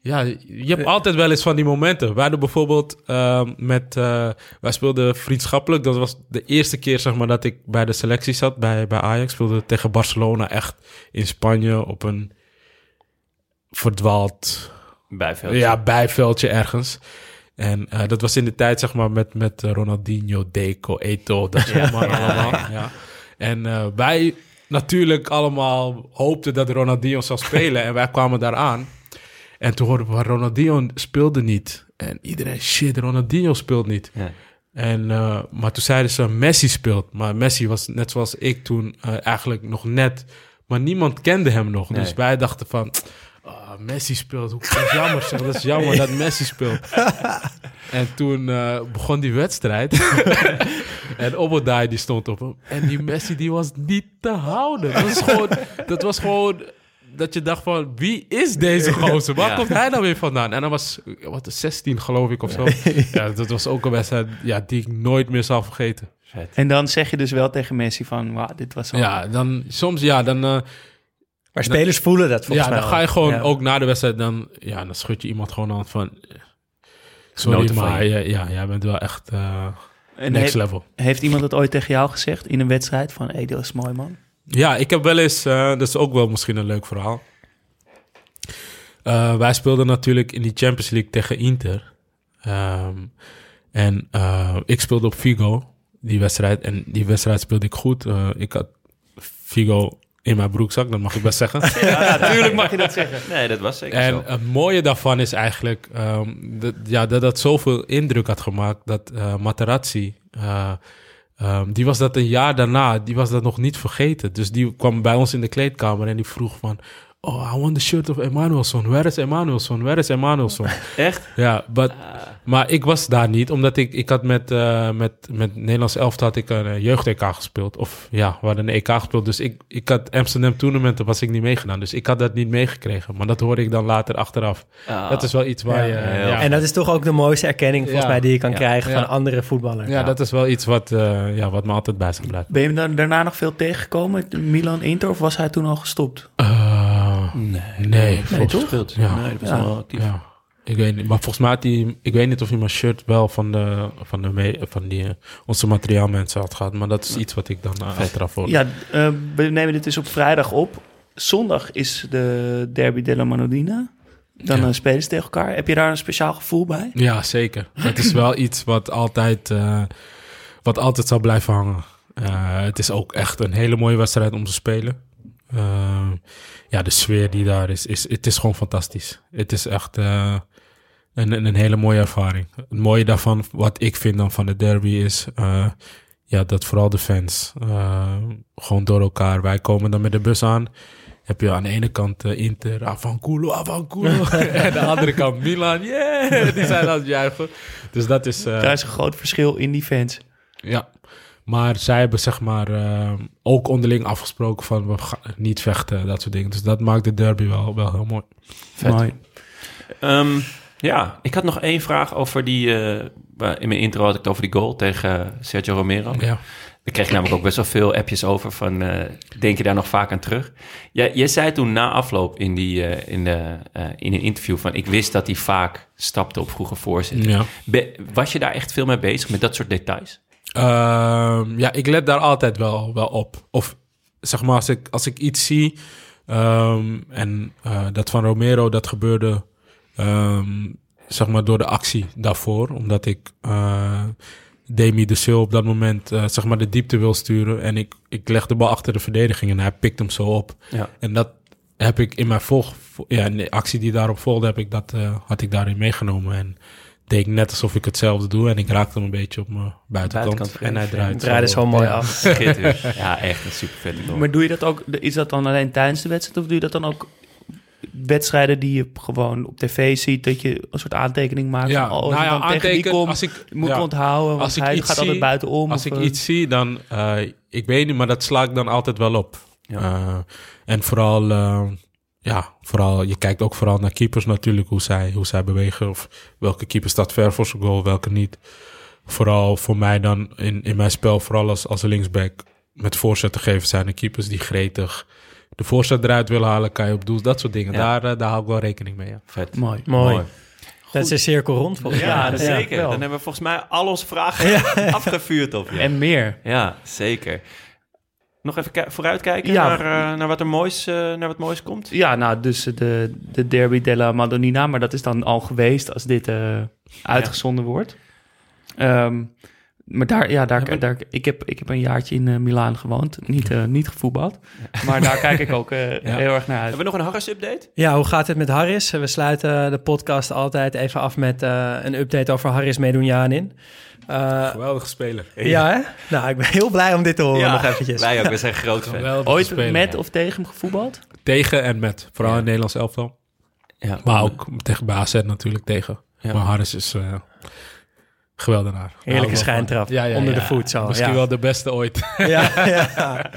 ja, je hebt altijd wel eens van die momenten. Wij hadden bijvoorbeeld met, wij speelden vriendschappelijk. Dat was de eerste keer, zeg maar, dat ik bij de selectie zat, bij, bij Ajax. Speelde tegen Barcelona echt in Spanje op een verdwaald Bijveld. ja, bijveldje ergens. En eh, dat was in de tijd, zeg maar, met, met Ronaldinho, Deco, Eto, dat soort mannen allemaal. Ja. En eh, wij natuurlijk allemaal hoopten dat Ronaldinho zou spelen. en wij kwamen daar aan. En toen hoorden we, Ronaldinho speelde niet. En iedereen, shit, Ronaldinho speelt niet. Ja. En, eh, maar toen zeiden ze, Messi speelt. Maar Messi was net zoals ik toen eigenlijk nog net... Maar niemand kende hem nog. Dus wij dachten van... ah, Messi speelt. Hoe dat is jammer zeg. Dat is jammer dat Messi speelt. [LAUGHS] en toen eh, begon die wedstrijd. [LAUGHS] en Obodai die stond op hem. En die Messi die was niet te houden. Dat was gewoon... Dat was gewoon dat je dacht van, wie is deze gozer? Waar Ja. komt hij nou weer vandaan? En dan was, wat, 16 geloof ik of zo. [LAUGHS] Ja, dat was ook een wedstrijd ja, die ik nooit meer zal vergeten. Vet. En dan zeg je dus wel tegen Messi van... Wauw, dit was zo... Ja, dan soms, ja, dan, eh, Maar spelers voelen dat volgens ja, mij dan ga je gewoon Ja. ook na de wedstrijd, dan, ja, dan schud je iemand gewoon aan van, eh, sorry, maar je. ja, ja, jij bent wel echt eh, next heeft, level. heeft iemand dat ooit tegen jou gezegd in een wedstrijd? Van, hé, is mooi, man. Ja, ik heb wel eens, eh, dat is ook wel misschien een leuk verhaal. Eh, wij speelden natuurlijk in die Champions League tegen Inter. Ehm, en eh, ik speelde op Figo, die wedstrijd. En die wedstrijd speelde ik goed. Ik had Figo in mijn broekzak, dat mag ik best zeggen. [LAUGHS] Ja, natuurlijk mag je dat zeggen. Nee, dat was zeker En zo. het mooie daarvan is eigenlijk ehm, dat, ja, dat dat zoveel indruk had gemaakt dat eh Materazzi, eh, ehm, die was dat een jaar daarna, die was dat nog niet vergeten. Dus die kwam bij ons in de kleedkamer en die vroeg van, oh, I want the shirt of Emanuelson. Where is Emanuelson? Where is Emanuelson? [LAUGHS] Echt? ja, but, maar ik was daar niet, omdat ik, ik had met, eh met, met Nederlands elftal had ik een eh, jeugd-EK gespeeld. Of ja, we hadden een EK gespeeld. Dus ik, ik had Amsterdam toernooien, was ik niet meegedaan. Dus ik had dat niet meegekregen. Maar dat hoorde ik dan later achteraf. Ah. Dat is wel iets waar Ja. je... Ja, En dat is toch ook de mooiste erkenning volgens Ja. mij die je kan Ja. krijgen Ja. van andere voetballers. ja, dat is wel iets wat, eh, ja, wat me altijd bij zal blijven. Ben je hem daarna nog veel tegengekomen? Milan Inter of was hij toen al gestopt? Eh, Nee. nee, volgens- toch? Speelt. Ja. Nee, dat was Ja. wel actief. Ja. Ik weet niet, maar volgens mij had hij... Ik weet niet of hij mijn shirt wel van, de, van, de, van die, eh, onze materiaalmensen had gehad. Maar dat is iets wat ik dan uh, achteraf hoor. Ja, eh, we nemen dit dus op vrijdag op. Zondag is de Derby della Manodina. Dan Ja. eh, spelen ze tegen elkaar. Heb je daar een speciaal gevoel bij? Ja, zeker. Het is wel iets wat altijd, eh, wat altijd zal blijven hangen. Eh, het is ook echt een hele mooie wedstrijd om te spelen. Eh, ja, de sfeer die daar is, is, het is gewoon fantastisch. Het is echt eh, een, een hele mooie ervaring. Het mooie daarvan, wat ik vind dan van de derby, is eh, ja, dat vooral de fans eh, gewoon door elkaar. Wij komen dan met de bus aan. Heb je aan de ene kant Inter, Avanculo, Avanculo. [LAUGHS] [LAUGHS] en aan de andere kant Milan, yeah! Die zijn aan het juichen. Dus dat is... Daar is een groot verschil in die fans. ja, maar zij hebben zeg maar eh, ook onderling afgesproken van we gaan niet vechten, dat soort dingen. Dus dat maakt de derby wel, wel heel mooi. Vet. Mooi. Ehm, ja, ik had nog één vraag over die... eh, in mijn intro had ik het over die goal tegen eh, Sergio Romero. Ja. Daar kreeg ik namelijk ook best wel veel appjes over van... eh, denk je daar nog vaak aan terug? Jij, jij zei toen na afloop in, die, in, de, eh, in een interview van... ik wist dat hij vaak stapte op vroege. Ja. Be- was je daar echt veel mee bezig, met dat soort details? Ehm, ja, ik let daar altijd wel, wel op. Of zeg maar, als ik, als ik iets zie, ehm, en eh, dat van Romero, dat gebeurde, ehm, zeg maar, door de actie daarvoor. Omdat ik eh Demi de Sil op dat moment, eh, zeg maar, de diepte wil sturen. En ik, ik leg de bal achter de verdediging en hij pikt hem zo op. Ja. En dat heb ik in mijn volg... Ja, in de actie die daarop volgde, heb ik dat, had ik daarin meegenomen. En deed ik net alsof ik hetzelfde doe. En ik raakte hem een beetje op mijn buitenkant. Buitenkant en hij draait draaide zo mooi af. [LAUGHS] [LAUGHS] Ja, echt een super vette goal. Maar doe je dat ook, is dat dan alleen tijdens de wedstrijd of doe je dat dan ook wedstrijden die je gewoon op tv ziet, dat je een soort aantekening maakt? Ja, van, oh, nou ik ja, kom, als ik, moet ja. onthouden, want Als ik hij gaat altijd zie- buitenom. Als of, ik eh, iets zie, dan... eh, ik weet niet, maar dat sla ik dan altijd wel op. Ja. Eh, en vooral... ja, vooral... Je kijkt ook vooral naar keepers natuurlijk, hoe zij, hoe zij bewegen. Of welke keeper staat ver voor zijn goal, welke niet. Vooral voor mij dan in, in mijn spel, vooral als, als linksback... met voorzet te geven zijn de keepers die gretig... de voorzet eruit willen halen, kan je op doel. Dat soort dingen. Ja. Daar, eh, daar hou ik wel rekening mee, ja. Vet. Mooi. Mooi. Dat is een cirkel rond volgens mij. Ja, dat Ja, zeker. Dan hebben we volgens mij al onze vragen afgevuurd op je. En meer. Ja, zeker. Nog even ki- vooruitkijken Ja. naar, eh, naar, wat er moois, eh, naar wat moois komt. Ja, nou, dus de, de Derby della Madonnina, maar dat is dan al geweest als dit eh, uitgezonden wordt. Ehm, maar daar, ja, daar, daar, ik, heb, ik heb een jaartje in eh, Milaan gewoond, niet, eh, niet gevoetbald. Maar daar kijk ik ook eh, [LAUGHS] heel erg naar uit. Hebben we nog een Harris-update? Ja, hoe gaat het met Harris? We sluiten de podcast altijd even af met eh, een update over Harris Medunjanin. Eh Geweldige speler. ja, hè? Nou, ik ben heel blij om dit te horen nog eventjes. Wij ook, we zijn groot fan. Ooit speler. met of tegen hem gevoetbald? Tegen en met. Vooral Ja. in het Nederlands elftal. Ja. Maar ook tegen bij AZ natuurlijk tegen. Ja. Maar Harris is eh geweldenaar. Heerlijke ik wel schijntrap. Ja, ja, Onder de voet zo. Misschien wel de beste ooit. [LAUGHS] ja, [LAUGHS] ja.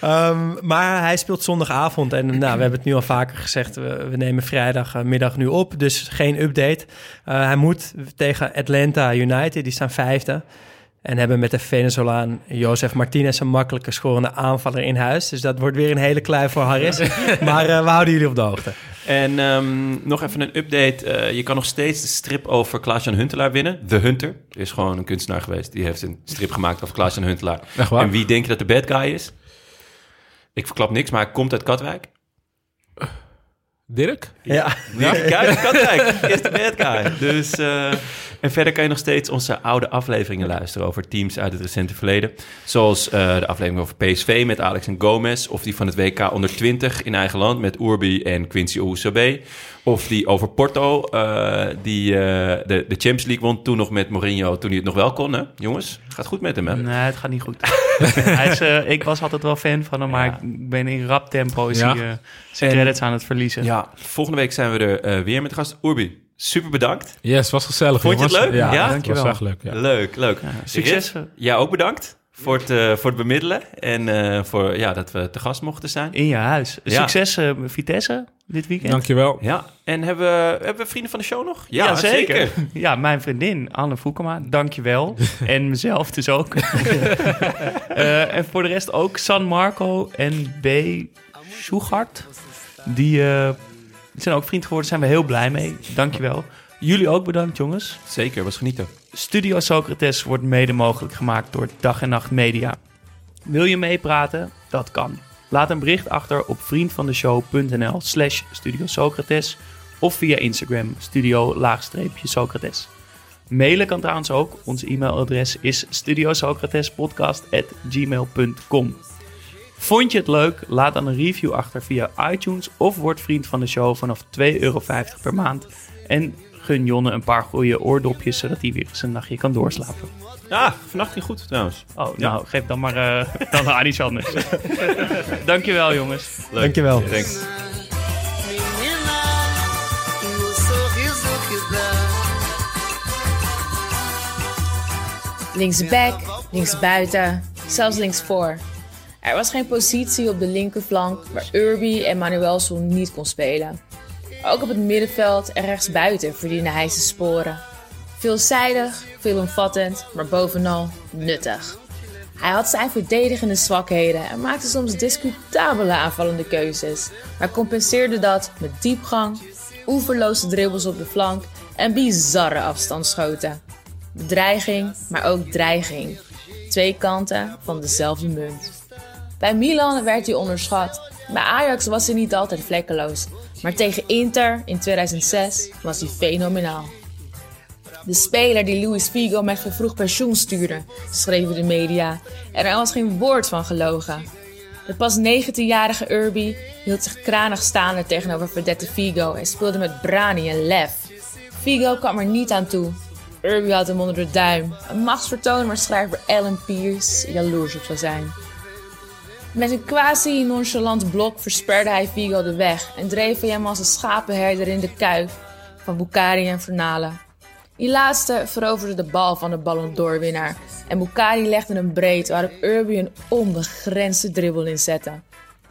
Ehm, maar hij speelt zondagavond. En nou, we hebben het nu al vaker gezegd. We, we nemen vrijdagmiddag nu op. Dus geen update. Eh, hij moet tegen Atlanta United. Die staan vijfde. En hebben met de Venezolaan Josef Martinez een makkelijke scorende aanvaller in huis. Dus dat wordt weer een hele klui voor Harris. [LAUGHS] maar eh, we houden jullie op de hoogte. En ehm, nog even een update. Eh, je kan nog steeds de strip over Klaas-Jan Huntelaar winnen. The Hunter Er is gewoon een kunstenaar geweest. Die heeft een strip gemaakt over Klaas-Jan Huntelaar. En wie denk je dat de bad guy is? Ik verklap niks, maar hij komt uit Katwijk. Dirk? Ja. Dirk Kuyt, Katwijk is de bad guy. Dus, eh, en verder kan je nog steeds onze oude afleveringen luisteren over teams uit het recente verleden. Zoals eh, de aflevering over PSV met Alex en Gomez. Of die van het WK onder 20 in eigen land met Urbi en Quincy Ousabé. Of die over Porto, eh, die eh, de, de Champions League won toen nog met Mourinho, toen hij het nog wel kon. Hè? Jongens, gaat goed met hem hè? Nee, het gaat niet goed. [LAUGHS] hij is, eh, ik was altijd wel fan van hem, maar Ja. ik ben in rap tempo Ja. hij, zijn En- credits aan het verliezen. Ja, volgende week zijn we er weer met de gast. Urbi, super bedankt. Yes, was gezellig. Vond je het jongens. leuk? Ja, Ja? het Dankjewel. was echt leuk. Ja. Leuk, leuk. Ja, succes. Rit, jij ook bedankt voor het, voor het bemiddelen en eh, voor ja, dat we te gast mochten zijn. In je huis. Ja. Succes Vitesse dit weekend. Dankjewel. Ja, en hebben we, hebben we vrienden van de show nog? Ja, zeker. Ja, mijn vriendin Anne Voekema, dankjewel. [LAUGHS] en mezelf dus ook. [LAUGHS] Eh, en voor de rest ook San Marco en B. Schugart. Die eh, zijn ook vriend geworden, daar zijn we heel blij mee. Dankjewel. Jullie ook bedankt, jongens. Zeker, was genieten. Studio Socrates wordt mede mogelijk gemaakt door Dag en Nacht Media. Wil je meepraten? Dat kan. Laat een bericht achter op vriendvandeshow.nl slash Studio Socrates of via Instagram studio-socrates. Mailen kan trouwens ook. Ons e-mailadres is studiosocratespodcast.gmail.com Vond je het leuk? Laat dan een review achter via iTunes of word vriend van de show vanaf 2,50 euro per maand. En gun Jonne een paar goede oordopjes, zodat hij weer eens een nachtje kan doorslapen. Ah, vannacht ging goed trouwens. Oh, nou, geef dan maar eh, dan aan iets anders. [LAUGHS] Dankjewel, jongens. Leuk. Dankjewel. Thanks. Linksback, linksbuiten, zelfs linksvoor. Er was geen positie op de linkerflank waar Urbi en Manuelson niet kon spelen. Ook op het middenveld en rechtsbuiten verdiende hij zijn sporen. Veelzijdig, veelomvattend, maar bovenal nuttig. Hij had zijn verdedigende zwakheden en maakte soms discutabele aanvallende keuzes, maar compenseerde dat met diepgang, oeverloze dribbles op de flank en bizarre afstandsschoten. Bedreiging, maar ook dreiging. Twee kanten van dezelfde munt. Bij Milan werd hij onderschat. Bij Ajax was hij niet altijd vlekkeloos. Maar tegen Inter in 2006 was hij fenomenaal. De speler die Luis Figo met vervroegd pensioen stuurde, schreven de media. En er was geen woord van gelogen. De pas 19-jarige Urbi hield zich kranig staande tegenover verdette Figo en speelde met Brani en Lef. Figo kwam er niet aan toe. Irby had hem onder de duim. Een machtsvertoon waar schrijver Alan Pierce jaloers op zou zijn. Met een quasi-nonchalant blok versperde hij Figo de weg en dreef hij hem als een schapenherder in de kuif van Bukari en Fernale. Die laatste veroverde de bal van de Ballon d'Or-winnaar en Bukari legde hem breed waarop Irby een onbegrensde dribbel inzette.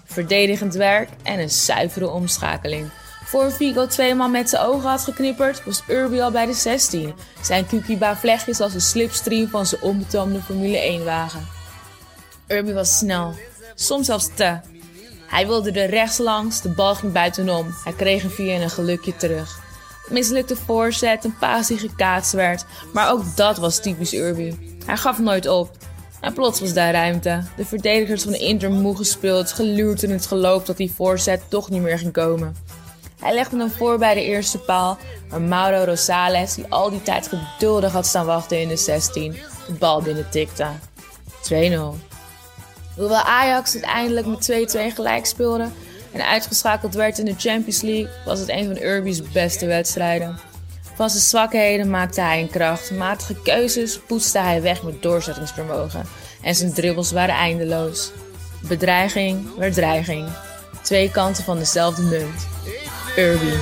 Verdedigend werk en een zuivere omschakeling. Voor Figo tweemaal met zijn ogen had geknipperd, was Irby al bij de 16. Zijn Kukiba vlechtjes als een slipstream van zijn onbetoomde Formule 1-wagen. Irby was snel, soms zelfs te. Hij wilde er rechts langs, de bal ging buitenom. Hij kreeg hem via een gelukje terug. Mislukte voorzet, een paas die gekaatst werd. Maar ook dat was typisch Irby. Hij gaf nooit op. En plots was daar ruimte. De verdedigers van Inter moe gespeeld, geluurd in het geloof dat die voorzet toch niet meer ging komen. Hij legde hem voor bij de eerste paal, maar Mauro Rosales, die al die tijd geduldig had staan wachten in de 16, de bal binnen tikte. 2-0. Hoewel Ajax uiteindelijk met 2-2 gelijk speelde en uitgeschakeld werd in de Champions League, was het een van Irby's beste wedstrijden. Van zijn zwakheden maakte hij een kracht, matige keuzes poetste hij weg met doorzettingsvermogen en zijn dribbles waren eindeloos. Bedreiging werd dreiging. Twee kanten van dezelfde munt. Irby.